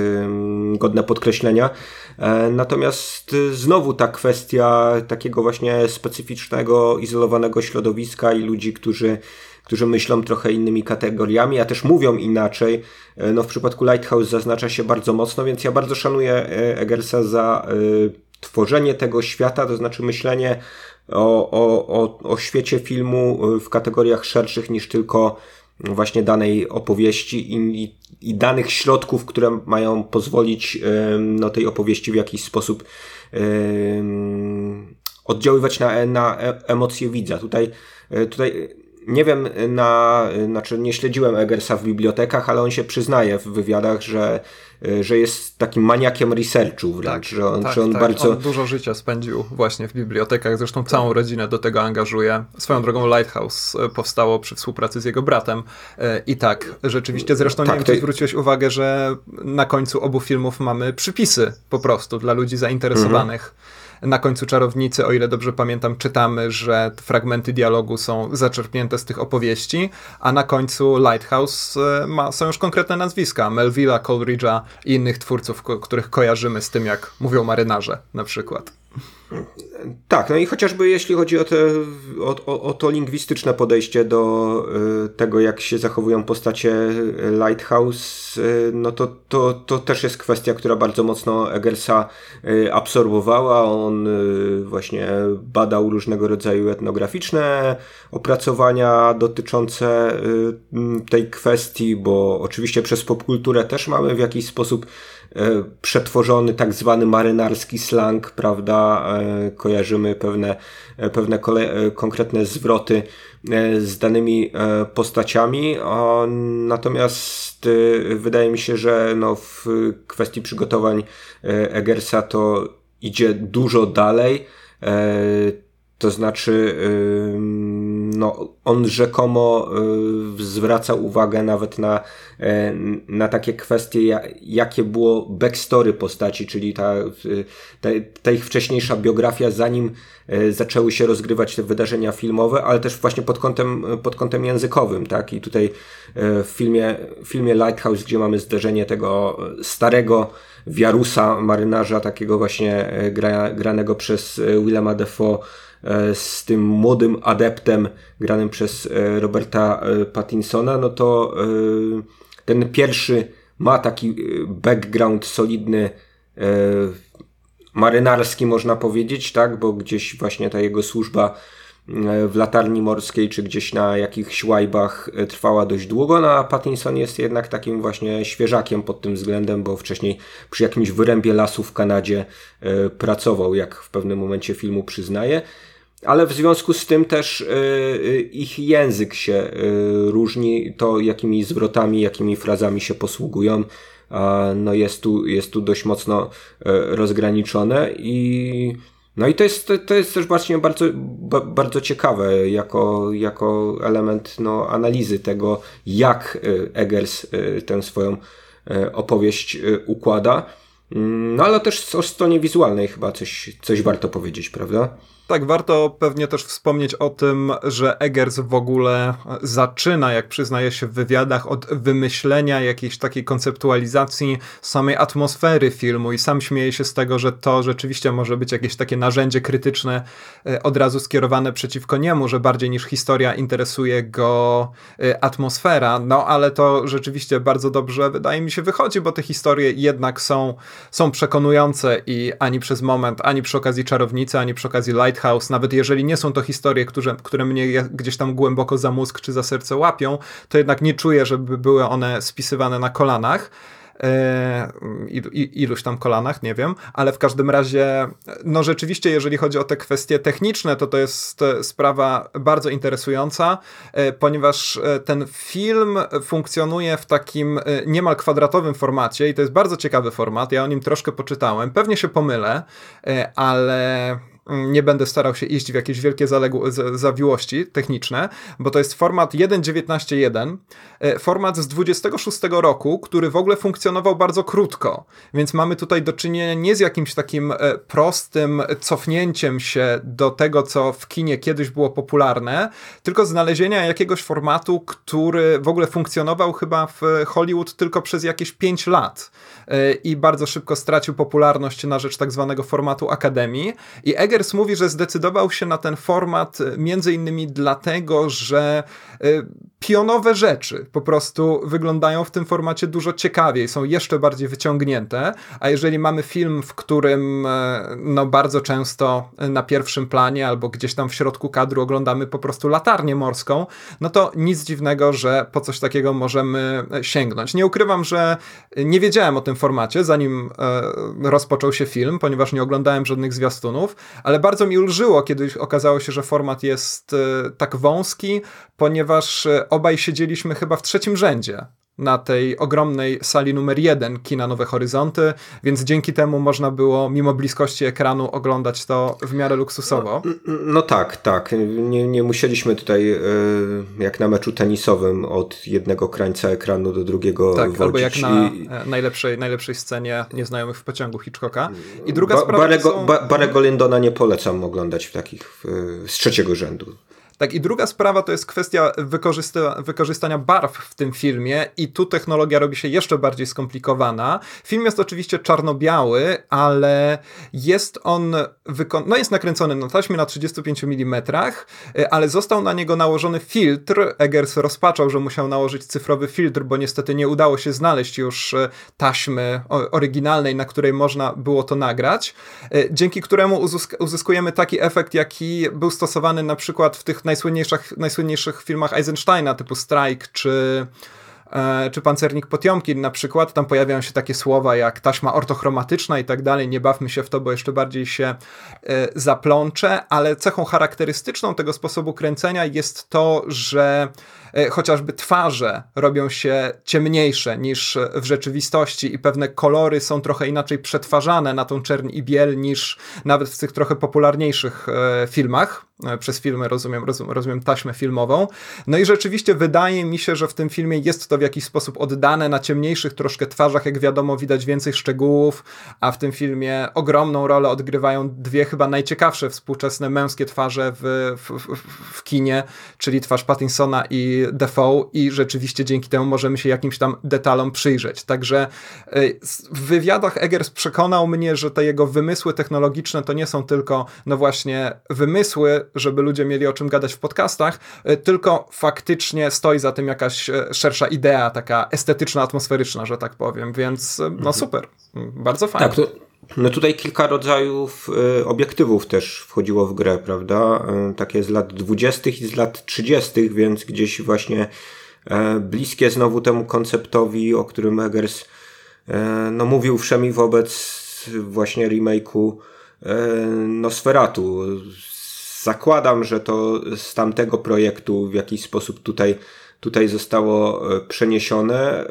godne podkreślenia. E, natomiast znowu ta kwestia takiego właśnie specyficznego, izolowanego środowiska i ludzi, którzy którzy myślą trochę innymi kategoriami, a też mówią inaczej. E, no w przypadku Lighthouse zaznacza się bardzo mocno, więc ja bardzo szanuję e, Eggersa za tworzenie tego świata, to znaczy myślenie o, o, o, o świecie filmu y, w kategoriach szerszych niż tylko właśnie danej opowieści i, i danych środków, które mają pozwolić no, tej opowieści w jakiś sposób oddziaływać na, na e, emocje widza. Tutaj, e, tutaj nie wiem, na, znaczy nie śledziłem Eggersa w bibliotekach, ale on się przyznaje w wywiadach, że, że jest takim maniakiem researchu wręcz, tak, że on, tak, że on tak. bardzo... On dużo życia spędził właśnie w bibliotekach, zresztą całą rodzinę do tego angażuje. Swoją drogą Lighthouse e, powstało przy współpracy z jego bratem i tak, rzeczywiście, zresztą tak, nie wiem, czy zwróciłeś uwagę, że na końcu obu filmów mamy przypisy po prostu dla ludzi zainteresowanych. Mhm na końcu Czarownicy, o ile dobrze pamiętam, czytamy, że fragmenty dialogu są zaczerpnięte z tych opowieści, a na końcu Lighthouse e, ma, są już konkretne nazwiska. Melvilla, Coleridge'a i innych twórców, których kojarzymy z tym, jak mówią marynarze na przykład. Tak, no i chociażby jeśli chodzi o, te, o, o, o to lingwistyczne podejście do y, tego, jak się zachowują postacie Lighthouse, y, no to, to, to też jest kwestia, która bardzo mocno Eggersa y, absorbowała. On właśnie badał różnego rodzaju etnograficzne opracowania dotyczące tej kwestii, bo oczywiście przez popkulturę też mamy w jakiś sposób przetworzony tak zwany marynarski slang, prawda? E, kojarzymy pewne, e, pewne kole, konkretne zwroty z danymi postaciami. Natomiast wydaje mi się, że no w kwestii przygotowań Egersa to idzie dużo dalej. To znaczy, no, on rzekomo y, zwraca uwagę nawet na, e, na takie kwestie, jakie było backstory postaci, czyli ta, ta, ta ich wcześniejsza biografia, zanim e, zaczęły się rozgrywać te wydarzenia filmowe, ale też właśnie pod kątem, pod kątem językowym, tak? I tutaj e, w filmie, w filmie Lighthouse, gdzie mamy zderzenie tego starego wiarusa, marynarza, takiego właśnie gra, granego przez Willema Defoe, z tym młodym adeptem granym przez e, Roberta e, Pattinsona, no to ten pierwszy ma taki background solidny marynarski można powiedzieć, tak, bo gdzieś właśnie ta jego służba w latarni morskiej, czy gdzieś na jakichś łajbach trwała dość długo, no a Pattinson jest jednak takim właśnie świeżakiem pod tym względem, bo wcześniej przy jakimś wyrębie lasu w Kanadzie pracował, jak w pewnym momencie filmu przyznaje ale w związku z tym też y, y, ich język się y, różni, to jakimi zwrotami, jakimi frazami się posługują, no jest tu, jest tu dość mocno rozgraniczone i no i to jest, to jest też właśnie bardzo, bardzo ciekawe jako, jako element no, analizy tego, jak Eggers tę swoją opowieść układa. Mm, no ale też o stronie wizualnej chyba coś, coś warto powiedzieć, prawda? Tak, warto pewnie też wspomnieć o tym, że Eggers w ogóle zaczyna, jak przyznaje się w wywiadach, od wymyślenia jakiejś takiej konceptualizacji samej atmosfery filmu i sam śmieje się z tego, że to rzeczywiście może być jakieś takie narzędzie krytyczne e, od razu skierowane przeciwko niemu, że bardziej niż historia interesuje go e, atmosfera, no ale to rzeczywiście bardzo dobrze wydaje mi się wychodzi, bo te historie jednak są, są przekonujące i ani przez moment, ani przy okazji Czarownicy, ani przy okazji Light Lighthouse, nawet jeżeli nie są to historie, które, które mnie gdzieś tam głęboko za mózg czy za serce łapią, to jednak nie czuję, żeby były one spisywane na kolanach. E, iluś tam kolanach, nie wiem, ale w każdym razie, no rzeczywiście, jeżeli chodzi o te kwestie techniczne, to to jest sprawa bardzo interesująca, e, ponieważ e, ten film funkcjonuje w takim niemal kwadratowym formacie i to jest bardzo ciekawy format, ja o nim troszkę poczytałem, pewnie się pomylę, ale nie będę starał się iść w jakieś wielkie zawiłości techniczne, bo to jest format 1.19.1, e, format z 26 roku, który w ogóle funkcjonował bardzo krótko, więc mamy tutaj do czynienia nie z jakimś takim e, prostym cofnięciem się do tego, co w kinie kiedyś było popularne, tylko znalezienia jakiegoś formatu, który w ogóle funkcjonował chyba w Hollywood tylko przez jakieś 5 lat e, i bardzo szybko stracił popularność na rzecz tak zwanego formatu Akademii. I Eggers mówi, że zdecydował się na ten format między innymi dlatego, że y, pionowe rzeczy po prostu wyglądają w tym formacie dużo ciekawiej, są jeszcze bardziej wyciągnięte, a jeżeli mamy film, w którym e, no bardzo często na pierwszym planie albo gdzieś tam w środku kadru oglądamy po prostu latarnię morską, no to nic dziwnego, że po coś takiego możemy e, sięgnąć. Nie ukrywam, że nie wiedziałem o tym formacie, zanim e, rozpoczął się film, ponieważ nie oglądałem żadnych zwiastunów, ale bardzo mi ulżyło, kiedy okazało się, że format jest tak wąski, ponieważ obaj siedzieliśmy chyba w trzecim rzędzie na tej ogromnej sali numer jeden kina Nowe Horyzonty, więc dzięki temu można było mimo bliskości ekranu oglądać to w miarę luksusowo. No, no tak, tak. Nie, nie musieliśmy tutaj e, jak na meczu tenisowym od jednego krańca ekranu do drugiego Tak, albo jak na i... E, najlepszej, najlepszej scenie Nieznajomych w pociągu Hitchcocka. I druga ba sprawa Barego, są... ba Barego Lindona nie polecam oglądać w takich z trzeciego rzędu. Tak, i druga sprawa to jest kwestia wykorzysta wykorzystania barw w tym filmie, i tu technologia robi się jeszcze bardziej skomplikowana. Film jest oczywiście czarno-biały, ale jest on, no jest nakręcony na taśmie na 35 mm, ale został na niego nałożony filtr. Eggers rozpaczał, że musiał nałożyć cyfrowy filtr, bo niestety nie udało się znaleźć już e, taśmy oryginalnej, na której można było to nagrać, e, dzięki któremu uzyskujemy taki efekt, jaki był stosowany na przykład w tych najsłynniejszych, najsłynniejszych filmach Eisensteina, typu Strike czy e, czy pancernik Potiomkin na przykład, tam pojawiają się takie słowa jak taśma ortochromatyczna i tak dalej, nie bawmy się w to, bo jeszcze bardziej się e, zaplącze, ale cechą charakterystyczną tego sposobu kręcenia jest to, że chociażby twarze robią się ciemniejsze niż w rzeczywistości i pewne kolory są trochę inaczej przetwarzane na tą czerń i biel niż nawet w tych trochę popularniejszych e, filmach. E, przez filmy rozumiem, rozumiem, rozumiem taśmę filmową. No i rzeczywiście wydaje mi się, że w tym filmie jest to w jakiś sposób oddane na ciemniejszych troszkę twarzach, jak wiadomo, widać więcej szczegółów, a w tym filmie ogromną rolę odgrywają dwie chyba najciekawsze współczesne męskie twarze w, w, w, w kinie, czyli twarz Pattinsona i Defoe i rzeczywiście dzięki temu możemy się jakimś tam detalom przyjrzeć. Także y, w wywiadach Eggers przekonał mnie, że te jego wymysły technologiczne to nie są tylko, no właśnie, wymysły, żeby ludzie mieli o czym gadać w podcastach, y, tylko faktycznie stoi za tym jakaś y, szersza idea, taka estetyczna, atmosferyczna, że tak powiem, więc no mhm. super, bardzo fajnie. Tak, to no tutaj kilka rodzajów y, obiektywów też wchodziło w grę, prawda? Y, takie z lat 20. i z lat 30., więc gdzieś właśnie e, bliskie znowu temu konceptowi, o którym Eggers e, no, mówił wszemi wobec właśnie remake'u e, Nosferatu. Zakładam, że to z tamtego projektu w jakiś sposób tutaj tutaj zostało przeniesione,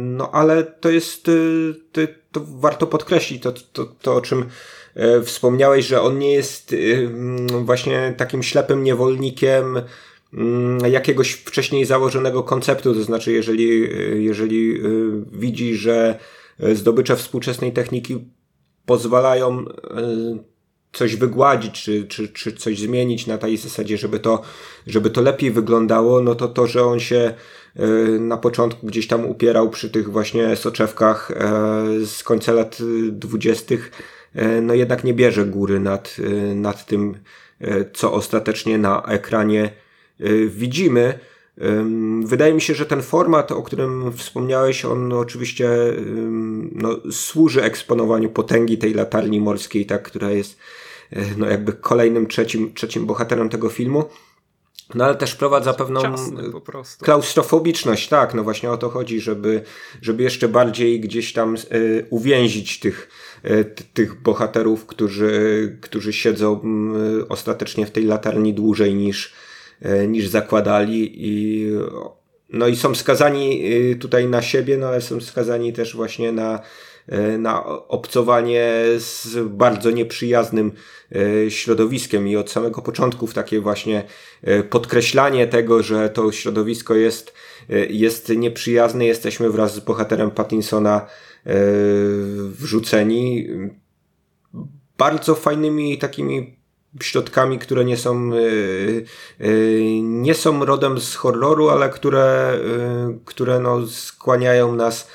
no ale to jest, to, to warto podkreślić to, to, to o czym e, wspomniałeś, że on nie jest e, właśnie takim ślepym niewolnikiem jakiegoś wcześniej założonego konceptu, to znaczy jeżeli, e, jeżeli widzi, że zdobycze współczesnej techniki pozwalają coś wygładzić, czy, czy, czy coś zmienić na tej zasadzie, żeby to, żeby to lepiej wyglądało, no to to, że on się e, na początku gdzieś tam upierał przy tych właśnie soczewkach e, z końca lat dwudziestych, e, no jednak nie bierze góry nad, nad tym, co ostatecznie na ekranie widzimy. Wydaje mi się, że ten format, o którym wspomniałeś, on oczywiście no, służy eksponowaniu potęgi tej latarni morskiej, tak, która jest e, no, jakby kolejnym trzecim, trzecim bohaterem tego filmu. No ale też wprowadza pewną klaustrofobiczność, tak, no właśnie o to chodzi, żeby, żeby jeszcze bardziej gdzieś tam y, uwięzić tych, y, tych bohaterów, którzy, którzy siedzą y, ostatecznie w tej latarni dłużej niż, niż zakładali i no i są skazani e, tutaj na siebie, no ale są skazani też właśnie na, e, na obcowanie z bardzo nieprzyjaznym środowiskiem. I od samego początku w takie właśnie podkreślanie tego, że to środowisko jest, jest nieprzyjazne, jesteśmy wraz z bohaterem Pattinsona wrzuceni bardzo fajnymi takimi środkami, które nie są, e, e, nie są rodem z horroru, ale które, e, które no skłaniają nas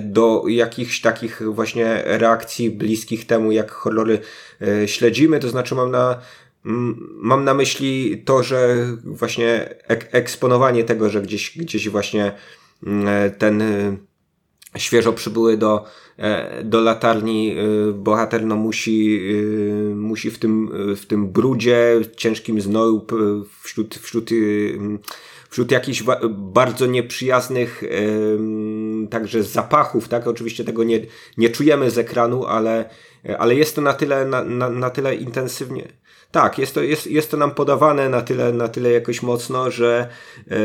do jakichś takich właśnie reakcji bliskich temu, jak horrory śledzimy. To znaczy mam na, mam na myśli to, że właśnie ek eksponowanie tego, że gdzieś, gdzieś właśnie ten świeżo przybyły do, e, do latarni e, bohater no musi, e, musi w tym, w tym brudzie, ciężkim znoju, wśród, wśród, wśród jakichś bardzo nieprzyjaznych także zapachów, tak? Oczywiście tego nie, nie czujemy z ekranu, ale, ale jest to na tyle, na, na, na tyle intensywnie, tak, jest to, jest, jest to nam podawane na tyle, na tyle jakoś mocno, że, yy,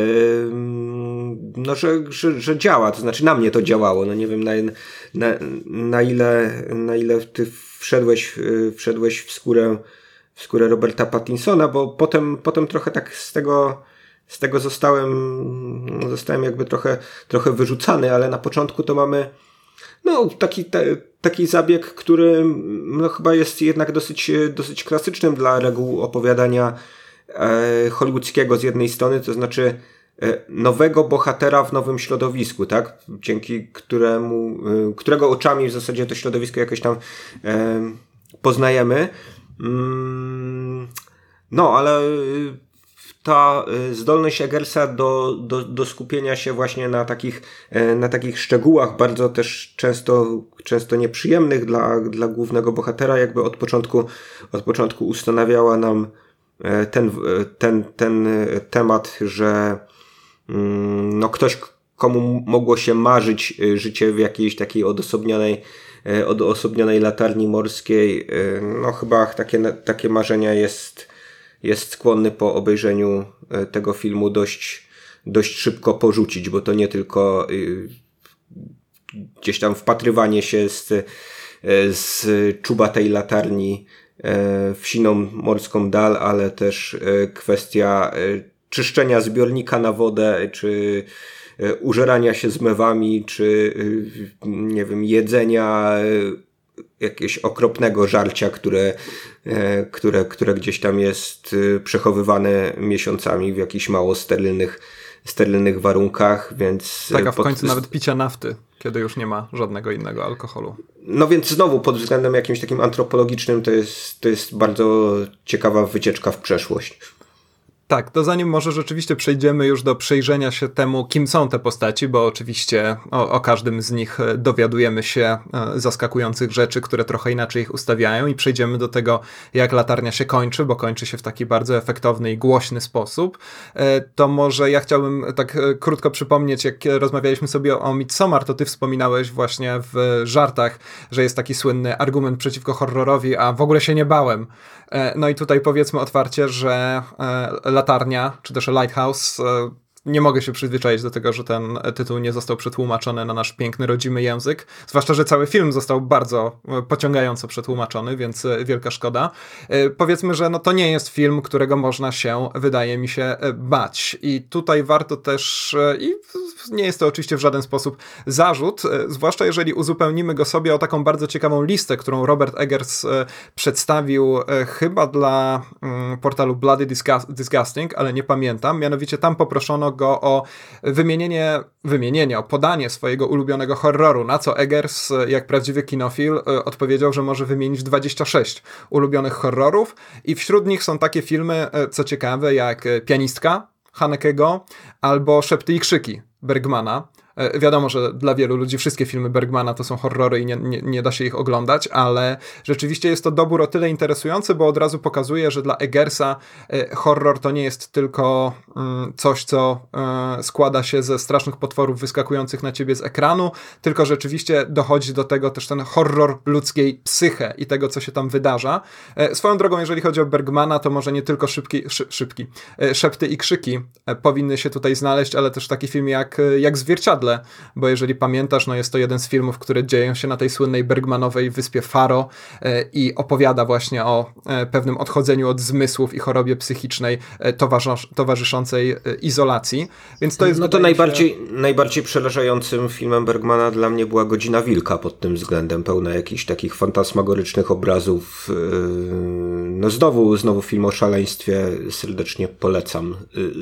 no, że, że, że działa. To znaczy na mnie to działało. No nie wiem na, na, na, ile, na ile ty wszedłeś, yy, wszedłeś w skórę, w skórę Roberta Pattinsona, bo potem, potem trochę tak z tego, z tego zostałem, zostałem jakby trochę, trochę wyrzucany, ale na początku to mamy no, taki, te, taki zabieg, który no, chyba jest jednak dosyć, dosyć klasycznym dla reguł opowiadania e, hollywoodzkiego z jednej strony, to znaczy e, nowego bohatera w nowym środowisku, tak? Dzięki któremu, e, którego oczami w zasadzie to środowisko jakoś tam e, poznajemy. Mm, no, ale ta y, zdolność Eggersa do, do, do skupienia się właśnie na takich, e, na takich szczegółach, bardzo też często, często nieprzyjemnych dla, dla głównego bohatera, jakby od początku, od początku ustanawiała nam e, ten, ten, ten temat, że mm, no ktoś, komu mogło się marzyć życie w jakiejś takiej odosobnionej, odosobnionej latarni morskiej, no chyba takie, takie marzenia jest jest skłonny po obejrzeniu e, tego filmu dość, dość szybko porzucić, bo to nie tylko y, gdzieś tam wpatrywanie się z, e, z czubatej latarni e, w siną morską dal, ale też kwestia czyszczenia zbiornika na wodę, czy użerania się zmywami, czy nie wiem, jedzenia jakiegoś okropnego żarcia, które, e, które, które gdzieś tam jest e, przechowywane miesiącami w jakichś mało sterylnych, sterylnych warunkach, więc... E, tak, a w pod... końcu nawet picia nafty, kiedy już nie ma żadnego innego alkoholu. No więc znowu pod względem jakimś takim antropologicznym to jest, to jest bardzo ciekawa wycieczka w przeszłość. Tak, to zanim może rzeczywiście przejdziemy już do przejrzenia się temu, kim są te postaci, bo oczywiście o, o, każdym z nich e, dowiadujemy się e, zaskakujących rzeczy, które trochę inaczej ich ustawiają i przejdziemy do tego, jak latarnia się kończy, bo kończy się w taki bardzo efektowny i głośny sposób, e, to może ja chciałbym tak krótko przypomnieć, jak rozmawialiśmy sobie o Midsommar, to ty wspominałeś właśnie w żartach, że jest taki słynny argument przeciwko horrorowi, a w ogóle się nie bałem. No i tutaj powiedzmy otwarcie, że latarnia, czy też Lighthouse e, nie mogę się przyzwyczaić do tego, że ten tytuł nie został przetłumaczony na nasz piękny, rodzimy język. Zwłaszcza, że cały film został bardzo e, pociągająco przetłumaczony, więc e, wielka szkoda. E, powiedzmy, że no to nie jest film, którego można się, wydaje mi się, bać. I tutaj warto też, i nie jest to oczywiście w żaden sposób zarzut, zwłaszcza jeżeli uzupełnimy go sobie o taką bardzo ciekawą listę, którą Robert Eggers przedstawił chyba dla mm, portalu Bloody Disgusting, ale nie pamiętam. Mianowicie tam poproszono go o wymienienie, wymienienie, o podanie swojego ulubionego horroru, na co Eggers, jak prawdziwy kinofil, e, odpowiedział, że może wymienić 26 ulubionych horrorów i wśród nich są takie filmy, e, co ciekawe, jak Pianistka Hanekego albo Szepty i krzyki Bergmana. E, wiadomo, że dla wielu ludzi wszystkie filmy Bergmana to są horrory i nie, nie, nie, da się ich oglądać, ale rzeczywiście jest to dobór o tyle interesujący, bo od razu pokazuje, że dla Eggersa e, horror to nie jest tylko mm, coś, co e, składa się ze strasznych potworów wyskakujących na ciebie z ekranu, tylko rzeczywiście dochodzi do tego też ten horror ludzkiej psyche i tego, co się tam wydarza. Swoją drogą, jeżeli chodzi o Bergmana, to może nie tylko szybki, szy, szybki szepty i krzyki powinny się tutaj znaleźć, ale też taki film jak, jak Zwierciadle, bo jeżeli pamiętasz, no jest to jeden z filmów, które dzieją się na tej słynnej Bergmanowej wyspie Faro e, i opowiada właśnie o e, pewnym odchodzeniu od zmysłów i chorobie psychicznej e, towarzyszącej izolacji. Więc to jest. No to najbardziej, się... najbardziej przerażającym filmem Bergmana dla mnie była Godzina Wilka pod tym względem, pełna jakichś takich fantasmagorycznych obrazów. No znowu, znowu film o szaleństwie serdecznie polecam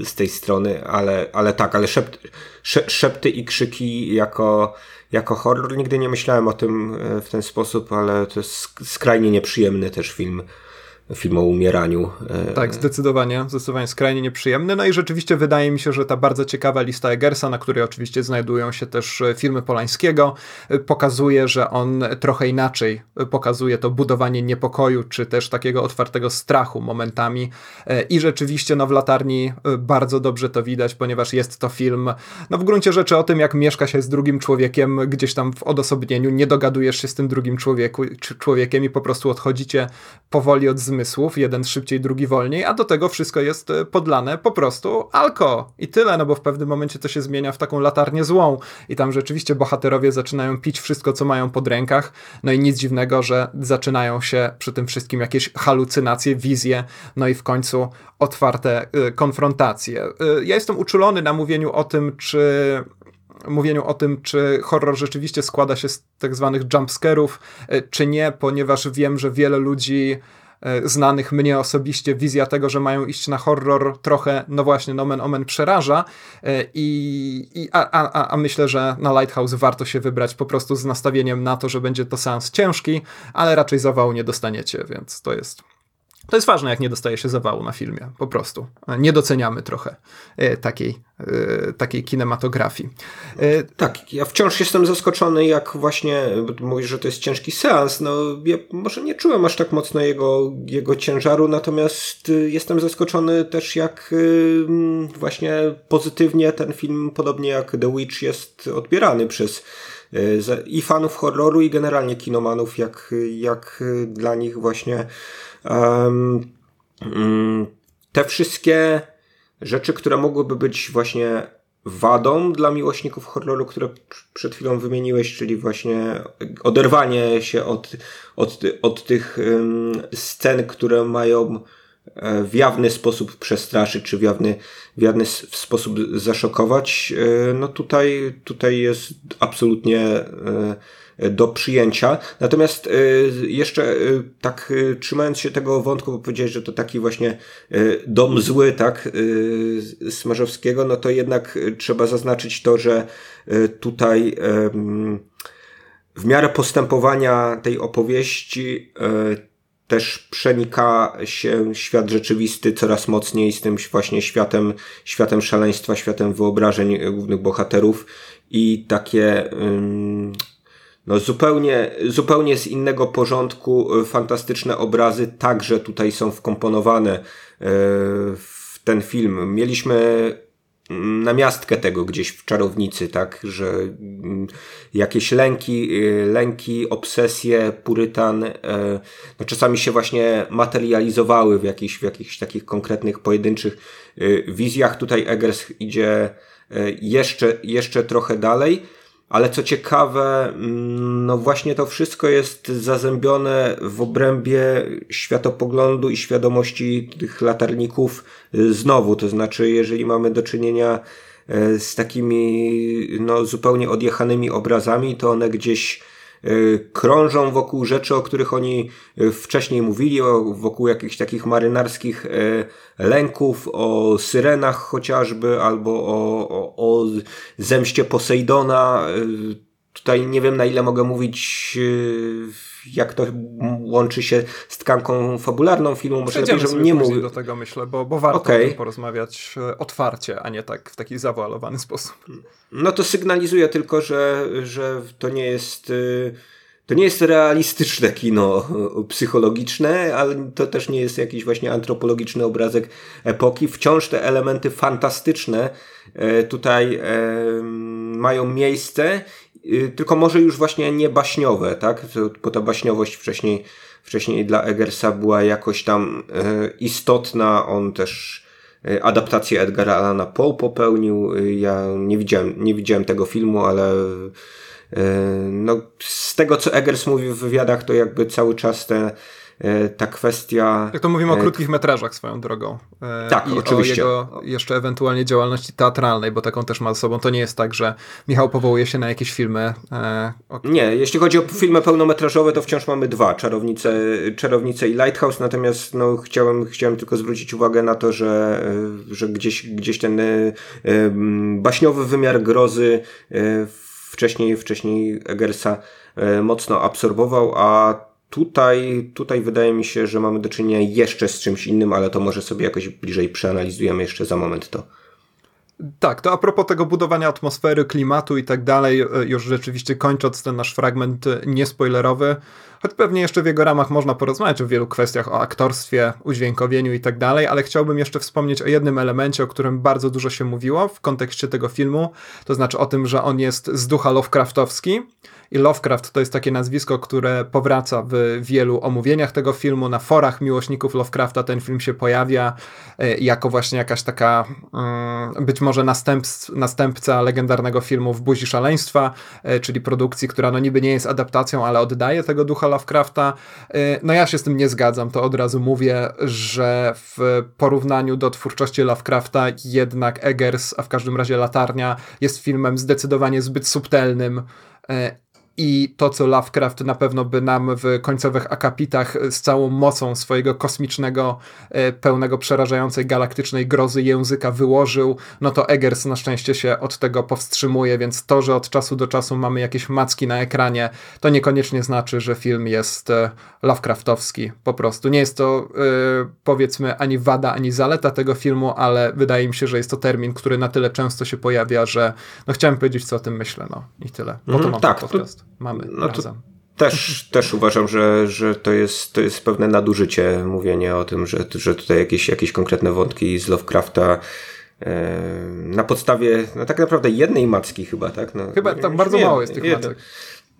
z tej strony, ale, ale tak, ale szept, szepty i krzyki jako, jako horror. Nigdy nie myślałem o tym e, w ten sposób, ale to jest skrajnie nieprzyjemny też film film o umieraniu. E, tak, zdecydowanie, zdecydowanie skrajnie nieprzyjemny. No i rzeczywiście wydaje mi się, że ta bardzo ciekawa lista Eggersa, na której oczywiście znajdują się też e, filmy Polańskiego, e, pokazuje, że on trochę inaczej pokazuje to budowanie niepokoju, czy też takiego otwartego strachu momentami. I rzeczywiście no, w latarni bardzo dobrze to widać, ponieważ jest to film, no w gruncie rzeczy o tym, jak mieszka się z drugim człowiekiem gdzieś tam w odosobnieniu, nie dogadujesz się z tym drugim człowieku, człowiekiem i po prostu odchodzicie powoli od zmysłu zmysłów, jeden szybciej, drugi wolniej, a do tego wszystko jest e, podlane po prostu alko. I tyle, no bo w pewnym momencie to się zmienia w taką latarnię złą. I tam rzeczywiście bohaterowie zaczynają pić wszystko, co mają pod rękach, no i nic dziwnego, że zaczynają się przy tym wszystkim jakieś halucynacje, wizje, no i w końcu otwarte y, konfrontacje. Y, ja jestem uczulony na mówieniu o tym, czy mówieniu o tym, czy horror rzeczywiście składa się z tak zwanych jumpscarów, czy nie, ponieważ wiem, że wiele ludzi znanych mnie osobiście wizja tego, że mają iść na horror trochę, no właśnie, nomen omen przeraża e, i, i a, a, a myślę, że na Lighthouse warto się wybrać po prostu z nastawieniem na to, że będzie to seans ciężki, ale raczej zawału nie dostaniecie, więc to jest to jest ważne, jak nie dostaje się zawału na filmie, po prostu. Nie doceniamy trochę e, takiej, e, takiej kinematografii. E, tak, ja wciąż jestem zaskoczony, jak właśnie, mówisz, że to jest ciężki seans, no ja może nie czułem aż tak mocno jego, jego ciężaru, natomiast jestem zaskoczony też, jak właśnie pozytywnie ten film, podobnie jak The Witch, jest odbierany przez i fanów horroru, i generalnie kinomanów, jak, jak dla nich właśnie te wszystkie rzeczy, które mogłyby być właśnie wadą dla miłośników horroru, które przed chwilą wymieniłeś, czyli właśnie oderwanie się od, od, od tych scen, które mają e, w jawny sposób przestraszyć, czy w jawny, w jawny sposób zaszokować, e, no tutaj, tutaj jest absolutnie e, do przyjęcia. Natomiast y, jeszcze y, tak trzymając się tego wątku, bo powiedziałeś, że to taki właśnie dom zły, tak, Smarzowskiego, no to jednak trzeba zaznaczyć to, że tutaj w miarę postępowania tej opowieści też przenika się świat rzeczywisty coraz mocniej z tym właśnie światem, światem szaleństwa, światem wyobrażeń głównych bohaterów i takie no zupełnie, zupełnie z innego porządku e, fantastyczne obrazy także tutaj są wkomponowane e, w ten film. Mieliśmy mm, namiastkę tego gdzieś w czarownicy, tak, że mm, jakieś lęki, e, lęki, obsesje, purytan, no czasami się właśnie materializowały w jakichś, w jakichś takich konkretnych, pojedynczych wizjach. Tutaj Eggers idzie jeszcze, jeszcze trochę dalej. Ale co ciekawe, mm, no właśnie to wszystko jest zazębione w obrębie światopoglądu i świadomości tych latarników znowu. To znaczy, jeżeli mamy do czynienia y, z takimi no, zupełnie odjechanymi obrazami, to one gdzieś E, krążą wokół rzeczy, o których oni e, wcześniej mówili, wokół jakichś takich marynarskich e, lęków, o syrenach chociażby, albo o, o, o zemście Posejdona. Tutaj nie wiem na ile mogę mówić jak to łączy się z tkanką fabularną filmu. Może lepiej, żebym nie mówił do tego myślę, bo, bo warto okay. o tym porozmawiać otwarcie, a nie tak w taki zawoalowany sposób. No to sygnalizuje tylko, że, że to nie jest y, to nie jest realistyczne kino psychologiczne, ale to też nie jest jakiś właśnie antropologiczny obrazek epoki. Wciąż te elementy fantastyczne e, tutaj e, mają miejsce, y, tylko może już właśnie nie baśniowe, tak? Bo ta baśniowość wcześniej, wcześniej dla Eggersa była jakoś tam e, istotna. On też E, adaptację Edgara Allana Poe popełnił. E, ja nie widziałem, nie widziałem tego filmu, ale e, no, z tego co Eggers mówi w wywiadach, to jakby cały czas te E, ta kwestia... Jak to mówimy o e, krótkich metrażach swoją drogą. E, tak, I oczywiście. o jego jeszcze ewentualnie działalności teatralnej, bo taką też ma ze sobą. To nie jest tak, że Michał powołuje się na jakieś filmy. O... Nie, jeśli chodzi o filmy pełnometrażowe, to wciąż mamy dwa, Czarownice, Czarownice i Lighthouse, natomiast no, chciałem, chciałem tylko zwrócić uwagę na to, że, że gdzieś, gdzieś ten baśniowy wymiar grozy wcześniej, wcześniej Eggersa mocno absorbował, a tutaj, tutaj wydaje mi się, że mamy do czynienia jeszcze z czymś innym, ale to może sobie jakoś bliżej przeanalizujemy jeszcze za moment to. Tak, to a propos tego budowania atmosfery, klimatu i tak dalej, e, już rzeczywiście kończąc ten nasz fragment e, niespoilerowy, choć pewnie jeszcze w jego ramach można porozmawiać o wielu kwestiach, o aktorstwie, udźwiękowieniu i tak dalej, ale chciałbym jeszcze wspomnieć o jednym elemencie, o którym bardzo dużo się mówiło w kontekście tego filmu, to znaczy o tym, że on jest z ducha Lovecraftowski, i Lovecraft to jest takie nazwisko, które powraca w wielu omówieniach tego filmu. Na forach miłośników Lovecrafta ten film się pojawia e, jako właśnie jakaś taka mm, być może następc, następca legendarnego filmu W buzi szaleństwa, e, czyli produkcji, która no niby nie jest adaptacją, ale oddaje tego ducha Lovecrafta. E, no ja się z tym nie zgadzam, to od razu mówię, że w porównaniu do twórczości Lovecrafta jednak Eggers, a w każdym razie Latarnia jest filmem zdecydowanie zbyt subtelnym i to, co Lovecraft na pewno by nam w końcowych akapitach z całą mocą swojego kosmicznego, e, pełnego przerażającej galaktycznej grozy języka wyłożył, no to Eggers na szczęście się od tego powstrzymuje, więc to, że od czasu do czasu mamy jakieś macki na ekranie, to niekoniecznie znaczy, że film jest e, Lovecraftowski po prostu. Nie jest to yy, powiedzmy ani wada, ani zaleta tego filmu, ale wydaje mi się, że jest to termin, który na tyle często się pojawia, że no chciałem powiedzieć, co o tym myślę, no i tyle. Po to mm, mam tak, podcast. Mamy no. Też, też uważam, że, że to, jest, to jest pewne nadużycie mówienie o tym, że, że tutaj jakieś, jakieś konkretne wątki z Lovecrafta e, na podstawie, no tak naprawdę jednej macki chyba, tak? No, chyba tam bardzo mało jest tych macek.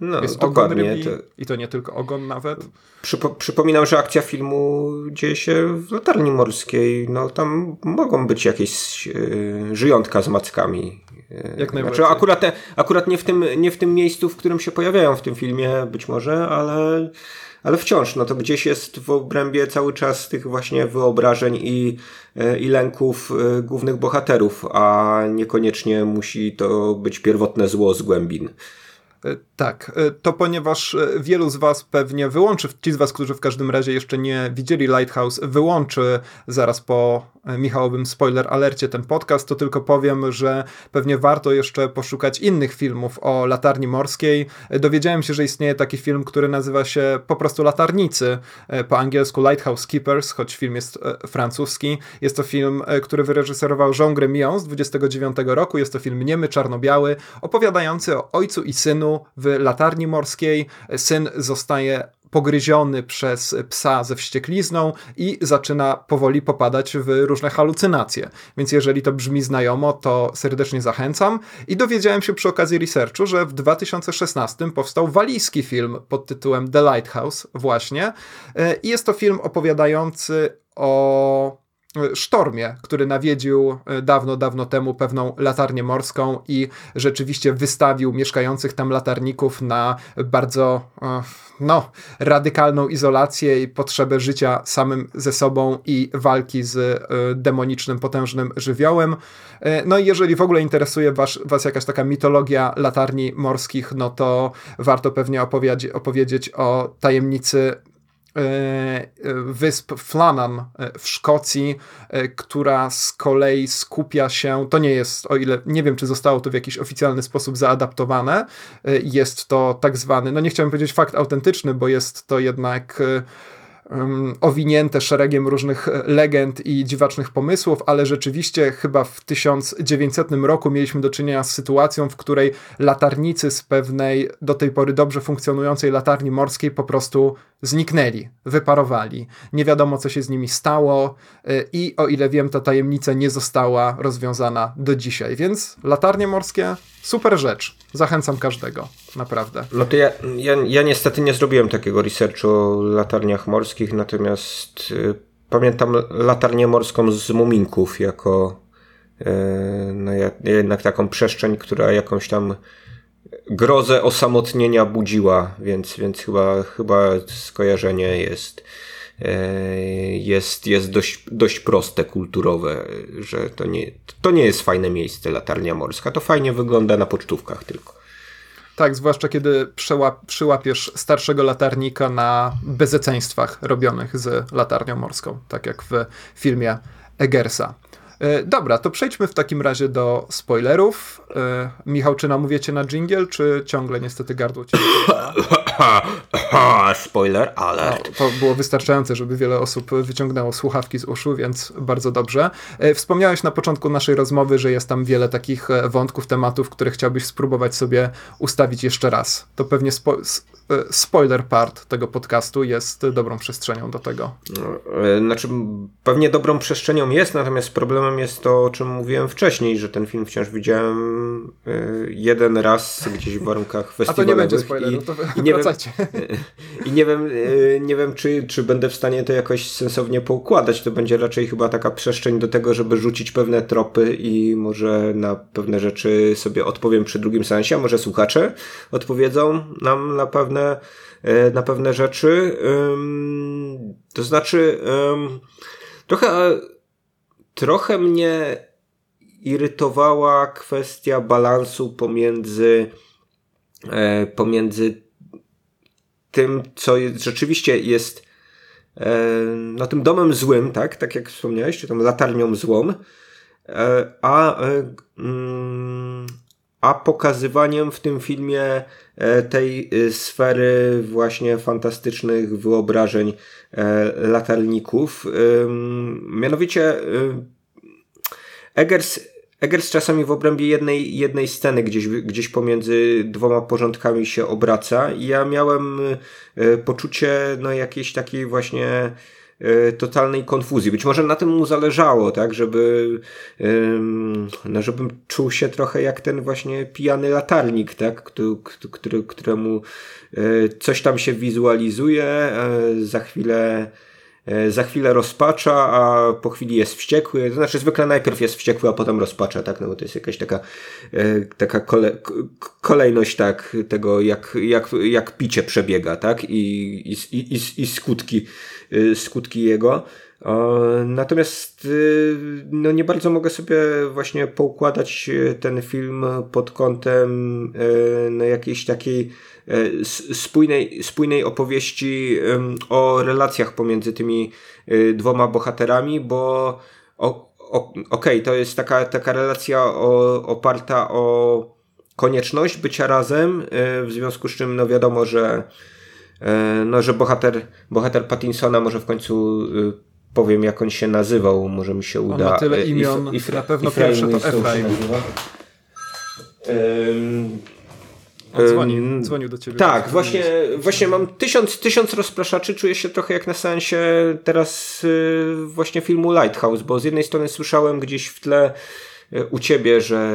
No, jest dokładnie. Rybi, to... I to nie tylko ogon nawet. Przypo przypominam, że akcja filmu dzieje się w latarni morskiej. No tam mogą być jakieś yy, żyjątka z mackami. E, Jak najbardziej. Znaczy, akurat, te, akurat nie, w tym, nie w tym miejscu, w którym się pojawiają w tym filmie być może, ale, ale wciąż, no to gdzieś jest w obrębie cały czas tych właśnie wyobrażeń i, e, i lęków głównych bohaterów, a niekoniecznie musi to być pierwotne zło z głębin. E, tak, e, to ponieważ e, wielu z Was pewnie wyłączy, ci z Was, którzy w każdym razie jeszcze nie widzieli Lighthouse, wyłączy zaraz po Michałowym spoiler alercie ten podcast, to tylko powiem, że pewnie warto jeszcze poszukać innych filmów o latarni morskiej. Dowiedziałem się, że istnieje taki film, który nazywa się po prostu Latarnicy, po angielsku Lighthouse Keepers, choć film jest francuski. Jest to film, który wyreżyserował Jean Gremillon z 29 roku. Jest to film niemy, czarno-biały, opowiadający o ojcu i synu w latarni morskiej. Syn zostaje pogryziony przez psa ze wścieklizną i zaczyna powoli popadać w różne halucynacje. Więc jeżeli to brzmi znajomo, to serdecznie zachęcam. I dowiedziałem się przy okazji researchu, że w 2016 powstał walijski film pod tytułem The Lighthouse właśnie. I jest to film opowiadający o sztormie, który nawiedził e, dawno, dawno temu pewną latarnię morską i rzeczywiście wystawił mieszkających tam latarników na bardzo e, no, radykalną izolację i potrzebę życia samym ze sobą i walki z e, demonicznym, potężnym żywiołem. No i jeżeli w ogóle interesuje was, was jakaś taka mitologia latarni morskich, no to warto pewnie opowiedzieć, o tajemnicy wysp Flannan e, w Szkocji, e, która z kolei skupia się, to nie jest, o ile nie wiem, czy zostało to w jakiś oficjalny sposób zaadaptowane, jest to tak zwany, no nie chciałem powiedzieć fakt autentyczny, bo jest to jednak owinięte szeregiem różnych e, legend i dziwacznych pomysłów, ale rzeczywiście chyba w 1900 roku mieliśmy do czynienia z sytuacją, w której latarnicy z pewnej do tej pory dobrze funkcjonującej latarni morskiej po prostu zniknęli, wyparowali. Nie wiadomo, co się z nimi stało e, i o ile wiem, ta tajemnica nie została rozwiązana do dzisiaj. Więc latarnie morskie, super rzecz. Zachęcam każdego, naprawdę. No to ja, ja, ja niestety nie zrobiłem takiego researchu o latarniach morskich, natomiast y, pamiętam latarnię morską z Muminków jako y, no, jednak taką przestrzeń, która jakąś tam grozę osamotnienia budziła, więc, więc chyba, chyba skojarzenie jest, e, jest, jest dość, dość proste, kulturowe, że to nie, to nie jest fajne miejsce, latarnia morska. To fajnie wygląda na pocztówkach tylko. Tak, zwłaszcza kiedy przyłapiesz starszego latarnika na bezeceństwach robionych z latarnią morską, tak jak w filmie Eggersa. E, dobra, to przejdźmy w takim razie do spoilerów. E, Michał, czy namówiecie na jingle, czy ciągle niestety gardło cię spoiler alert. No, to było wystarczające, żeby wiele osób wyciągnęło słuchawki z uszu, więc bardzo dobrze. E, wspomniałeś na początku naszej rozmowy, że jest tam wiele takich e, wątków, tematów, które chciałbyś spróbować sobie ustawić jeszcze raz. To pewnie spo E, spoiler part tego podcastu jest dobrą przestrzenią do tego. E, znaczy, pewnie dobrą przestrzenią jest, natomiast problemem jest to, o czym mówiłem wcześniej, że ten film wciąż widziałem jeden raz gdzieś w warunkach festiwalowych. A to nie będzie spoileru, to i nie wracajcie. I nie wiem, nie wiem czy, czy będę w stanie to jakoś sensownie poukładać. To będzie raczej chyba taka przestrzeń do tego, żeby rzucić pewne tropy i może na pewne rzeczy sobie odpowiem przy drugim sensie, a może słuchacze odpowiedzą nam na pewne pewne, e, na pewne rzeczy. To znaczy, trochę, trochę mnie irytowała kwestia balansu pomiędzy, e, pomiędzy tym, co jest, rzeczywiście jest e, no, tym domem złym, tak, tak jak wspomniałeś, czy tą latarnią złą, a, mm, a pokazywaniem w tym filmie e, tej e, sfery właśnie fantastycznych wyobrażeń e, latarników. Mianowicie Eggers, Eggers czasami w obrębie jednej, jednej sceny gdzieś, gdzieś pomiędzy dwoma porządkami się obraca i ja miałem poczucie no jakiejś takiej właśnie E, totalnej konfuzji. Być może na tym mu zależało, tak, żeby, no, żebym czuł się trochę jak ten właśnie pijany latarnik, tak, który, któremu e, coś tam się wizualizuje, e, za chwilę za chwilę rozpacza, a po chwili jest wściekły. To znaczy, zwykle najpierw jest wściekły, a potem rozpacza, tak? No bo to jest jakaś taka, taka kole, kolejność, tak, tego, jak, jak, jak picie przebiega, tak? I, i, i, i skutki Y, skutki jego. Natomiast no nie bardzo mogę sobie właśnie poukładać ten film pod kątem no jakiejś takiej spójnej, spójnej opowieści o relacjach pomiędzy tymi dwoma bohaterami, bo okej, okay, to jest taka, taka relacja o, oparta o konieczność bycia razem, w związku z czym no wiadomo, że E, no, że bohater, bohater Pattinsona może w końcu powiem jak on się nazywał, może mi się uda. On ma tyle e, imion, I, na pewno pierwsze to Efraim. On dzwoni, dzwonił do ciebie. Tak, właśnie, właśnie mam tysiąc, tysiąc rozpraszaczy, czuję się trochę jak na sensie teraz y, właśnie filmu Lighthouse, bo z jednej strony słyszałem gdzieś w tle y, u ciebie, że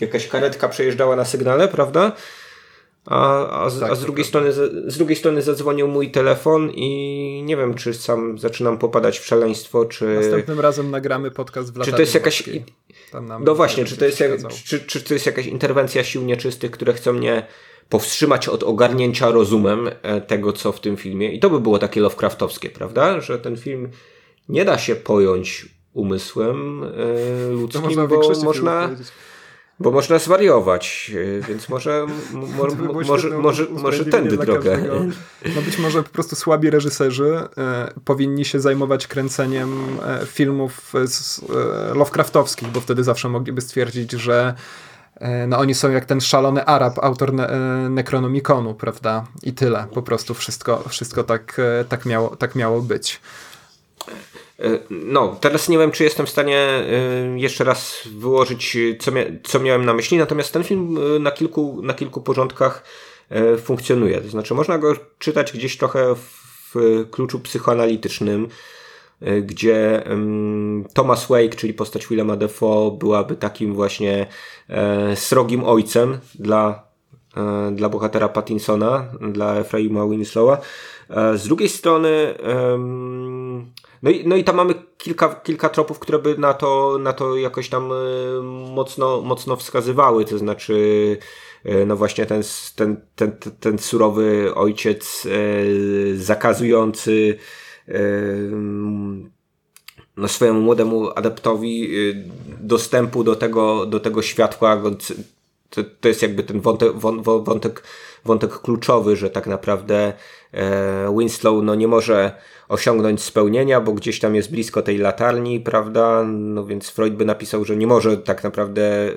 jakaś karetka przejeżdżała na sygnale, prawda? A, a, z, tak, a z, drugiej strony, z, drugiej strony zadzwonił mój telefon i nie wiem, czy sam zaczynam popadać w szaleństwo, czy... Następnym razem nagramy podcast w Czy to jest jakaś... No właśnie, czy to, jest jak, czy, czy to jest jakaś interwencja sił nieczystych, które chcą mnie powstrzymać od ogarnięcia rozumem e, tego, co w tym filmie. I to by było takie Lovecraftowskie, prawda? Że ten film nie da się pojąć umysłem e, ludzkim, bo można... Bo można zwariować, y, więc może, mo, może, może, może tędy drogę. No być może po prostu słabi reżyserzy e, powinni się zajmować kręceniem e, filmów z, e, Lovecraftowskich, bo wtedy zawsze mogliby stwierdzić, że e, no oni są jak ten szalony Arab, autor ne e, Necronomiconu, prawda? I tyle. Po prostu wszystko, wszystko tak, e, tak, miało, tak miało być. E, no, teraz nie wiem, czy jestem w stanie e, jeszcze raz wyłożyć, co, mia co miałem na myśli, natomiast ten film e, na kilku, na kilku porządkach funkcjonuje. To znaczy, można go czytać gdzieś trochę w kluczu psychoanalitycznym, gdzie Thomas Wake, czyli postać Willema Defoe, byłaby takim właśnie srogim ojcem dla, dla bohatera Pattinsona, dla Efraima Winslowa. Z drugiej strony no i, no i tam mamy kilka, kilka tropów, które by na to, na to jakoś tam e, mocno, mocno wskazywały, to znaczy e, no właśnie ten, ten, ten, ten surowy ojciec e, zakazujący no swojemu młodemu adeptowi dostępu do tego, do tego światła, to, to jest jakby ten wątek, wątek, wątek kluczowy, że tak naprawdę Winslow no, nie może osiągnąć spełnienia, bo gdzieś tam jest blisko tej latarni, prawda? No więc Freud by napisał, że nie może tak naprawdę y,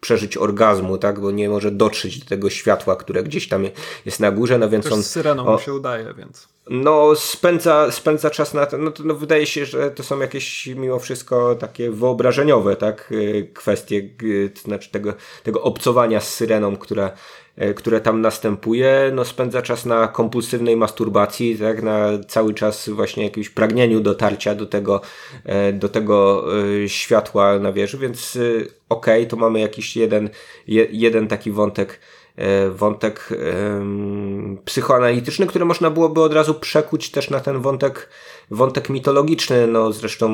przeżyć orgazmu, tak? Bo nie może dotrzeć do tego światła, które gdzieś tam jest na górze, no więc Też on... z syreną o, mu się udaje, więc... No spędza, spędza czas na to, no, to, no wydaje się, że to są jakieś mimo wszystko takie wyobrażeniowe, tak? Y, kwestie, to znaczy tego, tego obcowania z syreną, która które tam następuje, no spędza czas na kompulsywnej masturbacji, tak, na cały czas właśnie jakimś pragnieniu dotarcia do tego, e, do tego e, światła na wieży, więc okej, okay, to mamy jakiś jeden, jeden taki wątek, wątek psychoanalityczny, który można byłoby od razu przekuć też na ten wątek, wątek mitologiczny, no zresztą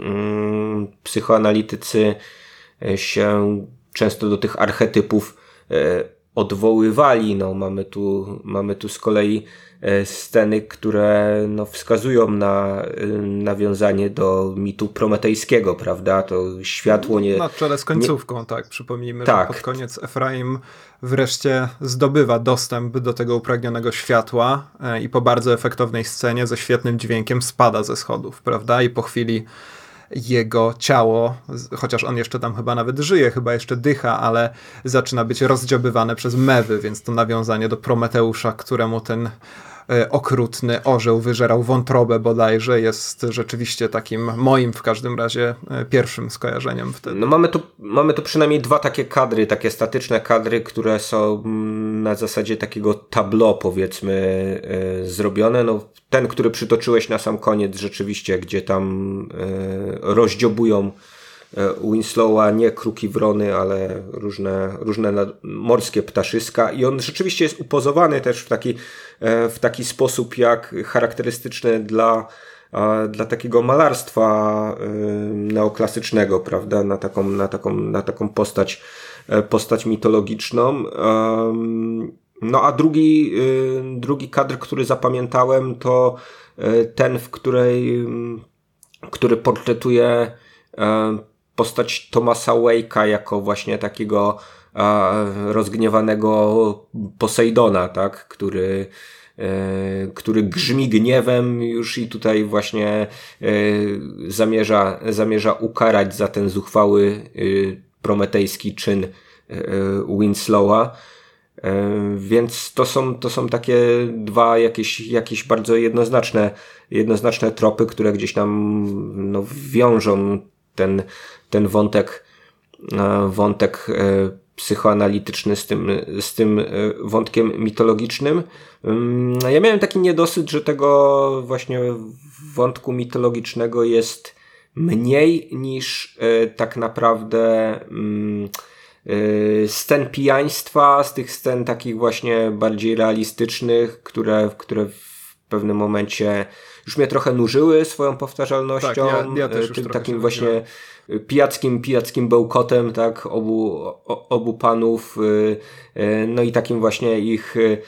um, psychoanalitycy się często do tych archetypów odwoływali. No, mamy, tu, mamy tu z kolei e, sceny, które no, wskazują na e, nawiązanie do mitu prometejskiego, prawda? To światło nie... Na czele z końcówką, nie... tak. Przypomnijmy, tak. że pod koniec Efraim wreszcie zdobywa dostęp do tego upragnionego światła e, i po bardzo efektownej scenie ze świetnym dźwiękiem spada ze schodów, prawda? I po chwili jego ciało, chociaż on jeszcze tam chyba nawet żyje, chyba jeszcze dycha, ale zaczyna być rozdziobywane przez mewy, więc to nawiązanie do Prometeusza, któremu ten okrutny orzeł wyżerał wątrobę bodajże, jest rzeczywiście takim moim w każdym razie e, pierwszym skojarzeniem wtedy. No mamy tu, mamy tu przynajmniej dwa takie kadry, takie statyczne kadry, które są mm, na zasadzie takiego tableau powiedzmy e, zrobione. No, ten, który przytoczyłeś na sam koniec rzeczywiście, gdzie tam rozdziobują Winslowa, nie kruki wrony, ale różne, różne morskie ptaszyska i on rzeczywiście jest upozowany też w taki E, w taki sposób jak charakterystyczny dla dla takiego malarstwa e, neoklasycznego, prawda, na taką, na taką, na taką postać, e, postać mitologiczną. No a drugi, drugi kadr, który zapamiętałem, to ten, w której, który portretuje postać Thomasa Wake'a jako właśnie takiego rozgniewanego Posejdona, tak, który e, który grzmi gniewem już i tutaj właśnie e, zamierza, zamierza ukarać za ten zuchwały e, prometejski czyn Winslowa. Więc to są, to są takie dwa jakieś, jakieś bardzo jednoznaczne, jednoznaczne tropy, które gdzieś tam no, wiążą ten, ten wątek, wątek psychoanalityczny z tym, z tym e, wątkiem mitologicznym. Mm, ja miałem taki niedosyt, że tego właśnie wątku mitologicznego jest mniej niż e, tak naprawdę mm, e, scen pijaństwa, z tych scen takich właśnie bardziej realistycznych, które, które w pewnym momencie już mnie trochę nużyły swoją powtarzalnością. Tak, ja, ja też tym takim właśnie pijackim, pijackim bełkotem, tak, obu, obu panów, y, y, no i takim właśnie ich y,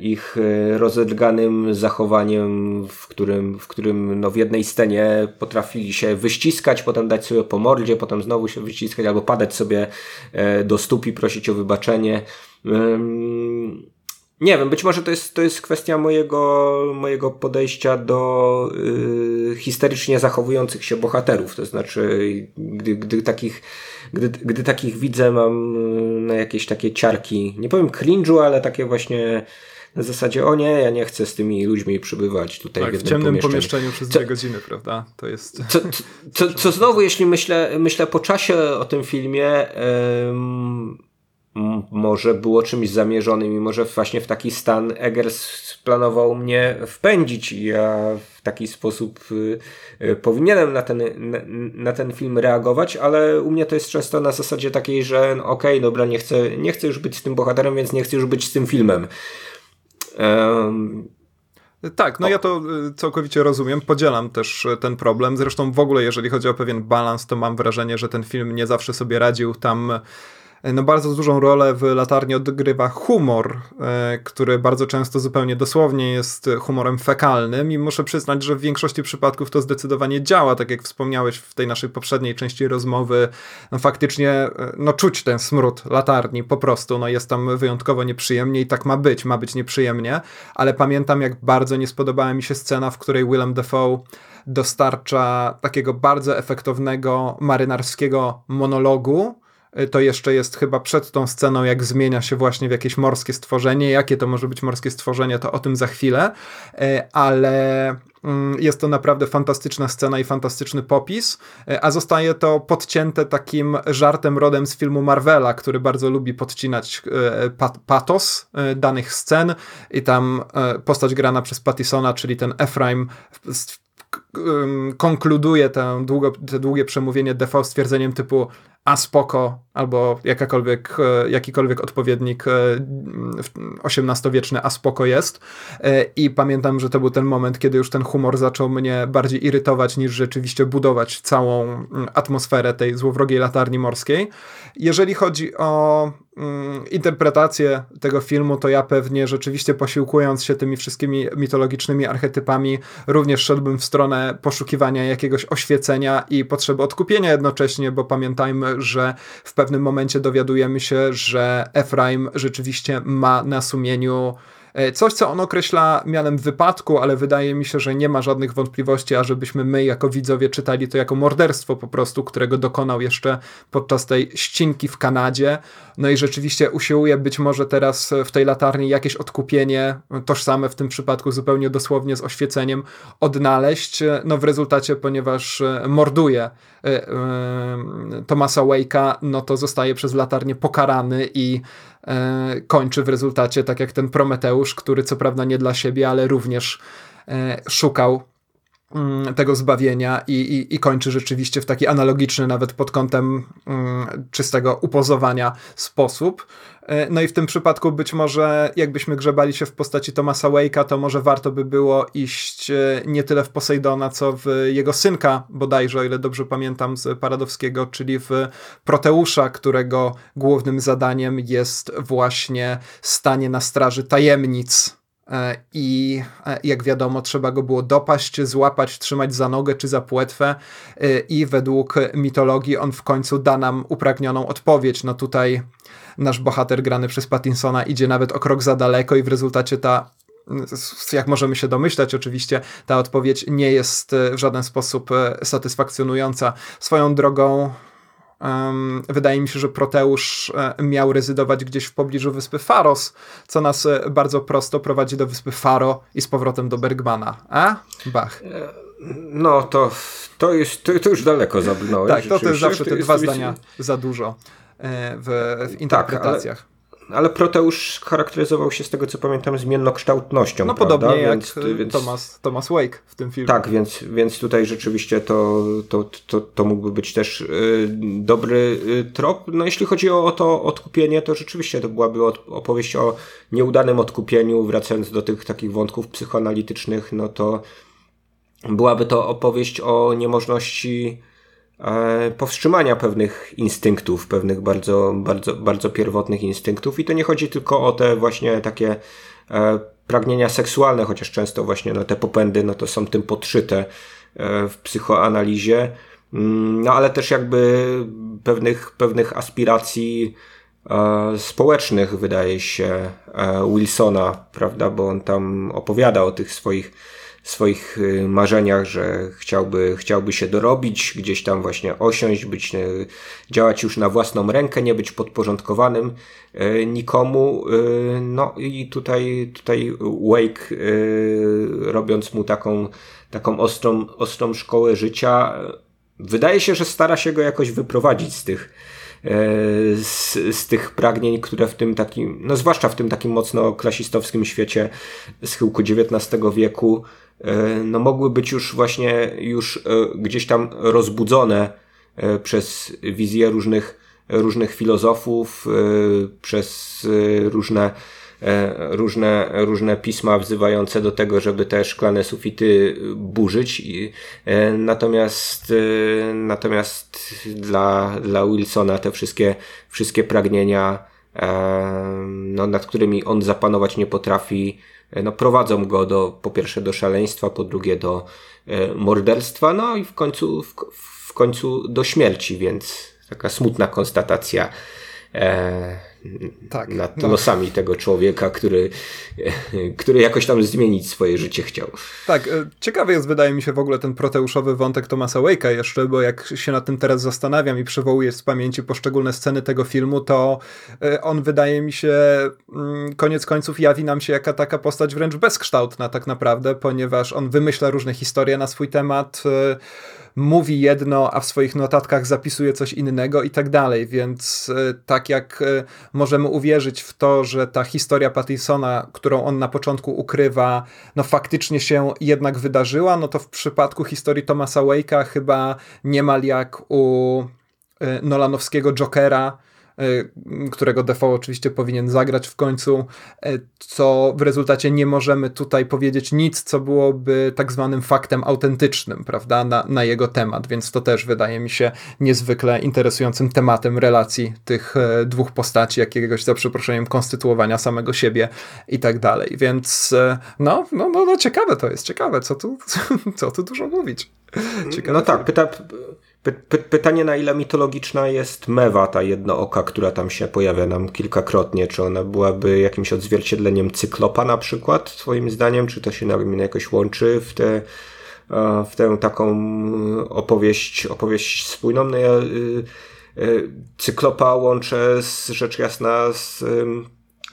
ich rozedrganym zachowaniem, w którym, w którym no w jednej scenie potrafili się wyściskać, potem dać sobie po mordzie, potem znowu się wyściskać, albo padać sobie e, do stóp i prosić o wybaczenie. Nie wiem, być może to jest, to jest kwestia mojego, mojego podejścia do y, histerycznie zachowujących się bohaterów. To znaczy, gdy, gdy, takich, gdy, gdy takich widzę, mam y, na jakieś takie ciarki, nie powiem cringe'u, ale takie właśnie na zasadzie, o nie, ja nie chcę z tymi ludźmi przybywać tutaj tak, w, w ciemnym pomieszczeniu, pomieszczeniu przez co, dwie godziny, prawda? To jest... Co, co, co, co znowu, jeśli myślę, myślę po czasie o tym filmie, może było czymś zamierzonym i może właśnie w taki stan Eggers planował mnie wpędzić i ja w taki sposób y, y, powinienem na ten, na, na, ten film reagować, ale u mnie to jest często na zasadzie takiej, że no, okej, okay, dobra, nie chcę, nie chcę już być z tym bohaterem, więc nie chcę już być z tym filmem. Um, tak, no ja to y, całkowicie rozumiem, podzielam też ten problem. Zresztą w ogóle, jeżeli chodzi o pewien balans, to mam wrażenie, że ten film nie zawsze sobie radził tam no bardzo dużą rolę w latarni odgrywa humor, e, który bardzo często zupełnie dosłownie jest humorem fekalnym i muszę przyznać, że w większości przypadków to zdecydowanie działa, tak jak wspomniałeś w tej naszej poprzedniej części rozmowy, no faktycznie e, no czuć ten smród latarni po prostu, no jest tam wyjątkowo nieprzyjemnie i tak ma być, ma być nieprzyjemnie, ale pamiętam jak bardzo nie spodobała mi się scena, w której Willem Dafoe dostarcza takiego bardzo efektownego marynarskiego monologu, to jeszcze jest chyba przed tą sceną, jak zmienia się właśnie w jakieś morskie stworzenie. Jakie to może być morskie stworzenie, to o tym za chwilę, y, ale mm, jest to naprawdę fantastyczna scena i fantastyczny popis, y, a zostaje to podcięte takim żartem rodem z filmu Marvela, który bardzo lubi podcinać patos danych scen. I tam postać grana przez Pattisona, czyli ten Ephraim konkluduje te, długo, te długie przemówienie Defoe stwierdzeniem typu a spoko, albo jakakolwiek, e, jakikolwiek odpowiednik XVIII-wieczny e, a spoko jest. E, I pamiętam, że to był ten moment, kiedy już ten humor zaczął mnie bardziej irytować, niż rzeczywiście budować całą mm, atmosferę tej złowrogiej latarni morskiej. Jeżeli chodzi o mm, interpretację tego filmu, to ja pewnie rzeczywiście posiłkując się tymi wszystkimi mitologicznymi archetypami, również szedłbym w stronę poszukiwania jakiegoś oświecenia i potrzeby odkupienia jednocześnie, bo pamiętajmy, że w pewnym momencie dowiadujemy się, że Efraim rzeczywiście ma na sumieniu coś, co on określa mianem wypadku, ale wydaje mi się, że nie ma żadnych wątpliwości, ażebyśmy my jako widzowie czytali to jako morderstwo po prostu, którego dokonał jeszcze podczas tej ścinki w Kanadzie. No i rzeczywiście usiłuje być może teraz w tej latarni jakieś odkupienie, tożsame w tym przypadku zupełnie dosłownie z oświeceniem, odnaleźć. No w rezultacie, ponieważ morduje e, e, Tomasa Wake'a, no to zostaje przez latarnię pokarany i E, kończy w rezultacie tak jak ten Prometeusz, który co prawda nie dla siebie, ale również e, szukał tego zbawienia i, i, i, kończy rzeczywiście w taki analogiczny, nawet pod kątem mm, czystego upozowania sposób. E, no i w tym przypadku być może jakbyśmy grzebali się w postaci Thomasa Wake'a, to może warto by było iść e, nie tyle w Poseidona, co w jego synka bodajże, o ile dobrze pamiętam z Paradowskiego, czyli w Proteusza, którego głównym zadaniem jest właśnie stanie na straży tajemnic i jak wiadomo, trzeba go było dopaść, złapać, trzymać za nogę czy za płetwę, i według mitologii on w końcu da nam upragnioną odpowiedź. No tutaj nasz bohater grany przez Pattinsona idzie nawet o krok za daleko i w rezultacie ta jak możemy się domyślać, oczywiście ta odpowiedź nie jest e, w żaden sposób e, satysfakcjonująca. Swoją drogą, wydaje mi się, że Proteusz e, miał rezydować gdzieś w pobliżu wyspy Faros, co nas bardzo prosto prowadzi do wyspy Faro i z powrotem do Bergmana. A? Bach. No to, to, jest, to, to już daleko zabrnąłeś. tak, to, to jest zawsze te dwa zdania za dużo. E, w, w interpretacjach. Tak, ale, ale, Proteusz charakteryzował się z tego co pamiętam zmiennokształtnością. No prawda? podobnie więc, jak więc, Thomas, Thomas Wake w tym filmie. Tak, więc, więc tutaj rzeczywiście to, to, to, to mógłby być też y, dobry y, trop. No jeśli chodzi o, o to odkupienie, to rzeczywiście to byłaby od, opowieść o nieudanym odkupieniu, wracając do tych takich wątków psychoanalitycznych, no to byłaby to opowieść o niemożności powstrzymania pewnych instynktów, pewnych bardzo, bardzo, bardzo pierwotnych instynktów. I to nie chodzi tylko o te właśnie takie e, pragnienia seksualne, chociaż często właśnie no, te popędy no, to są tym podszyte e, w psychoanalizie, mm, no ale też jakby pewnych, pewnych aspiracji społecznych, wydaje się, Wilsona, prawda, bo on tam opowiada o tych swoich swoich y, marzeniach, że chciałby, chciałby się dorobić, gdzieś tam właśnie osiąść, być, y, działać już na własną rękę, nie być podporządkowanym y, nikomu. No i tutaj, tutaj Wake, robiąc mu taką, taką ostrą, ostrą szkołę życia, wydaje się, że stara się go jakoś wyprowadzić z tych, z, z tych pragnień, które w tym takim, no zwłaszcza w tym takim mocno klasistowskim świecie schyłku XIX wieku, no mogły być już właśnie już e, gdzieś tam rozbudzone e, przez wizje różnych, różnych filozofów, przez różne różne, różne pisma wzywające do tego, żeby te szklane sufity burzyć. Natomiast, natomiast dla, dla Wilsona te wszystkie, wszystkie pragnienia, no, nad którymi on zapanować nie potrafi, no, prowadzą go do, po pierwsze do szaleństwa, po drugie do morderstwa, no i w końcu, w, w końcu do śmierci, więc taka smutna konstatacja. E, tak, nad no. losami tego człowieka, który, e, który jakoś tam zmienić swoje życie chciał. Tak, e, ciekawy jest wydaje mi się w ogóle ten proteuszowy wątek Thomasa Wake'a jeszcze, bo jak się nad tym teraz zastanawiam i przywołuję z pamięci poszczególne sceny tego filmu, to e, on wydaje mi się mm, koniec końców jawi nam się jaka taka postać wręcz bezkształtna tak naprawdę, ponieważ on wymyśla różne historie na swój temat, mówi jedno, a w swoich notatkach zapisuje coś innego i tak dalej, więc e, tak jak e, możemy uwierzyć w to, że ta historia Pattisona, którą on na początku ukrywa, no faktycznie się jednak wydarzyła, no to w przypadku historii Thomasa Wake'a chyba niemal jak u e, Nolanowskiego Jokera, którego Defoe oczywiście powinien zagrać w końcu, y, co w rezultacie nie możemy tutaj powiedzieć nic, co byłoby tak zwanym faktem autentycznym, prawda, na, na jego temat, więc to też wydaje mi się niezwykle interesującym tematem relacji tych y, dwóch postaci, jakiegoś za przeproszeniem konstytuowania samego siebie i tak dalej, więc no, no, no, no ciekawe to jest, ciekawe, co tu, co tu dużo mówić. Ciekawe no tak, pyta, Py pytanie, na ile mitologiczna jest Mewa, ta jednooka, która tam się pojawia nam kilkakrotnie. Czy ona byłaby jakimś odzwierciedleniem cyklopa na przykład, twoim zdaniem? Czy to się jakoś łączy w tę, w tę taką opowieść, opowieść spójną? No ja y, y, cyklopa łączę z rzecz jasna z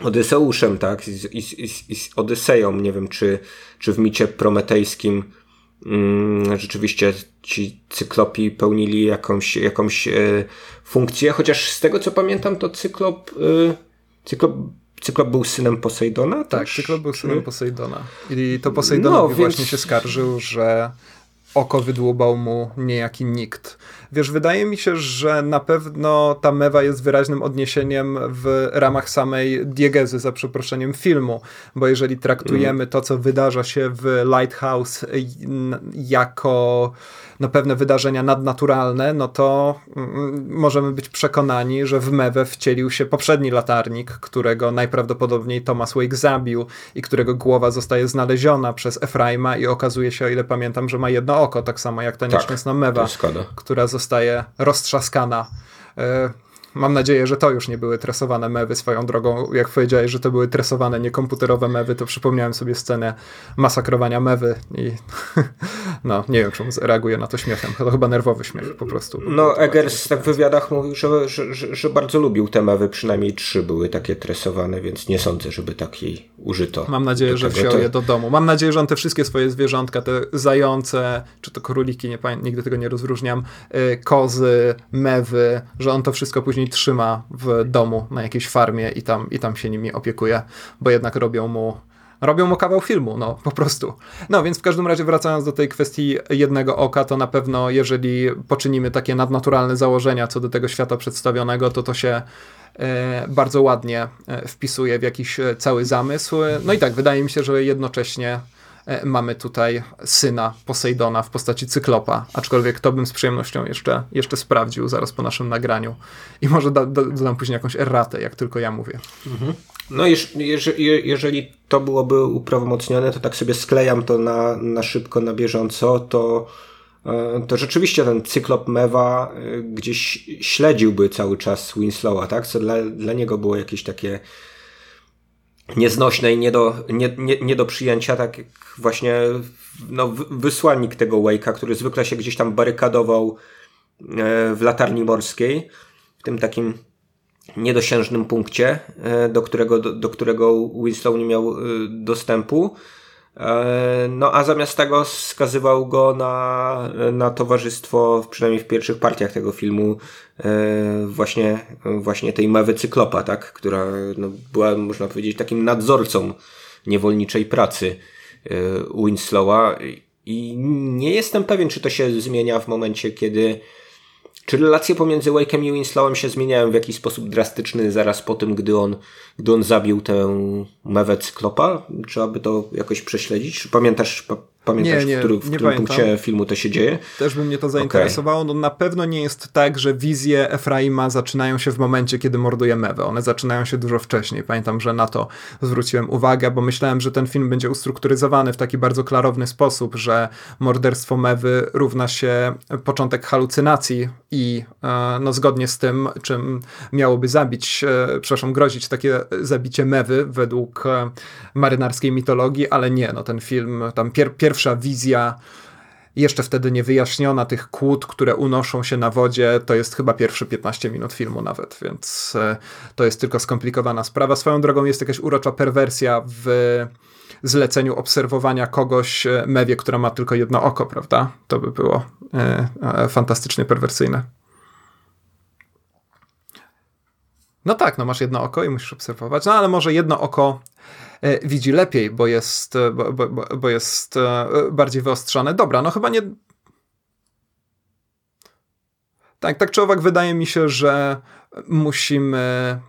Odyseuszem, tak? I z, i, i z Odyseją. Nie wiem, czy, czy w micie prometejskim Mm, rzeczywiście ci cyklopi pełnili jakąś, jakąś e, funkcję, chociaż z tego co pamiętam, to cyklop, e, cyklop Cyklop był synem Posejdona? Tak, też? Cyklop był synem Posejdona. I to Posejdonowi no, więc... właśnie się skarżył, że oko wydłubał mu niejaki nikt. Wiesz, wydaje mi się, że na pewno ta mewa jest wyraźnym odniesieniem w ramach samej diegezy, za przeproszeniem, filmu, bo jeżeli traktujemy mm. to, co wydarza się w Lighthouse jako no, pewne wydarzenia nadnaturalne, no to mm, możemy być przekonani, że w Mewę wcielił się poprzedni latarnik, którego najprawdopodobniej Thomas Wake zabił i którego głowa zostaje znaleziona przez Efraima i okazuje się, o ile pamiętam, że ma jedno oko, tak samo jak ta tak, nieszczęsna Mewa, która zostaje roztrzaskana. Mam nadzieję, że to już nie były tresowane mewy swoją drogą. Jak powiedziałeś, że to były tresowane, niekomputerowe mewy, to przypomniałem sobie scenę masakrowania mewy i no, nie wiem, czemu reaguje na to śmiechem. To chyba nerwowy śmiech po prostu. No, Eggers tak w wywiadach mówił, że, że, że, że, bardzo lubił te mewy, przynajmniej trzy były takie tresowane, więc nie sądzę, żeby takiej użyto. Mam nadzieję, że wziął to... je do domu. Mam nadzieję, że on te wszystkie swoje zwierzątka, te zające, czy to króliki, nie nigdy tego nie rozróżniam, y, kozy, mewy, że on to wszystko później później trzyma w domu na jakiejś farmie i tam, i tam się nimi opiekuje, bo jednak robią mu robią mu kawał filmu, no po prostu. No więc w każdym razie wracając do tej kwestii jednego oka, to na pewno jeżeli poczynimy takie nadnaturalne założenia co do tego świata przedstawionego, to to się e, bardzo ładnie e, wpisuje w jakiś e, cały zamysł. No i tak, wydaje mi się, że jednocześnie mamy tutaj syna Posejdona w postaci Cyklopa, aczkolwiek to bym z przyjemnością jeszcze, jeszcze sprawdził zaraz po naszym nagraniu i może da, da, dodam później jakąś erratę, jak tylko ja mówię. Mhm. No jeż, jeżeli to byłoby uprawomocnione, to tak sobie sklejam to na, na szybko, na bieżąco, to e, to rzeczywiście ten cyklop Mewa e, gdzieś śledziłby cały czas Winslowa, tak? Co dla, dla niego było jakieś takie nieznośne i nie do, nie, nie, nie do przyjęcia, tak jak właśnie no, wysłannik tego Wake'a, który zwykle się gdzieś tam barykadował e, w latarni morskiej, w tym takim niedosiężnym punkcie, e, do którego, do, do którego Winslow nie miał e, dostępu. E, no a zamiast tego skazywał go na, na towarzystwo, przynajmniej w pierwszych partiach tego filmu, e, właśnie, właśnie tej Mewy Cyklopa, tak? która no, była, można powiedzieć, takim nadzorcą niewolniczej pracy e, Winslowa. I nie jestem pewien, czy to się zmienia w momencie, kiedy czy relacje pomiędzy Wake'em i Winslowem się zmieniają w jakiś sposób drastyczny zaraz po tym, gdy on, gdy on zabił tę mewę cyklopa? Trzeba by to jakoś prześledzić? Pamiętasz, Pamiętasz, nie, nie, w, który, w którym punkcie filmu to się dzieje? Też by mnie to zainteresowało. Okay. No, na pewno nie jest tak, że wizje Efraima zaczynają się w momencie, kiedy morduje Mewę. One zaczynają się dużo wcześniej. Pamiętam, że na to zwróciłem uwagę, bo myślałem, że ten film będzie ustrukturyzowany w taki bardzo klarowny sposób, że morderstwo Mewy równa się początek halucynacji i e, no, zgodnie z tym, czym miałoby zabić, e, przepraszam, grozić takie zabicie Mewy według e, marynarskiej mitologii, ale nie, no ten film, tam pier pierwsza wizja jeszcze wtedy niewyjaśniona tych kłód, które unoszą się na wodzie, to jest chyba pierwsze 15 minut filmu nawet, więc to jest tylko skomplikowana sprawa. Swoją drogą jest jakaś urocza perwersja w zleceniu obserwowania kogoś mewie, która ma tylko jedno oko, prawda? To by było e, e, fantastycznie perwersyjne. No tak, no masz jedno oko i musisz obserwować, no ale może jedno oko e, widzi lepiej, bo jest, bo, bo, bo jest bardziej wyostrzone. Dobra, no chyba nie. Tak, tak czy owak, wydaje mi się, że musimy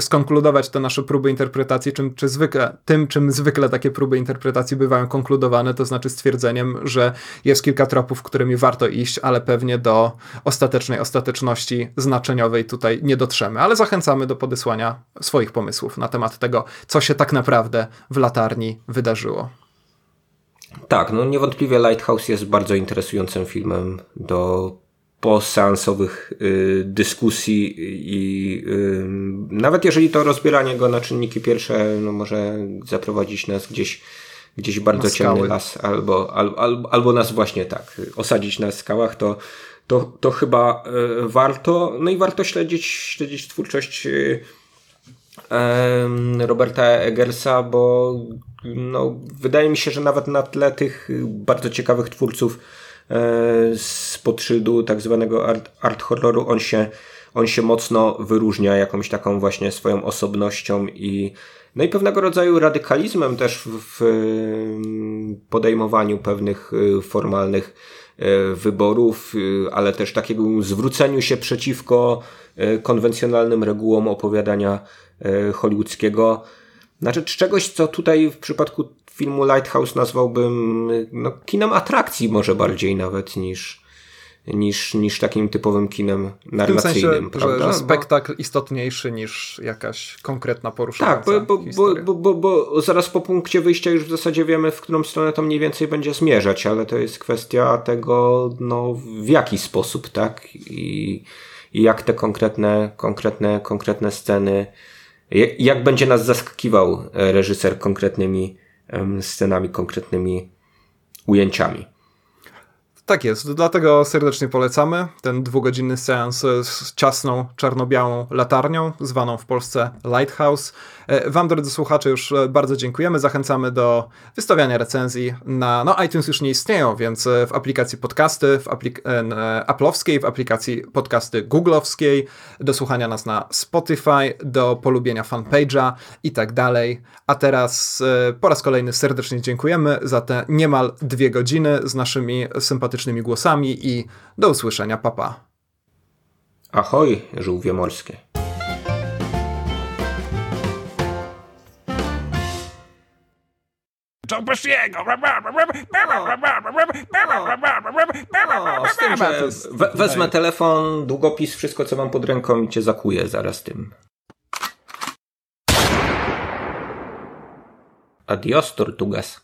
skonkludować te nasze próby interpretacji czym, czy zwykle, tym, czym zwykle takie próby interpretacji bywają konkludowane, to znaczy stwierdzeniem, że jest kilka tropów, którymi warto iść, ale pewnie do ostatecznej ostateczności znaczeniowej tutaj nie dotrzemy. Ale zachęcamy do podesłania swoich pomysłów na temat tego, co się tak naprawdę w latarni wydarzyło. Tak, no niewątpliwie Lighthouse jest bardzo interesującym filmem do poseansowych y, dyskusji i y, nawet jeżeli to rozbieranie go na czynniki pierwsze no może zaprowadzić nas gdzieś gdzieś bardzo ciemny las albo, albo, albo nas właśnie tak osadzić na skałach, to, to, to chyba y, warto. No i warto śledzić, śledzić twórczość Roberta Eggersa, bo no, wydaje mi się, że nawet na tle tych bardzo ciekawych twórców z podszyldu tak zwanego art, art horroru on się, on się mocno wyróżnia jakąś taką właśnie swoją osobnością i no i pewnego rodzaju radykalizmem też w, podejmowaniu pewnych y, formalnych y, wyborów, ale też takiego zwróceniu się przeciwko konwencjonalnym regułom opowiadania hollywoodzkiego. Znaczy czegoś, co tutaj w przypadku filmu Lighthouse nazwałbym no, kinem atrakcji może bardziej nawet niż, niż, niż takim typowym kinem narracyjnym. W tym sensie, prawda? Że, że spektakl bo... istotniejszy niż jakaś konkretna poruszana Tak, bo, bo, bo, bo, bo, zaraz po punkcie wyjścia już w zasadzie wiemy, w którą stronę to mniej więcej będzie zmierzać, ale to jest kwestia tego, no, w jaki sposób, tak? I, i jak te konkretne, konkretne, konkretne sceny, jak będzie nas zaskakiwał reżyser konkretnymi scenami, konkretnymi ujęciami. Tak jest, dlatego serdecznie polecamy ten dwugodzinny seans z ciasną, czarno-białą latarnią, zwaną w Polsce Lighthouse. E, wam, drodzy słuchacze, już e, bardzo dziękujemy. Zachęcamy do wystawiania recenzji na. No, iTunes już nie istnieją, więc e, w aplikacji podcasty, w aplik Apple'owskiej, w aplikacji podcasty Google'owskiej, do słuchania nas na Spotify, do polubienia fanpage'a i tak dalej. A teraz po raz kolejny serdecznie dziękujemy za te niemal dwie godziny z naszymi sympatycznymi głosami i do usłyszenia, papa. Ahoj, żółwie morskie. Co Bessiego! wezmę telefon, długopis, wszystko co mam pod ręką i cię zakuję zaraz tym. Adios, Tortugas.